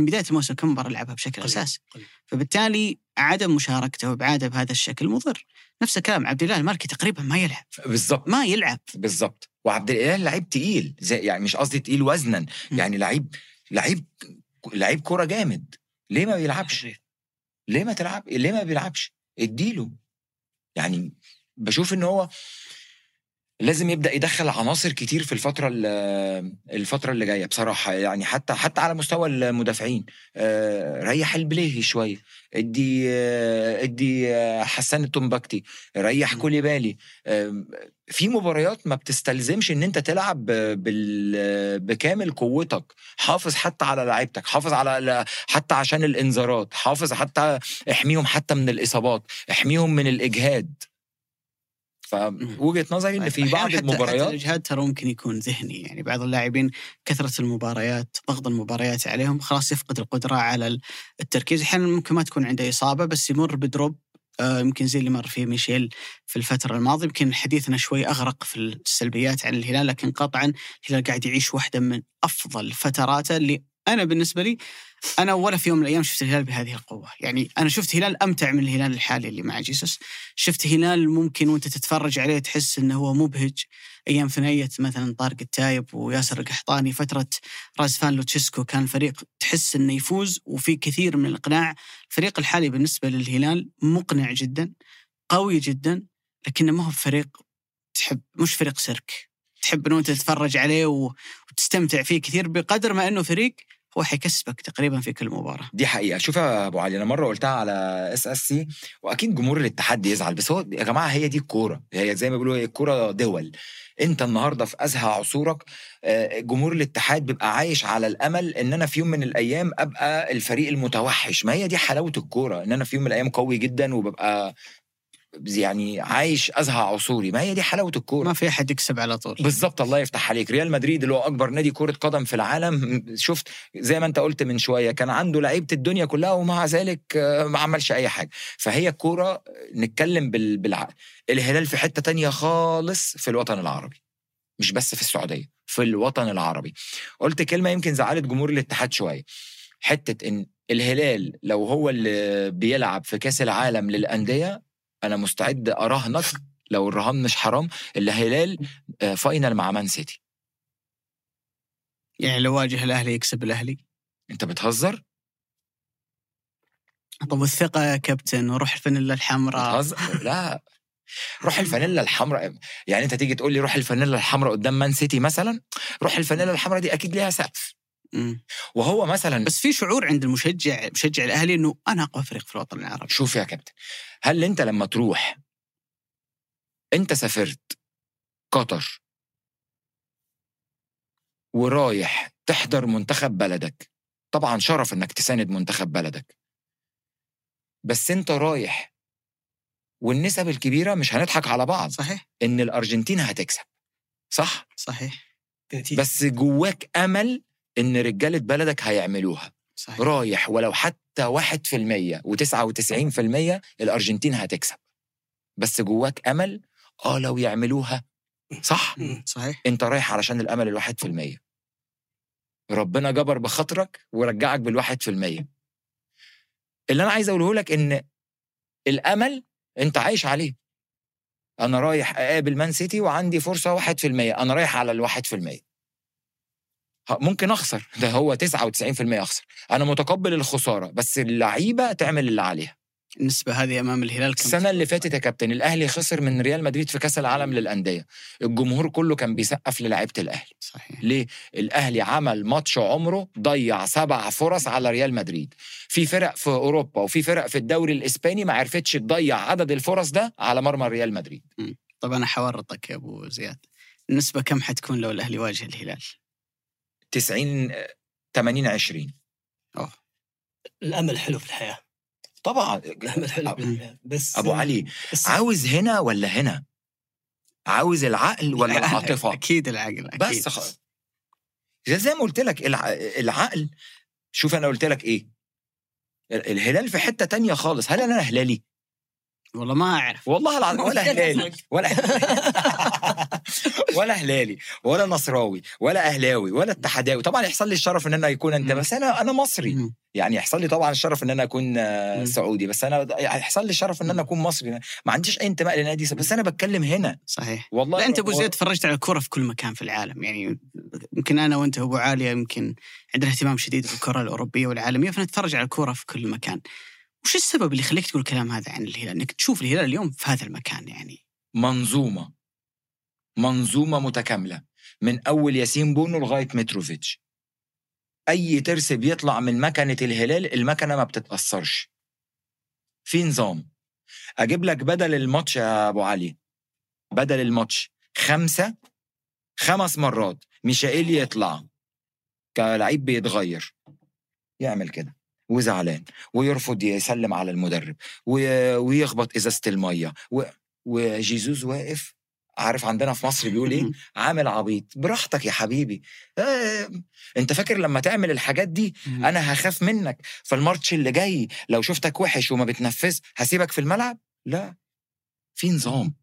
من بداية الموسم كم مباراة لعبها بشكل قليل. اساسي قليل. فبالتالي عدم مشاركته وابعاده بهذا الشكل مضر. نفس الكلام عبد الله المالكي تقريبا ما يلعب. بالظبط ما يلعب. بالظبط وعبد الإله لعيب تقيل زي يعني مش قصدي تقيل وزنا. يعني لعيب لعيب لعيب كورة جامد. ليه ما بيلعبش؟ ليه ما تلعب؟ ليه ما بيلعبش؟ اديله. يعني بشوف إن هو لازم يبدأ يدخل عناصر كتير في الفترة ال- الفترة اللي جاية بصراحة. يعني حتى حتى على مستوى المدافعين. آه، ريح البليهي شوية. ادي آه، ادي آه، حسان التومباكتي. ريح. كوليبالي. آم، في مباريات ما بتستلزمش إن أنت تلعب بال بكامل قوتك. حافظ حتى على لعيبتك. حافظ على حتى عشان الإنذارات. حافظ حتى احميهم حتى من الإصابات. احميهم من الإجهاد. فوجهة نظري إن في أحياناً بعض حتى المباريات الاجهاد ترى ممكن يكون ذهني يعني بعض اللاعبين كثرة المباريات ضغط المباريات عليهم خلاص يفقد القدرة على التركيز. أحيانا ممكن ما تكون عنده إصابة بس يمر بدروب آه، يمكن زي اللي مر فيه ميشيل في الفترة الماضية. يمكن حديثنا شوي أغرق في السلبيات عن الهلال لكن قطعا الهلال قاعد يعيش واحدة من أفضل فتراته اللي أنا بالنسبة لي أنا ولا في يوم من الأيام شفت الهلال بهذه القوة، يعني أنا شفت هلال أمتع من الهلال الحالي اللي مع جيسوس، شفت هلال ممكن وأنت تتفرج عليه تحس إنه هو مبهج. أيام ثنائية مثلا طارق التايب وياسر القحطاني فترة رازفان لوتشيسكو كان الفريق تحس إنه يفوز وفي كثير من الإقناع، الفريق الحالي بالنسبة للهلال مقنع جدا قوي جدا لكنه ما هو فريق تحب مش فريق سيرك. تحب إنه أنت تتفرج عليه وتستمتع فيه كثير بقدر ما إنه فريق هو حيكسبك تقريبا في كل مباراة. دي حقيقة. شوف يا أبو علي أنا مرة قلتها على إس إس سي وأكيد جمهور الاتحاد يزعل بس هو يا جماعة هي دي الكورة. هي زي ما بيقولوا هي الكورة دول. أنت النهارده في أزهى عصورك آه، جمهور الاتحاد بيبقى عايش على الأمل إن أنا في يوم من الأيام أبقى الفريق المتوحش. ما هي دي حلاوة الكورة إن أنا في يوم من الأيام قوي جدا وببقى يعني عايش أزهى عصوري. ما هي دي حلاوة الكورة. ما في أحد يكسب على طول. بالظبط الله يفتح عليك. ريال مدريد اللي هو أكبر نادي كرة قدم في العالم شفت زي ما أنت قلت من شوية كان عنده لعيبة الدنيا كلها ومع ذلك آه، ما عملش أي حاجة. فهي الكورة نتكلم بال- بالعقل الهلال في حتة تانية خالص في الوطن العربي. مش بس في السعودية في الوطن العربي. قلت كلمة يمكن زعلت جمهور الاتحاد شوية. حتة إن الهلال لو هو اللي بيلعب في كأس العالم للأندية أنا مستعد اراهنك لو الرهان مش حرام الهلال آه، final مع مان سيتي. يعني لو واجه الأهلي يكسب الأهلي. أنت بتهزر؟ طب والثقة يا كابتن وروح الفانيلا الحمراء. لا. روح الفانيلا الحمراء. يعني أنت تيجي تقول لي روح الفانيلا الحمراء قدام مان سيتي مثلا؟ روح الفانيلا الحمراء دي أكيد ليها سقف. وهو مثلا بس في شعور عند المشجع مشجع الأهلي إنه أنا أقوى فريق في الوطن العربي. شوف يا كابتن هل انت لما تروح انت سافرت قطر ورايح تحضر منتخب بلدك طبعا شرف إنك تساند منتخب بلدك بس انت رايح والنسب الكبيرة مش هنضحك على بعض صحيح؟ إن الأرجنتين هتكسب صح صحيح. بس جواك أمل إن رجالة بلدك هيعملوها صحيح رايح ولو حتى واحد في المية وتسعة وتسعين في المية الأرجنتين هتكسب. بس جواك أمل؟ آه لو يعملوها. صح. صحيح. أنت رايح علشان الأمل الواحد في المية. ربنا جبر بخاطرك ورجعك بالواحد في المية. اللي أنا عايز أقوله لك إن الأمل أنت عايش عليه. أنا رايح أقابل مان سيتي وعندي فرصة واحد في المية. أنا رايح على الواحد في المية. ممكن أخسر. ده هو 99% أخسر. أنا متقبل الخسارة بس اللعيبة تعمل اللي عليها. النسبة هذه أمام الهلال كم السنة اللي فاتت يا كابتن الأهلي خسر من ريال مدريد في كأس العالم للأندية. الجمهور كله كان بيسقف للاعيبة الأهلي. صحيح. ليه؟ الأهلي عمل ماتش عمره ضيع سبع فرص على ريال مدريد. في فرق في أوروبا وفي فرق في الدوري الإسباني ما عرفتش تضيع عدد الفرص ده على مرمى ريال مدريد. طب أنا حورطك يا أبو زياد. النسبة كم حتكون لو الأهلي واجه الهلال؟ 90 80 20 أوه. الأمل حلو في الحياة. طبعا الأمل حلو في الحياة. بس أبو علي بس عاوز هنا ولا هنا؟ عاوز العقل ولا العاطفة؟ أكيد العقل أكيد. بس خ... زي ما قلت لك الع... العقل شوف أنا قلت لك إيه. ال- الهلال في حتة تانية خالص. هل أنا هلالي والله ما أعرف. والله العظيم ولا هلالي ولا ولا هلالي ولا نصراوي ولا أهلاوي ولا اتحداوي طبعا يحصل لي الشرف إن أنا يكون أنت. بس أنا أنا مصري. يعني يحصل لي طبعا الشرف إن أنا أكون. سعودي بس أنا يحصل لي الشرف إن أنا أكون مصري. ما عنديش أي انتماء لنادي بس أنا بتكلم هنا. صحيح. والله لا أنت أبو زيد تفرجت على الكره في كل مكان في العالم. يعني يمكن أنا وأنت أبو عالية يمكن عندنا اهتمام شديد بالكره الأوروبية والعالمية فنتفرج على الكرة في كل مكان. وش السبب اللي يخليك تقول الكلام هذا عن الهلال؟ إنك تشوف الهلال اليوم في هذا المكان يعني؟ منظومة. منظومة متكاملة من أول ياسين بونو لغاية متروفيتش. أي ترس بيطلع من مكنة الهلال المكنة ما بتتأثرش. في نظام. أجيب لك بدل الماتش يا أبو علي. بدل الماتش. خمسة خمس مرات. ميشائيل يطلع. كلعيب بيتغير. يعمل كده. وزعلان. ويرفض يسلم على المدرب. وي- ويخبط إزازة المية. و... وجيزوز واقف. عارف عندنا في مصر بيقول إيه؟ عامل عبيط. براحتك يا حبيبي. آه، أنت فاكر لما تعمل الحاجات دي؟ أنا هخاف منك. فالماتش اللي جاي لو شفتك وحش وما بتنفذ هسيبك في الملعب؟ لا. في نظام.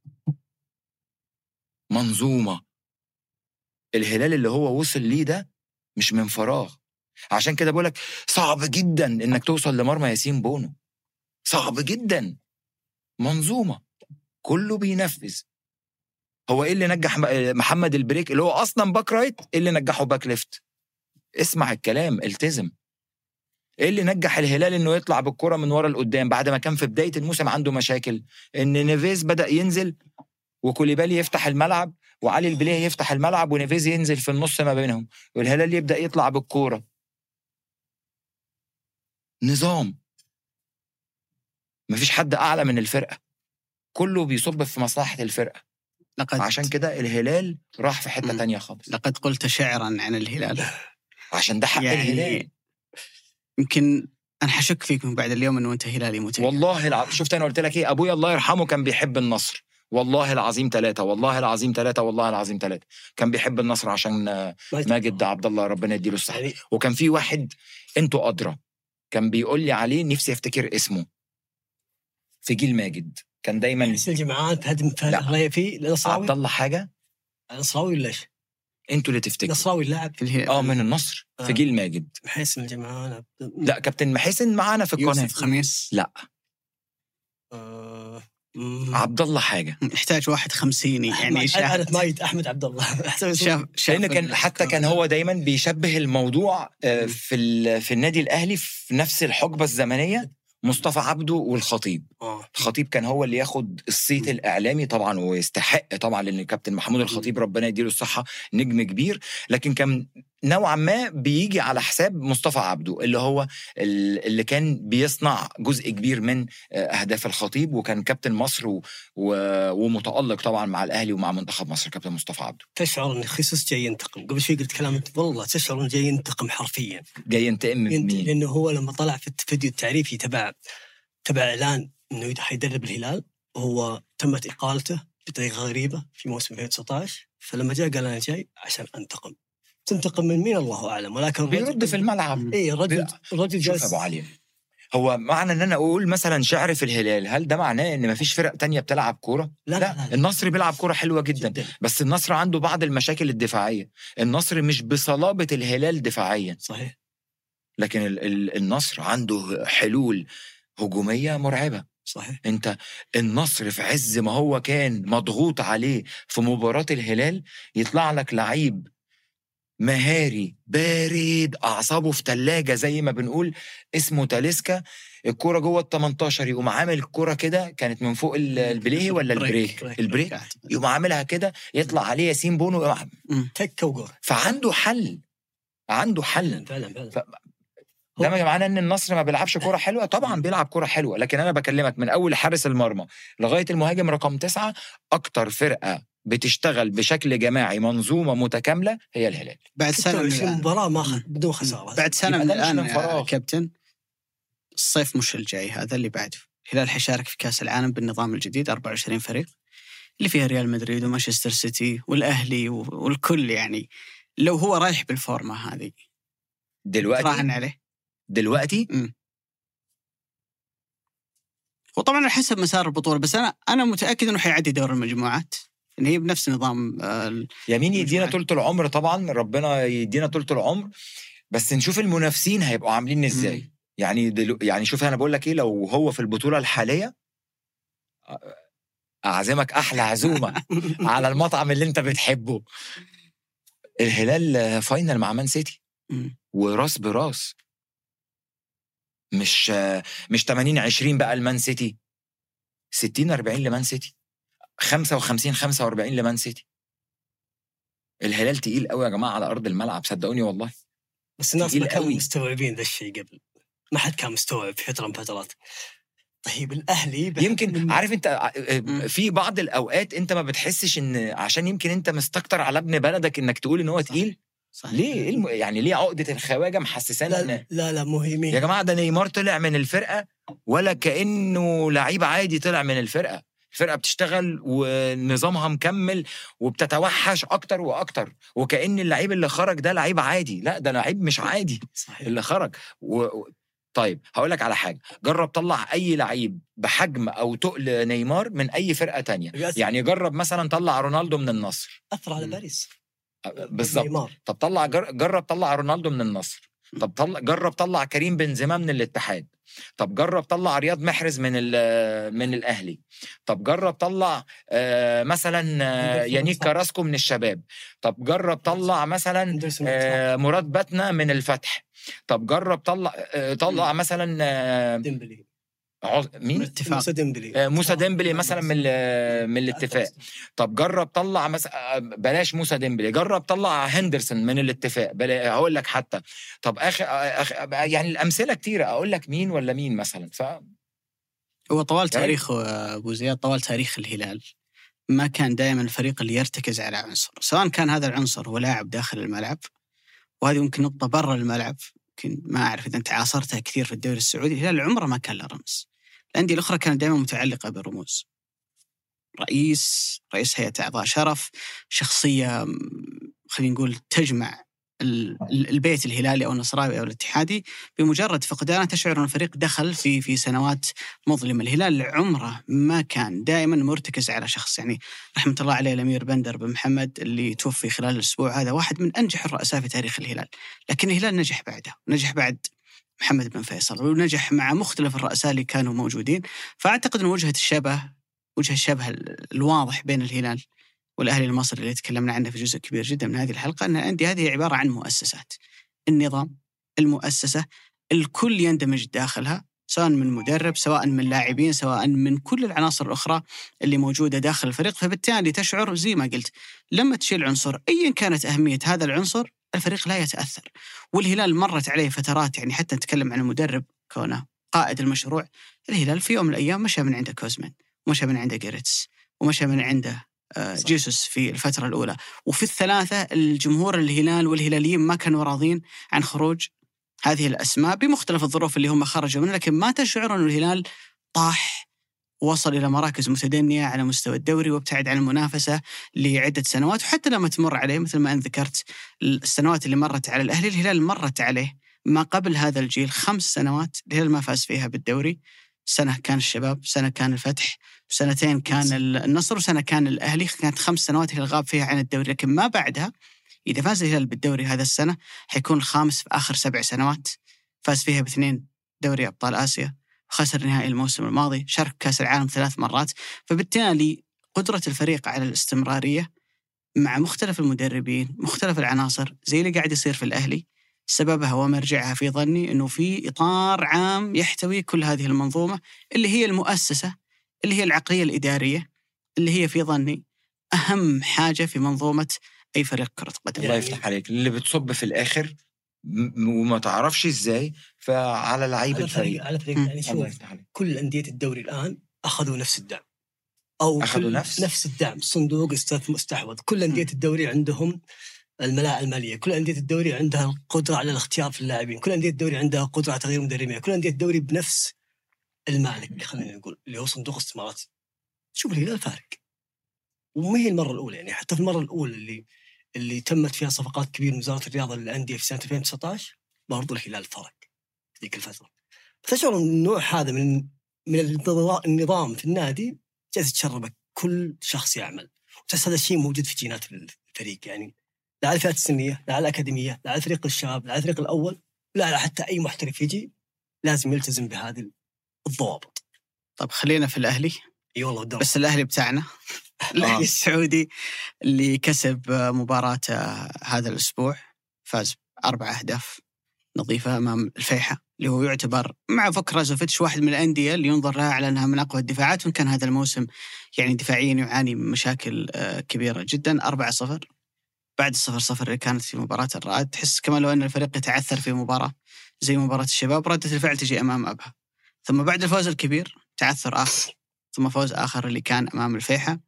منظومة. الهلال اللي هو وصل ليه ده مش من فراغ. عشان كده بقولك صعب جدا إنك توصل لمرمى ياسين بونو. صعب جدا. منظومة. كله بينفذ. هو إيه اللي نجح محمد البريك اللي هو أصلا back right إيه اللي نجحه back left اسمع الكلام التزم. إيه اللي نجح الهلال إنه يطلع بالكرة من ورا لقدام؟ بعد ما كان في بداية الموسم عنده مشاكل. إن نيفيز بدأ ينزل وكوليبالي يفتح الملعب وعلي البليه يفتح الملعب ونيفيز ينزل في النص ما بينهم والهلال يبدأ يطلع بالكورة. نظام. مفيش حد أعلى من الفرقة. كله بيصب في مصلحة الفرقة. لقد عشان كده الهلال راح في حتة. تانية خالص. لقد قلت شعرا عن الهلال. عشان ده حق يعني الهلال. يمكن أنا حشك فيك من بعد اليوم إنه أنت هلالي متيم والله العظيم. شفت أنا قلت لك إيه؟ أبويا الله يرحمه كان بيحب النصر. والله العظيم ثلاثة والله العظيم ثلاثة والله العظيم ثلاثة كان بيحب النصر عشان ماجد عبد الله ربنا يديله الصحة. وكان في واحد أنتوا أدرى كان بيقول لي عليه نفسي أفتكر اسمه. جيل ماجد. كان دايما حسين الجماعات هدم لا. فهد فيه نصراوي. عبد الله حاجة؟ نصراوي ولا إيش؟ أنتوا اللي تفتكروا. نصراوي اللاعب. في الهلال آه من النصر في آه. جيل ماجد. حسين الجماعات لا كابتن محسن معانا في القناة. يوسف خميس. لا. آه،. عبد الله حاجة. يحتاج واحد خمسيني يعني أنا شاف مايد أحمد عبد الله. شاف شاف لأن كان حتى كان هو دايما بيشبه الموضوع آه، في ال- في النادي الأهلي في نفس الحقبة الزمنية. مصطفى عبده والخطيب. آه. الخطيب كان هو اللي ياخد الصيت الإعلامي طبعا ويستحق طبعا لأن كابتن محمود الخطيب ربنا يديله الصحة نجم كبير. لكن كان نوعا ما بيجي على حساب مصطفى عبده اللي هو ال- اللي كان بيصنع جزء كبير من آه، أهداف الخطيب وكان كابتن مصر و... و... ومتألق طبعا مع الأهلي ومع منتخب مصر كابتن مصطفى عبده. تشعر إن خيسوس جاي ينتقم. قبل شوي قلت كلام انت والله تشعر انه جاي ينتقم حرفيا. جاي ينتقم من ينت... مين؟ لأنه هو لما طلع في الفيديو التعريفي تبع تبع إعلان إنه يد- حيدرب الهلال هو تمت إقالته بطريقة غريبة في موسم 2019 فلما جاء قال أنا جاي عشان أنتقم. تنتقم من مين الله أعلم ولكن بيرد في الملعب. اي الرجل الرجل جالس أبو علي هو معنى إن أنا أقول مثلا شعر في الهلال هل ده معناه إن مفيش فرق تانية بتلعب كورة؟ لا. لا, لا, لا. النصر بيلعب كورة حلوة جدا جدا. بس النصر عنده بعض المشاكل الدفاعية. النصر مش بصلابة الهلال دفاعيا. صحيح. لكن ال- ال- النصر عنده حلول هجومية مرعبة. صحيح. أنت النصر في عز ما هو كان مضغوط عليه في مباراة الهلال يطلع لك لعيب مهاري بارد أعصابه في تلاجة زي ما بنقول اسمه تاليسكا. الكرة جوه ال 18 يقوم عامل الكرة كده كانت من فوق ال- البليه ولا البريك؟ بريك. البريك. أعتقد. يقوم عاملها كده يطلع عليه ياسين بونو. تكة وجول. فعنده حل عنده حل. فعلا فعلا. ف- ده معناه إن النصر ما بيلعبش كورة حلوة. طبعا بيلعب كورة حلوة لكن أنا بكلمك من أول حارس المرمى لغاية المهاجم رقم تسعة أكتر فرقة بتشتغل بشكل جماعي منظومة متكاملة هي الهلال. بعد سنة من 26 الآن. مباراه ما. بدون خسارة. بعد سنة من الآن. يا كابتن الصيف مش الجاي هذا اللي بعده الهلال حيشارك في كأس العالم بالنظام الجديد 24 فريق اللي فيها ريال مدريد ومانشستر سيتي والأهلي والكل يعني. لو هو رايح بالفورمة هذه دلوقتي؟ تراهن عليه. دلوقتي؟ وطبعا على حسب مسار البطولة بس أنا أنا متأكد إنه حيعدي دور المجموعات. إن هي بنفس نظام آه، ال- يمين يدينا مجموعة. طولة العمر؟ طبعا ربنا يدينا طولة العمر بس نشوف المنافسين هيبقوا عاملين إزاي. يعني دلو يعني شوف أنا بقول لك إيه لو هو في البطولة الحالية أعزمك أحلى عزومة على المطعم اللي أنت بتحبه. الهلال final مع مان سيتي. وراس براس. مش مش 80 20 بقى المان سيتي. 60 40 لمان سيتي. 55 45 لمان سيتي الهلال تقيل قوي يا جماعة على أرض الملعب صدقوني والله بس الناس ما كانوا. مستوعبين ذا الشيء قبل ما حد كان مستوعب في فترة من فترات طيب الأهلي يمكن عارف أنت ع- مم. في بعض الأوقات أنت ما بتحسش إن عشان يمكن أنت مستكتر على ابن بلدك إنك تقول إن هو. تقيل صحيح. ليه إيه الم... يعني ليه عقدة الخواجة محسسانا إن لا لا لا مهمين يا جماعة ده نيمار طلع من الفرقة ولا كأنه لعيب عادي طلع من الفرقة الفرقه بتشتغل ونظامها مكمل وبتتوحش أكتر وأكتر وكأن اللعيب اللي خرج ده لعيب عادي. لا ده لعيب مش عادي صحيح. اللي خرج. و... طيب هقول لك على حاجة. جرب طلع أي لعيب بحجم أو تقل نيمار من أي فرقة تانية. يعني جرب مثلا طلع رونالدو من النصر. اثر على. باريس بالظبط. طب طلع جر- جرب طلع رونالدو من النصر. طب طلع جرب طلع كريم بنزيما من الاتحاد. طب جرب طلع رياض محرز من من الأهلي. طب جرب طلع آه، مثلا آه، يانيك صح. كاراسكو من الشباب. طب جرب طلع مثلا آه، مراد باتنا من الفتح. طب جرب طلع طلع مثلا ديمبلي. مين؟ اتفاق. موسى ديمبلي. آه، موسى ديمبلي مثلا من ال- من الاتفاق. طب جرب طلع مثلا بلاش موسى ديمبلي. جرب طلع هندرسون من الاتفاق. بلا هقول لك حتى. طب آخر أخ... يعني الأمثلة كتيرة. أقول لك مين ولا مين مثلا. ف هو طوال يعني- تاريخ آه، أبو زياد طوال تاريخ الهلال. ما كان دائما الفريق اللي يرتكز على عنصر سواء كان هذا العنصر هو لاعب داخل الملعب وهذه ممكن نقطة برا الملعب. يمكن ما أعرف إذا أنت عاصرتها كثير في الدوري السعودي الهلال عمره ما كان له رمز. الأندية الأخرى كانت دائما متعلقة بالرموز. رئيس رئيس هيئة أعضاء شرف شخصية م، خلينا نقول تجمع البيت الهلالي أو النصراوي أو الاتحادي بمجرد فقدانه تشعر أن الفريق دخل في في سنوات مظلمة، الهلال عمره ما كان دائما مرتكز على شخص. يعني رحمة الله عليه الأمير بندر بن محمد اللي توفي خلال الأسبوع هذا واحد من أنجح الرؤساء في تاريخ الهلال، لكن الهلال نجح بعده، نجح بعد محمد بن فيصل ونجح مع مختلف الرؤساء اللي كانوا موجودين، فأعتقد أن وجهة الشبه وجه الشبه ال- الواضح بين الهلال والأهلي المصري اللي تكلمنا عنه في جزء كبير جدا من هذه الحلقة أن الأندية هذه عبارة عن مؤسسات. النظام، المؤسسة، الكل يندمج داخلها سواء من مدرب، سواء من لاعبين، سواء من كل العناصر الأخرى اللي موجودة داخل الفريق، فبالتالي تشعر زي ما قلت لما تشيل عنصر ايا كانت أهمية هذا العنصر الفريق لا يتأثر. والهلال مرت عليه فترات يعني حتى نتكلم عن المدرب كونه قائد المشروع، الهلال في يوم من الأيام مشى من عنده كوزمان، ومشى من عنده جيرتس، ومشى من عنده. جيسوس في الفترة الأولى. وفي الثلاثة الجمهور الهلال والهلاليين ما كانوا راضين عن خروج هذه الأسماء بمختلف الظروف اللي هم خرجوا منها لكن ما تشعر أن الهلال طاح وصل إلى مراكز متدنية على مستوى الدوري وابتعد عن المنافسة لعدة سنوات وحتى لما تمر عليه مثل ما أنت ذكرت السنوات اللي مرت على الأهلي الهلال مرت عليه ما قبل هذا الجيل خمس سنوات الهلال ما فاز فيها بالدوري. سنة كان الشباب سنة كان الفتح. سنتين كان النصر وسنة كان الأهلي كانت خمس سنوات الهلال غاب فيها عن الدوري. لكن ما بعدها إذا فاز الهلال بالدوري هذا السنة حيكون الخامس في آخر سبع سنوات. فاز فيها باثنين دوري أبطال آسيا خسر نهائي الموسم الماضي شارك كأس العالم ثلاث مرات. فبالتالي قدرة الفريق على الاستمرارية مع مختلف المدربين مختلف العناصر زي اللي قاعد يصير في الأهلي سببها ومرجعها في ظني إنه في إطار عام يحتوي كل هذه المنظومة اللي هي المؤسسة اللي هي العقلية الإدارية اللي هي في ظني أهم حاجة في منظومة أي فريق كرة قدم الله يفتح عليك. اللي بتصب في الآخر وما تعرفش إزاي فعلى لعيبه على فريق الفريق. على فريق. يعني شوف كل أندية الدوري الآن أخذوا نفس الدعم. أو أخذوا نفس؟ نفس الدعم. صندوق استث- مستحوذ. كل أندية الدوري عندهم الملاءه المالية. كل أندية الدوري عندها القدره على الاختيار في اللاعبين. كل أندية الدوري عندها قدرة على تغيير مدربين. كل أندية الدوري بنفس المالك خلينا نقول اللي هو صندوق استثمارات. شوف الهلال فارق. وما هي المرة الأولى يعني حتى في المرة الأولى اللي اللي تمت فيها صفقات كبيرة من وزارة الرياضة للأندية في سنة 2019 برضو الهلال فرق في ذيك الفترة. فتشعر إن النوع هذا من من النظا- النظام في النادي جالس يتشربك كل شخص يعمل. وتحس هذا الشيء موجود في جينات الفريق يعني لا على الفئات السنية لا على الأكاديمية لا على فريق الشباب لا على الفريق الأول لا على حتى أي محترف يجي لازم يلتزم بهذه الضوابط طب خلينا في الأهلي. اي والله قدام بس الأهلي بتاعنا. الأهلي السعودي اللي كسب مباراة هذا الأسبوع فاز أربع أهداف نظيفة أمام الفيحة اللي هو يعتبر مع فكرازوفيتش واحد من الأندية اللي ينظر لها على أنها من أقوى الدفاعات وإن كان هذا الموسم يعني دفاعيا يعاني من مشاكل آه، كبيرة جدا. 4-0 بعد الصفر صفر اللي كانت في مباراة الرائد تحس كما لو أن الفريق يتعثر في مباراة زي مباراة الشباب ردة الفعل تجي أمام أبها. ثم بعد الفوز الكبير تعثر آخر ثم فوز آخر اللي كان أمام الفيحة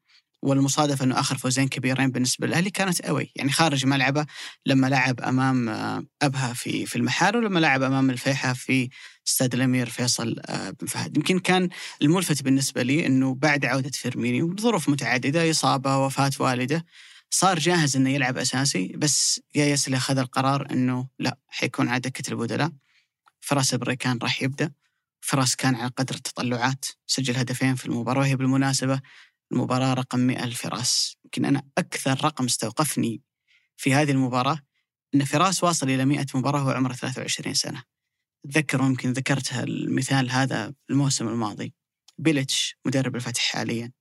والمصادفة أنه آخر فوزين كبيرين بالنسبة للأهلي كانت away. يعني خارج ملعبه لما لعب أمام آه، أبها في في المحالة ولما لعب أمام الفيحة في استاد الأمير فيصل آه، بن فهد. يمكن كان الملفت بالنسبة لي أنه بعد عودة فيرمينيو ظروف متعددة إصابة وفاة والده صار جاهز إنه يلعب أساسي بس ياسلي اخذ القرار أنه لا حيكون على دكه البدلاء. فراس بريكان راح يبدأ. فراس كان على قدر التطلعات سجل هدفين في المباراة وهي بالمناسبة المباراة رقم 100 لفراس. يمكن أنا أكثر رقم استوقفني في هذه المباراة إن فراس واصل إلى 100 مباراة وهو عمره 23 سنة. أتذكر يمكن ذكرتها المثال هذا الموسم الماضي. بيلتش مدرب الفتح حاليا.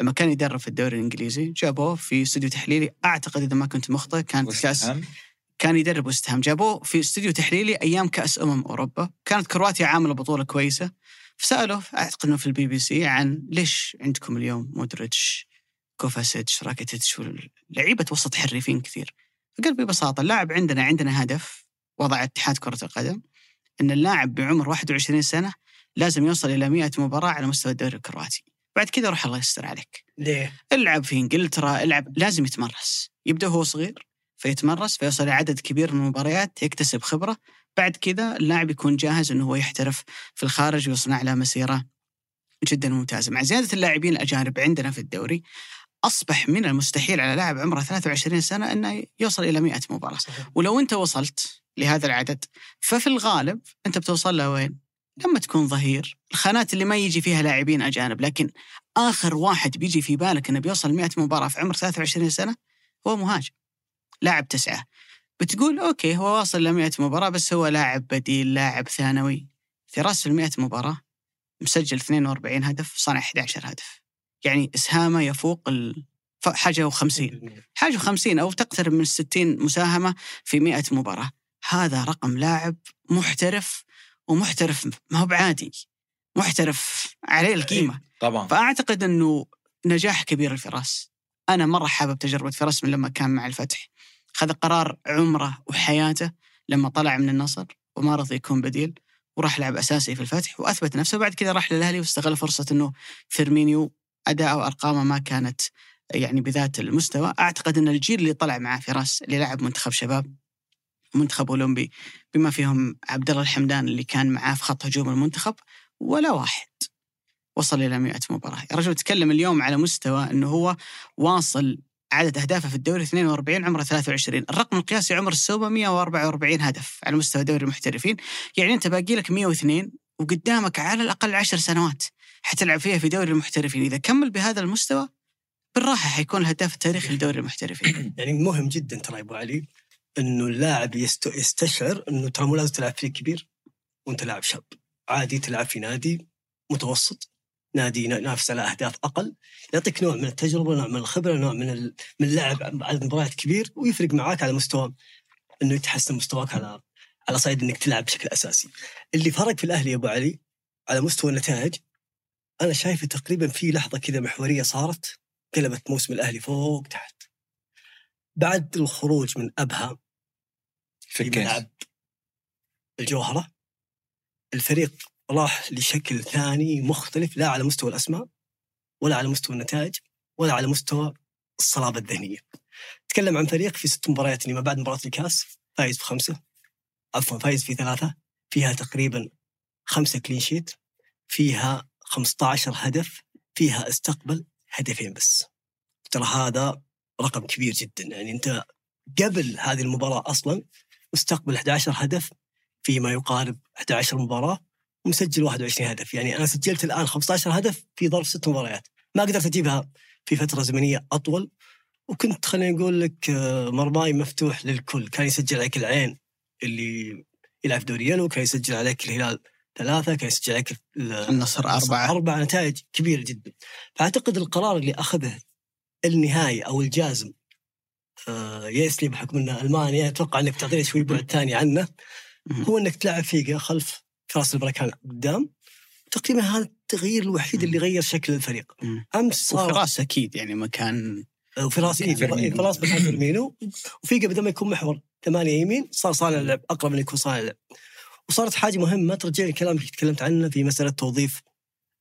لما كان يدرب في الدوري الإنجليزي جابوه في استوديو تحليلي. أعتقد إذا ما كنت مخطئ كانت وست كأس. كان يدرب وست هام. جابوه في استوديو تحليلي أيام كأس أمم أوروبا. كانت كرواتيا عاملة بطولة كويسة. فسألوه أعتقد إنه في البي بي سي عن ليش عندكم اليوم مودريتش كوفاسيتش راكيتيتش لعيبه وسط حريفين كثير. فقال ببساطة اللاعب عندنا عندنا هدف وضع اتحاد كرة القدم إن اللاعب بعمر 21 سنة لازم يوصل إلى 100 مباراة على مستوى الدوري الكرواتي. بعد كذا روح الله يستر عليك. ليه؟ العب في إنجلترا العب لازم يتمرس. يبدأ هو صغير فيتمرس فيوصل لعدد كبير من المباريات يكتسب خبرة. بعد كذا اللاعب يكون جاهز إنه هو يحترف في الخارج ويصنع له مسيرة جدا ممتازة. مع زيادة اللاعبين الأجانب عندنا في الدوري أصبح من المستحيل على لاعب عمره 23 سنة إنه يوصل إلى 100 مباراة. صحيح. ولو أنت وصلت لهذا العدد ففي الغالب أنت بتوصل له وين؟ لما تكون ظهير. الخانات اللي ما يجي فيها لاعبين أجانب لكن آخر واحد بيجي في بالك إنه بيوصل 100 مباراة في عمر 23 سنة هو مهاجم. لاعب تسعة. بتقول أوكي هو واصل ل 100 مباراة بس هو لاعب بديل لاعب ثانوي. فراس في ال 100 مباراة مسجل 42 هدف صنع 11 هدف. يعني إسهامه يفوق ال... حاجة و50 حاجة و50 أو تقترب من 60 مساهمة في 100 مباراة. هذا رقم لاعب محترف ومحترف ما هو بعادي. محترف عليه القيمة. طبعا. فأعتقد إنه نجاح كبير لفراس. أنا مرة حابب تجربة فراس من لما كان مع الفتح. خذ قرار عمره وحياته لما طلع من النصر وما رضي يكون بديل وراح لعب أساسي في الفتح وأثبت نفسه. بعد كذا راح للأهلي واستغل فرصة إنه فيرمينيو أداءه وأرقامه ما كانت يعني بذات المستوى. أعتقد إن الجيل اللي طلع معاه فراس اللي لعب منتخب شباب منتخب أولمبي بما فيهم عبد الله الحمدان اللي كان معاه في خط هجوم المنتخب ولا واحد. وصل إلى 100 مباراة. يا رجل تكلم اليوم على مستوى إنه هو واصل عدد أهدافه في الدوري 42 عمره 23 الرقم القياسي عمر السوبه 144 هدف على مستوى دوري المحترفين. يعني أنت باقي لك 102 وقدامك على الأقل 10 سنوات حتلعب فيها في دوري المحترفين. إذا كمل بهذا المستوى بالراحة حيكون الهداف التاريخي لدوري المحترفين. يعني مهم جدا ترى أبو علي إنه اللاعب يست... يستشعر إنه ترى مو لازم تلعب في كبير وأنت لاعب شاب. عادي تلعب في نادي متوسط. نادي ينافس على أهداف أقل يعطيك نوع من التجربة نوع من الخبرة نوع من. من اللعب عدد مباريات كبير ويفرق معاك على مستوى إنه يتحسن مستواك على على صعيد إنك تلعب بشكل أساسي اللي فرق في الأهلي يا أبو علي على مستوى النتائج أنا شايفه تقريبا في لحظة كذا محورية صارت قلبت موسم الأهلي فوق تحت بعد الخروج من أبها في ملعب الجوهرة الفريق راح لشكل ثاني مختلف لا على مستوى الأسماء ولا على مستوى النتائج ولا على مستوى الصلابة الذهنية. تكلم عن فريق في ست مباريات اللي ما بعد مباراة الكاس فايز في خمسه عفوا فايز في ثلاثة فيها تقريبا خمسة clean sheet فيها 15 هدف فيها استقبل هدفين بس. ترى هذا رقم كبير جدا يعني أنت قبل هذه المباراة أصلا مستقبل 11 هدف في ما يقارب 11 مباراة ومسجل 21 هدف. يعني أنا سجلت الآن 15 هدف في ظرف ست مباريات. ما قدرت أجيبها في فترة زمنية أطول. وكنت خليني أقول لك آه، مرماي مفتوح للكل. كان يسجل عليك العين اللي يلعب دوري يلو كان يسجل عليك الهلال ثلاثة كان يسجل عليك ال- النصر أربعة. أربعة. نتائج كبيرة جدا. فأعتقد القرار اللي أخذه النهائي أو الجازم آه، يسلي بحكم أنه ألمانيا أتوقع أنك تعطيني شوي بعد ثاني عنه. هو أنك تلعب فيجا خلف فراس البركان قدام تقريبا هذا التغيير الوحيد اللي غير شكل الفريق. أمس صار وفراس أكيد يعني مكان وفراس فيرمينو. فراس مكان فيرمينو وفيجا بدل ما يكون محور ثمانية يمين صار صانع لعب أقرب من يكون صانع لعب. وصارت حاجة مهمة ترجع الكلام اللي تكلمت عنه في مسألة توظيف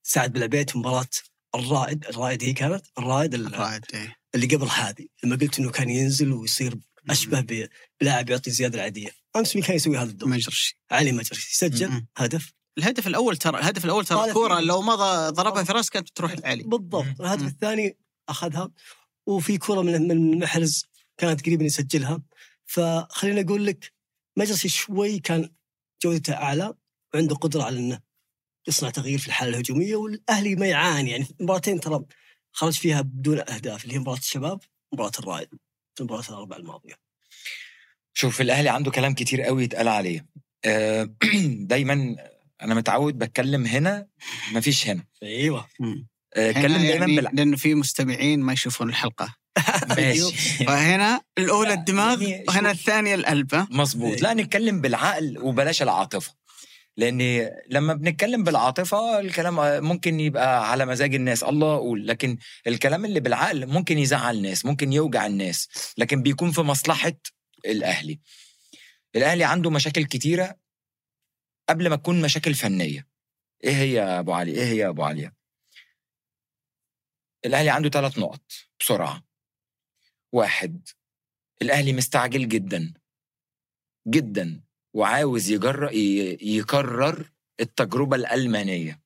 سعد بالعبيد في مباراة الرائد الرائد هي كانت؟ الرائد ال- رائد إيه. اللي قبل هذه لما قلت إنه كان ينزل ويصير أشبه بلاعب يعطي الزياده العادية. امس مين كان يسوي هذا الدور؟ مجرشي علي مجري يسجل؟ مم. هدف؟ الهدف الأول ترى الهدف الأول ترى طالع كورة فيه. لو ما ض- ضربها فراس كانت بتروح لعلي. بالضبط. مم. الهدف. الثاني أخذها. وفي كرة من من محرز كانت قريب إنه يسجلها. فخليني أقول لك مجلسي شوي كان جودته أعلى وعنده قدرة على إنه يصنع تغيير في الحالة الهجومية والأهلي ما يعاني. يعني مباراتين ترى خرج فيها بدون أهداف اللي هي مباراة الشباب ومباراه الرائد في المباراه الأربعة الماضية. شوف الأهلي عنده كلام كتير قوي يتقال عليه. آه، دايما أنا متعود بتكلم هنا مفيش هنا. أيوه. آه، هنا اتكلم دايما يعني بالع... لأنه في مستمعين ما يشوفون الحلقة. ماشي. فهنا الأولى الدماغ يعني وهنا. الثانية القلب؟ مظبوط. لا نتكلم بالعقل وبلاش العاطفة. لأن لما بنتكلم بالعاطفة الكلام ممكن يبقى على مزاج الناس. الله أقول لكن الكلام اللي بالعقل ممكن يزعل الناس ممكن يوجع الناس لكن بيكون في مصلحة الأهلي. الأهلي عنده مشاكل كتيرة قبل ما تكون مشاكل فنية. إيه هي يا أبو علي؟ إيه هي يا أبو علي؟ الأهلي عنده ثلاث نقط بسرعة. واحد الأهلي مستعجل جدا جدا وعاوز يجر يكرر التجربة الألمانية.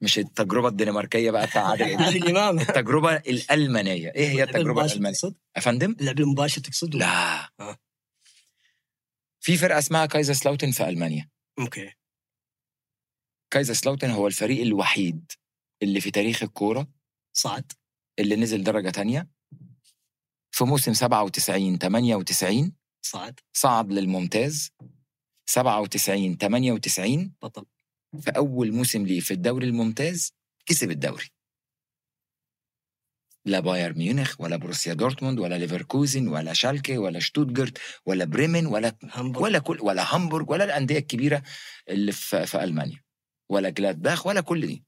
مش التجربة الدنماركية بقى بتاع عادل إمام. التجربة الألمانية. إيه هي التجربة الألمانية؟ أفندم؟ اللعب المباشر تقصد؟ لا. آه. في فرقة اسمها كايزر سلاوتن في ألمانيا. أوكي. كايزر سلاوتن هو الفريق الوحيد اللي في تاريخ الكورة صعد. اللي نزل درجة تانية في موسم 97 98 صعد. صعد للممتاز. 97 98 بطل. في أول موسم ليه في الدوري الممتاز كسب الدوري. لا بايرن ميونخ ولا بروسيا دورتموند ولا ليفركوزن ولا شالكي ولا شتوتجارت ولا بريمن ولا هامبورغ. ولا كل ولا هامبورغ ولا الأندية الكبيرة اللي في, في ألمانيا ولا جلادباخ ولا كل دي.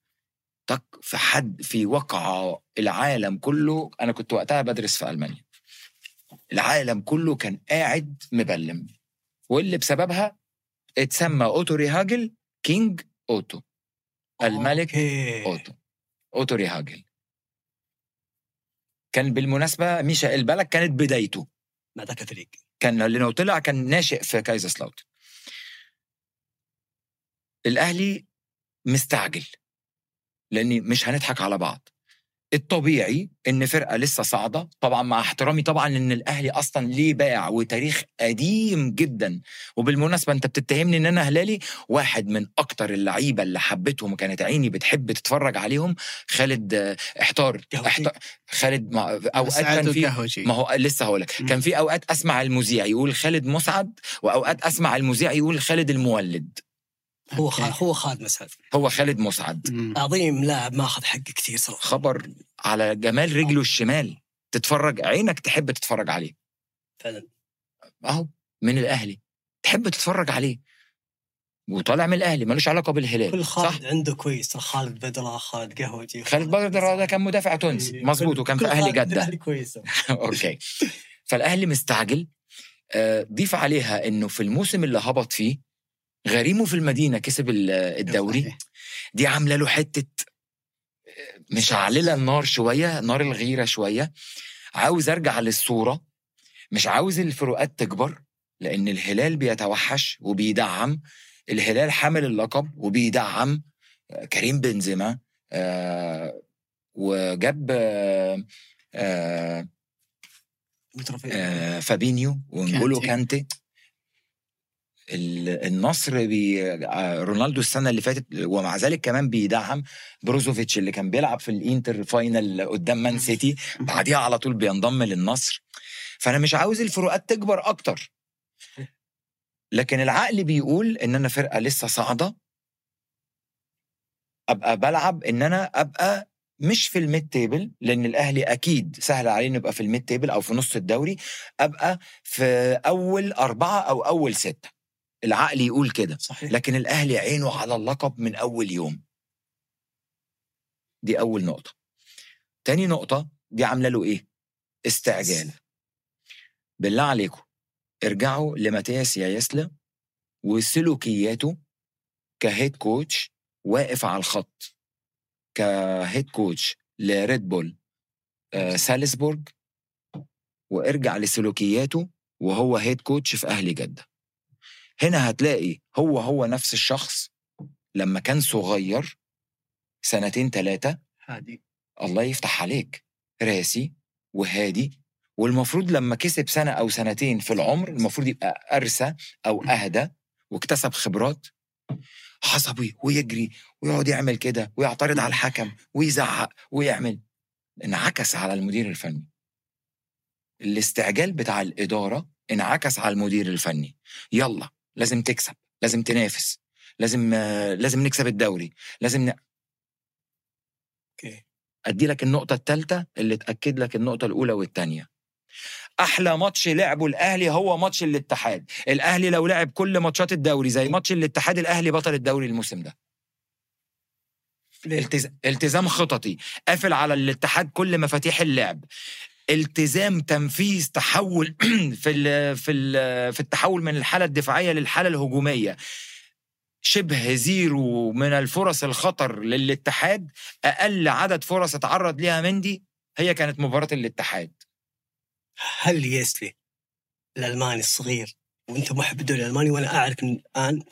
طق في حد في وقعه العالم كله. أنا كنت وقتها بدرس في ألمانيا. العالم كله كان قاعد مبلم. واللي بسببها اتسمى أوتو ريهاجل King Otto. الملك أوكي. أوتو. أوتو ريهاجل. كان بالمناسبة ميشائيل بالك كانت بدايته. مع الفريق كان لأنه طلع كان ناشئ في كايزر سلاوت الأهلي مستعجل. لأني مش هنضحك على بعض. الطبيعي إن فرقة لسه صاعدة طبعا مع احترامي طبعا إن الأهلي أصلا ليه باع وتاريخ قديم جدا وبالمناسبة أنت بتتهمني إن أنا هلالي واحد من أكتر اللعيبة اللي حبيتهم وكانت عيني بتحب تتفرج عليهم خالد آه، إحتار. إحتار خالد مع أوقات كان في. ما هو لسه هقول لك. كان في أوقات أسمع المذيع يقول خالد مسعد وأوقات أسمع المذيع يقول خالد المولد هو. خالد هو خالد مسعد هو خالد مسعد. مم. عظيم لاعب ماخذ حقه كثير صراحة. خبر على جمال رجله الشمال. تتفرج عينك تحب تتفرج عليه. فعلا. أهو من الأهلي. تحب تتفرج عليه. وطالع من الأهلي ملوش علاقة بالهلال كل صح؟ خالد عنده كويس خالد بدره خالد قهوجي خالد بدر ده كان مدافع تونسي. إيه، مظبوط وكان في أهلي جده الأهلي كويس. أوكي. فالأهلي مستعجل. آه، ضيف عليها إنه في الموسم اللي هبط فيه غريمه في المدينة كسب ال- الدوري. دي عاملة له حتة آه، مشعللة النار شوية نار الغيرة شوية عاوز أرجع للصورة مش عاوز الفروقات تكبر لأن الهلال بيتوحش وبيدعم الهلال حامل اللقب وبيدعم آه، كريم بنزيما آه، وجاب آه، آه،. آه، فابينيو ونجولو كانتي. النصر بي آه، رونالدو السنة اللي فاتت ومع ذلك كمان بيدعم بروزوفيتش اللي كان بيلعب في الإنتر final قدام مان سيتي بعديها على طول بينضم للنصر. فأنا مش عاوز الفروقات تكبر أكتر. لكن العقل بيقول إن أنا فرقة لسه صاعدة. أبقى بلعب إن أنا أبقى مش في ال mid table لأن الأهلي أكيد سهل عليه نبقى في ال mid table أو في نص الدوري أبقى في أول أربعة أو أول ستة. العقل يقول كده صحيح. لكن الاهلي عينه على اللقب من أول يوم. دي أول نقطة. تاني نقطة دي عاملة له إيه؟ استعجال. بالله عليكم ارجعوا لماتياس يايسلا وسلوكياته ك head coach واقف على الخط. ك head coach ل Red Bull آه سالزبورج وارجع لسلوكياته وهو head coach في أهلي جدة. هنا هتلاقي هو هو نفس الشخص لما كان صغير سنتين ثلاثة هادي الله يفتح عليك راسي وهادي والمفروض لما كسب سنة أو سنتين في العمر المفروض يبقى أرسى أو أهدى واكتسب خبرات عصبي ويجري ويقعد يعمل كده ويعترض على الحكم ويزعق ويعمل انعكس على المدير الفني. الاستعجال بتاع الإدارة انعكس على المدير الفني. يلا. لازم تكسب لازم تنافس لازم لازم نكسب الدوري لازم ن... okay. أدي لك النقطة الثالثه اللي تأكد لك النقطة الأولى والثانيه أحلى ماتش لعبه الأهلي هو ماتش الاتحاد. الأهلي لو لعب كل ماتشات الدوري زي ماتش الاتحاد الأهلي بطل الدوري الموسم ده. التزام خططي. قافل على الاتحاد كل مفاتيح اللعب. التزام تنفيذ تحول في. في. في التحول من الحالة الدفاعية للحالة الهجومية شبه zero من الفرص الخطر للاتحاد أقل عدد فرص اتعرض ليها مندي هي كانت مباراة الاتحاد هل يسلي الألماني الصغير وأنت محب الدوري الألماني وأنا أعرف إن الآن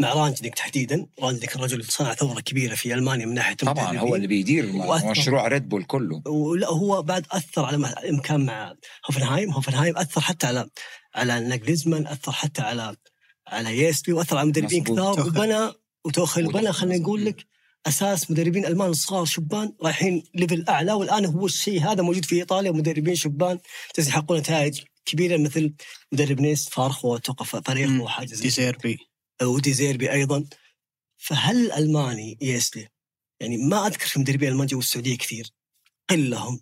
مع رانجنيك تحديدا رانجنيك الرجل صنع ثورة كبيرة في ألمانيا من ناحية طبعا. هو اللي بيدير. مشروع Red Bull كله ولا هو بعد أثر على امكان مع هوفنهايم هوفنهايم أثر حتى على على ناجليزمان أثر حتى على على يسلي وأثر على مدربين. كثار. وبنى وتوخيل. وبنى خلينا نقول لك أساس مدربين ألمان صغار شبان رايحين level أعلى والآن هو الشيء هذا موجود في إيطاليا مدربين شبان يحققون نتائج كبيرة مثل مدرب نيس فارخ وتوقف فريق. وحاجة زي ديزيربي ودي زيربي أيضا فهل الالماني يسلي يعني ما أذكر في مدربين الالمان جو السعوديه كثير. قلهم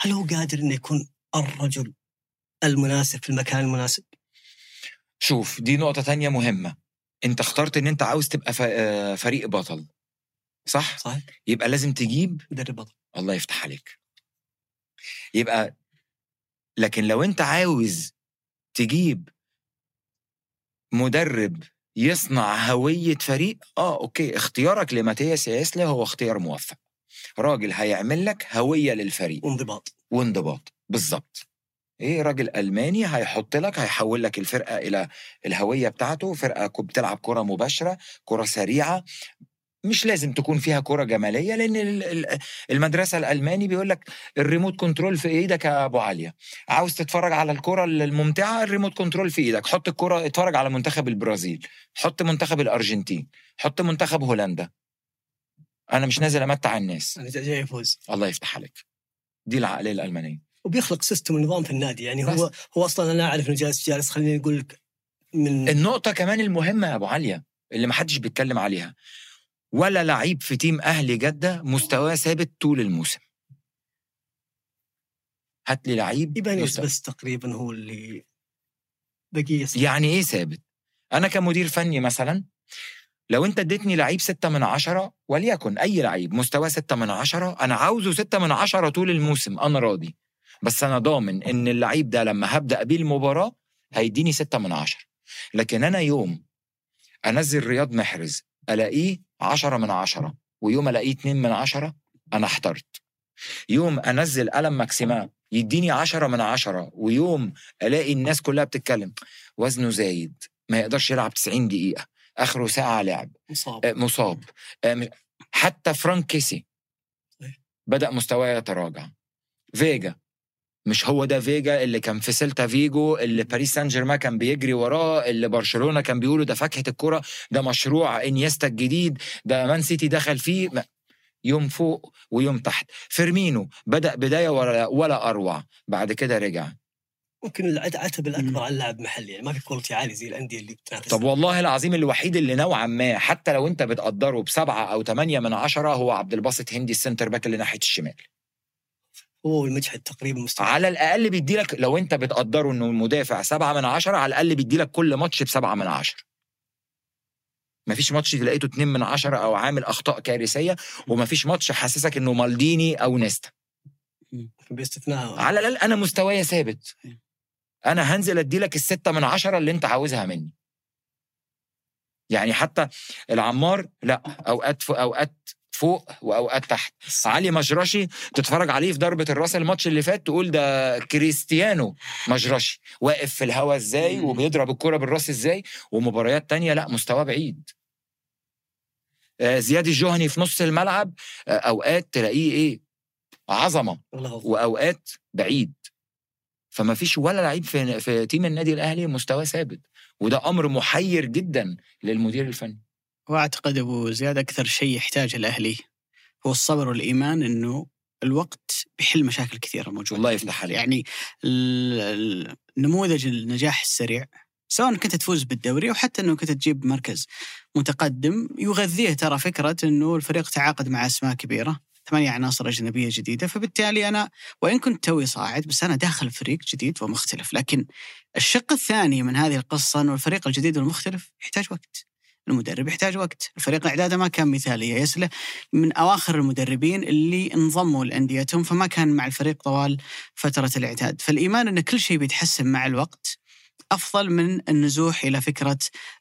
هل هو قادر إنه يكون الرجل المناسب في المكان المناسب؟ شوف دي نقطة تانية مهمة. أنت اخترت إن أنت عاوز تبقى آه، فريق بطل صح؟ صحيح؟ يبقى لازم تجيب مدرب بطل. الله يفتح عليك. يبقى لكن لو أنت عاوز تجيب مدرب يصنع هوية فريق. آه أوكي اختيارك لماتياس ياسلا هو اختيار موفق. راجل هيعمل لك هوية للفريق. وانضباط. وانضباط بالظبط إيه راجل ألماني هيحط لك هيحول لك الفرقة إلى الهوية بتاعته. فرقة بتلعب كرة مباشرة كرة سريعة. مش لازم تكون فيها كرة جمالية لأن ال- ال- المدرسة الألماني بيقول لك ال remote control في إيدك يا أبو عليا. عاوز تتفرج على الكرة الممتعة ال remote control في إيدك. حط الكرة اتفرج على منتخب البرازيل. حط منتخب الأرجنتين. حط منتخب هولندا. أنا مش نازل أمتع الناس. أنا جاي يفوز الله يفتح عليك. دي العقلية الألمانية. وبيخلق system ونظام في النادي. يعني بس. هو هو أصلا أنا أعرف إنه جالس جالس خليني أقول لك من النقطة كمان المهمة يا أبو عليا اللي محدش بيتكلم عليها. ولا لعيب في team أهلي جدة مستواه ثابت طول الموسم. هات لي لعيب مستوى- بس تقريبا هو اللي بقيه يعني إيه ثابت؟ أنا كمدير فني مثلا لو أنت اديتني لعيب ستة من عشرة وليكن أي لعيب مستواه ستة من عشرة أنا عاوزه ستة من عشرة طول الموسم أنا راضي. بس أنا ضامن إن اللعيب ده لما هبدأ بيه المباراه هيديني ستة من عشرة. لكن أنا يوم أنزل رياض محرز ألاقيه عشرة من عشرة ويوم ألاقيه اتنين من عشرة أنا احترت. يوم أنزل قلم ماكسيما يديني عشرة من عشرة ويوم ألاقي الناس كلها بتتكلم وزنه زايد ما يقدرش يلعب 90 دقيقة آخره ساعة لعب. مصاب. آه، مصاب. آه، حتى فرانك كيسي. بدأ مستواه يتراجع. فيجا مش هو ده فيجا اللي كان في سيلتا فيجا اللي باريس سان جيرمان كان بيجري وراه اللي برشلونة كان بيقولوا ده فاكهة الكرة ده مشروع إنيستا الجديد ده مان سيتي دخل فيه ما- يوم فوق ويوم تحت. فيرمينو بدأ بداية ولا, ولا أروع بعد كده رجع. ممكن العت- العتب. الأكبر على اللاعب محلي يعني ما في quality عالي زي الأندية اللي بتنافس طب والله العظيم الوحيد اللي نوعا ما حتى لو أنت بتقدره بسبعة أو ثمانية من عشرة هو عبد الباسط هندي ال centre back اللي ناحية الشمال. هو المجحد تقريبا مستوى على الأقل بيدي لك لو أنت بتقدره إنه المدافع سبعة من عشرة على الأقل بيدي لك كل ماتش بسبعة من عشرة. مفيش ماتش لقيته اتنين من عشرة أو عامل أخطاء كارثية ومفيش ماتش حاسسك إنه مالديني أو نيستا. باستثناء. على الأقل أنا مستوايا ثابت. أنا هنزل أدي لك الستة من عشرة اللي أنت عاوزها مني. يعني حتى العمار لا أوقات أوقات فوق وأوقات تحت. علي مجرشي تتفرج عليه في ضربة الرأس الماتش اللي فات تقول ده كريستيانو مجرشي واقف في الهوا إزاي. وبيضرب الكرة بالرأس إزاي ومباريات تانية. لا مستواه بعيد. آه، زياد الجهني في نص الملعب آه، أوقات تلاقيه إيه عظمة وأوقات بعيد. فما فيش ولا لعيب في في تيم النادي الأهلي مستواه ثابت. وده أمر محير جدا للمدير الفني. وأعتقد أبو زياد أكثر شيء يحتاجه الاهلي هو الصبر والإيمان إنه الوقت بيحل مشاكل كثيرة موجودة الله يفتح عليك. يعني نموذج النجاح السريع سواء كنت تفوز بالدوري أو حتى إنه كنت تجيب مركز متقدم يغذيه ترى فكرة إنه الفريق تعاقد مع أسماء كبيرة ثمانية عناصر أجنبية جديدة فبالتالي أنا وإن كنت توي صاعد بس أنا داخل فريق جديد ومختلف لكن الشق الثاني من هذه القصة أنه الفريق الجديد والمختلف يحتاج وقت المدرب يحتاج وقت. الفريق إعداده ما كان مثالي. يسله من أواخر المدربين اللي انضموا لأنديتهم فما كان مع الفريق طوال فترة الإعداد. فالإيمان أن كل شيء بيتحسن مع الوقت أفضل من النزوح إلى فكرة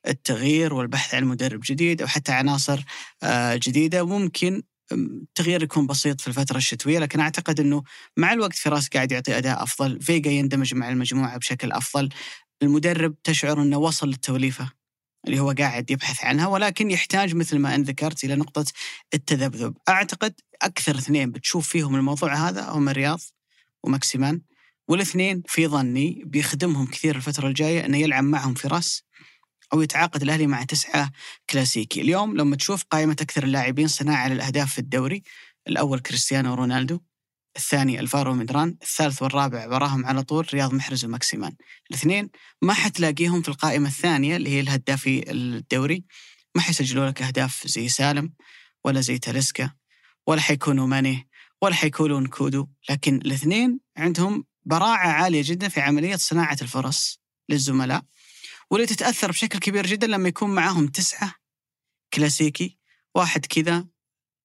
التغيير والبحث عن مدرب جديد أو حتى عناصر آه، جديدة. ممكن التغيير يكون بسيط في الفترة الشتوية لكن أعتقد أنه مع الوقت فراس قاعد يعطي أداء أفضل. فيجا يندمج مع المجموعة بشكل أفضل. المدرب تشعر أنه وصل للتوليفة. اللي هو قاعد يبحث عنها ولكن يحتاج مثل ما أن ذكرت إلى نقطة التذبذب. أعتقد أكثر اثنين بتشوف فيهم الموضوع هذا هم الرياض وماكسيمان والاثنين في ظني بيخدمهم كثير الفترة الجاية أنه يلعب معهم فراس أو يتعاقد الأهلي مع تسعة كلاسيكي. اليوم لما تشوف قائمة أكثر اللاعبين صناعة للأهداف في الدوري الأول كريستيانو رونالدو الثاني الفارو مدران الثالث والرابع وراهم على طول رياض محرز وماكسيمان. الاثنين ما حتلاقيهم في القائمة الثانية اللي هي الهدافي الدوري. ما حيسجلوا لك أهداف زي سالم ولا زي تاليسكا ولا حيكونوا ماني ولا حيكونوا نكودو لكن الاثنين عندهم براعة عالية جدا في عملية صناعة الفرص للزملاء. واللي تتأثر بشكل كبير جدا لما يكون معاهم تسعة كلاسيكي واحد كذا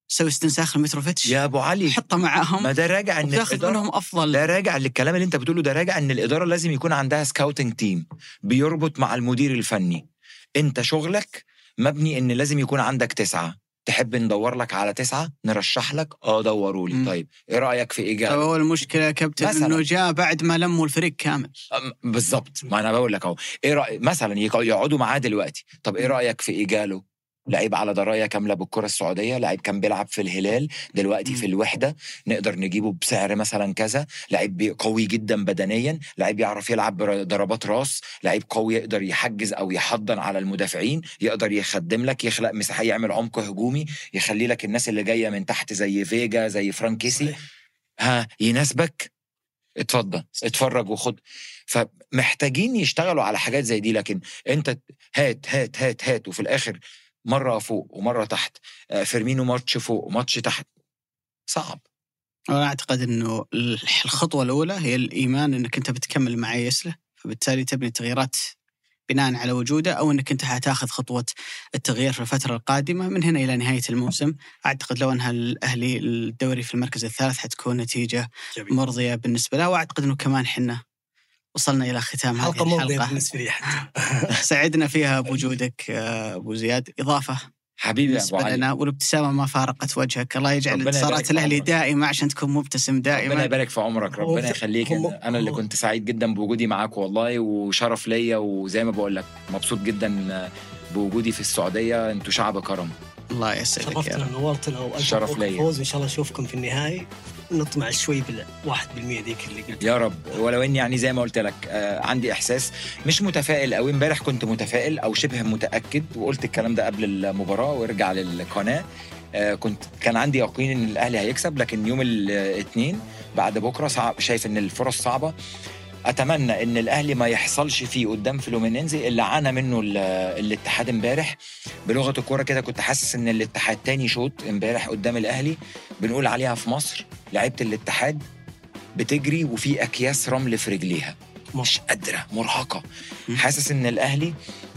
سوي استنساخ لميتروفيتش يا أبو علي. حطه معاهم ما ده راجع إن الإدارة منهم أفضل. ده راجع للكلام اللي أنت بتقوله ده راجع إن الإدارة لازم يكون عندها scouting team بيربط مع المدير الفني. أنت شغلك مبني إن لازم يكون عندك تسعة. تحب ندور لك على تسعة؟ نرشح لك. آه دوروا لي. طيب إيه رأيك في طيب ايجاب هو المشكلة يا كابتن. إنه جاء بعد ما لموا الفريق كامل. بالظبط ما أنا بقول لك أهو. إيه رايك مثلا يق- يقعدوا معاه دلوقتي. طب إيه رأيك في ايجالو لعيب على دراية كاملة بالكرة السعودية لعيب كان بيلعب في الهلال دلوقتي. في الوحدة نقدر نجيبه بسعر مثلا كذا لعيب قوي جدا بدنيا لعيب يعرف يلعب ضربات راس لعيب قوي يقدر يحجز أو يحضن على المدافعين يقدر يخدم لك يخلق مساحة يعمل عمق هجومي يخلي لك الناس اللي جاية من تحت زي فيجا زي فرانك كيسي. ها يناسبك اتفضل اتفرج وخد فمحتاجين يشتغلوا على حاجات زي دي لكن انت هات هات هات هات وفي الآخر مرة فوق ومرة تحت آه، فيرمينو ماتش فوق وماتش تحت. صعب. أنا أعتقد إنه الخطوة الأولى هي الإيمان إنك أنت بتكمل مع يسله فبالتالي تبني التغييرات بناء على وجوده أو إنك أنت حتاخذ خطوة التغيير في الفترة القادمة من هنا إلى نهاية الموسم. أعتقد لو انها الاهلي الدوري في المركز الثالث حتكون نتيجة جميل. مرضية بالنسبة له وأعتقد إنه كمان حنا وصلنا إلى ختام هذه حلقة مرضية الحلقة. بالنسبة لي حتى. سعدنا فيها بوجودك آه، أبو زياد. إضافة حبيبي يا أبو بالنسبة علي. لنا والابتسامة ما فارقت وجهك. الله يجعل ربنا انتصارات عمرك. دائمة عشان تكون مبتسم ربنا دائما يبارك في عمرك. ربنا يخليك. أنا اللي كنت سعيد جدا بوجودي معاك والله وشرف ليا وزي ما بقول لك مبسوط جدا بوجودي في السعودية. أنتوا شعب كرم. الله يسعدك يا شرفتنا رب. نورتنا مبروك ليا. الفوز وإن شاء الله نشوفكم في النهائي. نطمع شوي بال 1% ذيك اللي قلت. يا رب. ولو إني يعني زي ما قلت لك آه عندي إحساس مش متفائل قوي. امبارح كنت متفائل أو شبه متأكد وقلت الكلام ده قبل المباراة وارجع للقناة. آه كنت كان عندي يقين إن الأهلي هيكسب لكن يوم الاثنين بعد بكرة صعب شايف إن الفرص صعبة. أتمنى إن الأهلي ما يحصلش فيه قدام فلومينينزي اللي عانى منه ال- الاتحاد امبارح. بلغة الكورة كده كنت حاسس إن الاتحاد تاني شوط امبارح قدام الأهلي. بنقول عليها في مصر لعيبة الاتحاد بتجري وفي أكياس رمل في رجليها. مش قادرة مرهقة. حاسس إن الأهلي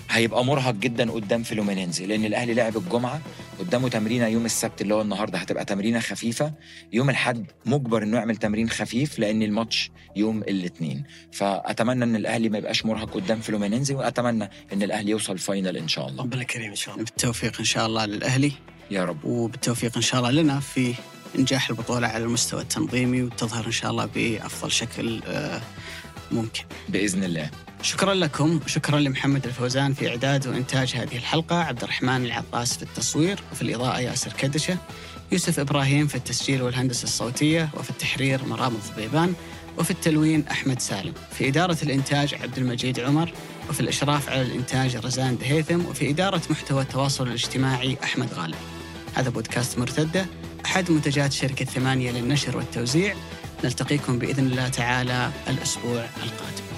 هيبقى مرهق جدا قدام فلومينينزي لأن الأهلي لعب الجمعة قدامه تمرينة يوم السبت اللي هو النهارده هتبقى تمرينة خفيفة. يوم الأحد مجبر إنه يعمل تمرين خفيف لأن الماتش يوم الاثنين. فأتمنى إن الأهلي ما يبقاش مرهق قدام فلومينينزي وأتمنى إن الأهلي يوصل فاينل إن شاء الله. ربنا كريم إن شاء الله. بالتوفيق إن شاء الله للأهلي. يا رب. وبالتوفيق إن شاء الله لنا في إنجاح البطولة على المستوى التنظيمي وتظهر إن شاء الله بأفضل شكل آه، ممكن. بإذن الله. شكرا لكم. شكرا لمحمد الفوزان في إعداد وإنتاج هذه الحلقة عبد الرحمن العطاس في التصوير وفي الإضاءة ياسر كدشة يوسف إبراهيم في التسجيل والهندسة الصوتية وفي التحرير مرام الضبيبان وفي التلوين أحمد سالم. في إدارة الإنتاج عبد المجيد عمر وفي الإشراف على الإنتاج رزان دهيثم وفي إدارة محتوى التواصل الاجتماعي أحمد غالب. هذا بودكاست مرتدة أحد منتجات شركة ثمانية للنشر والتوزيع. نلتقيكم بإذن الله تعالى الأسبوع القادم.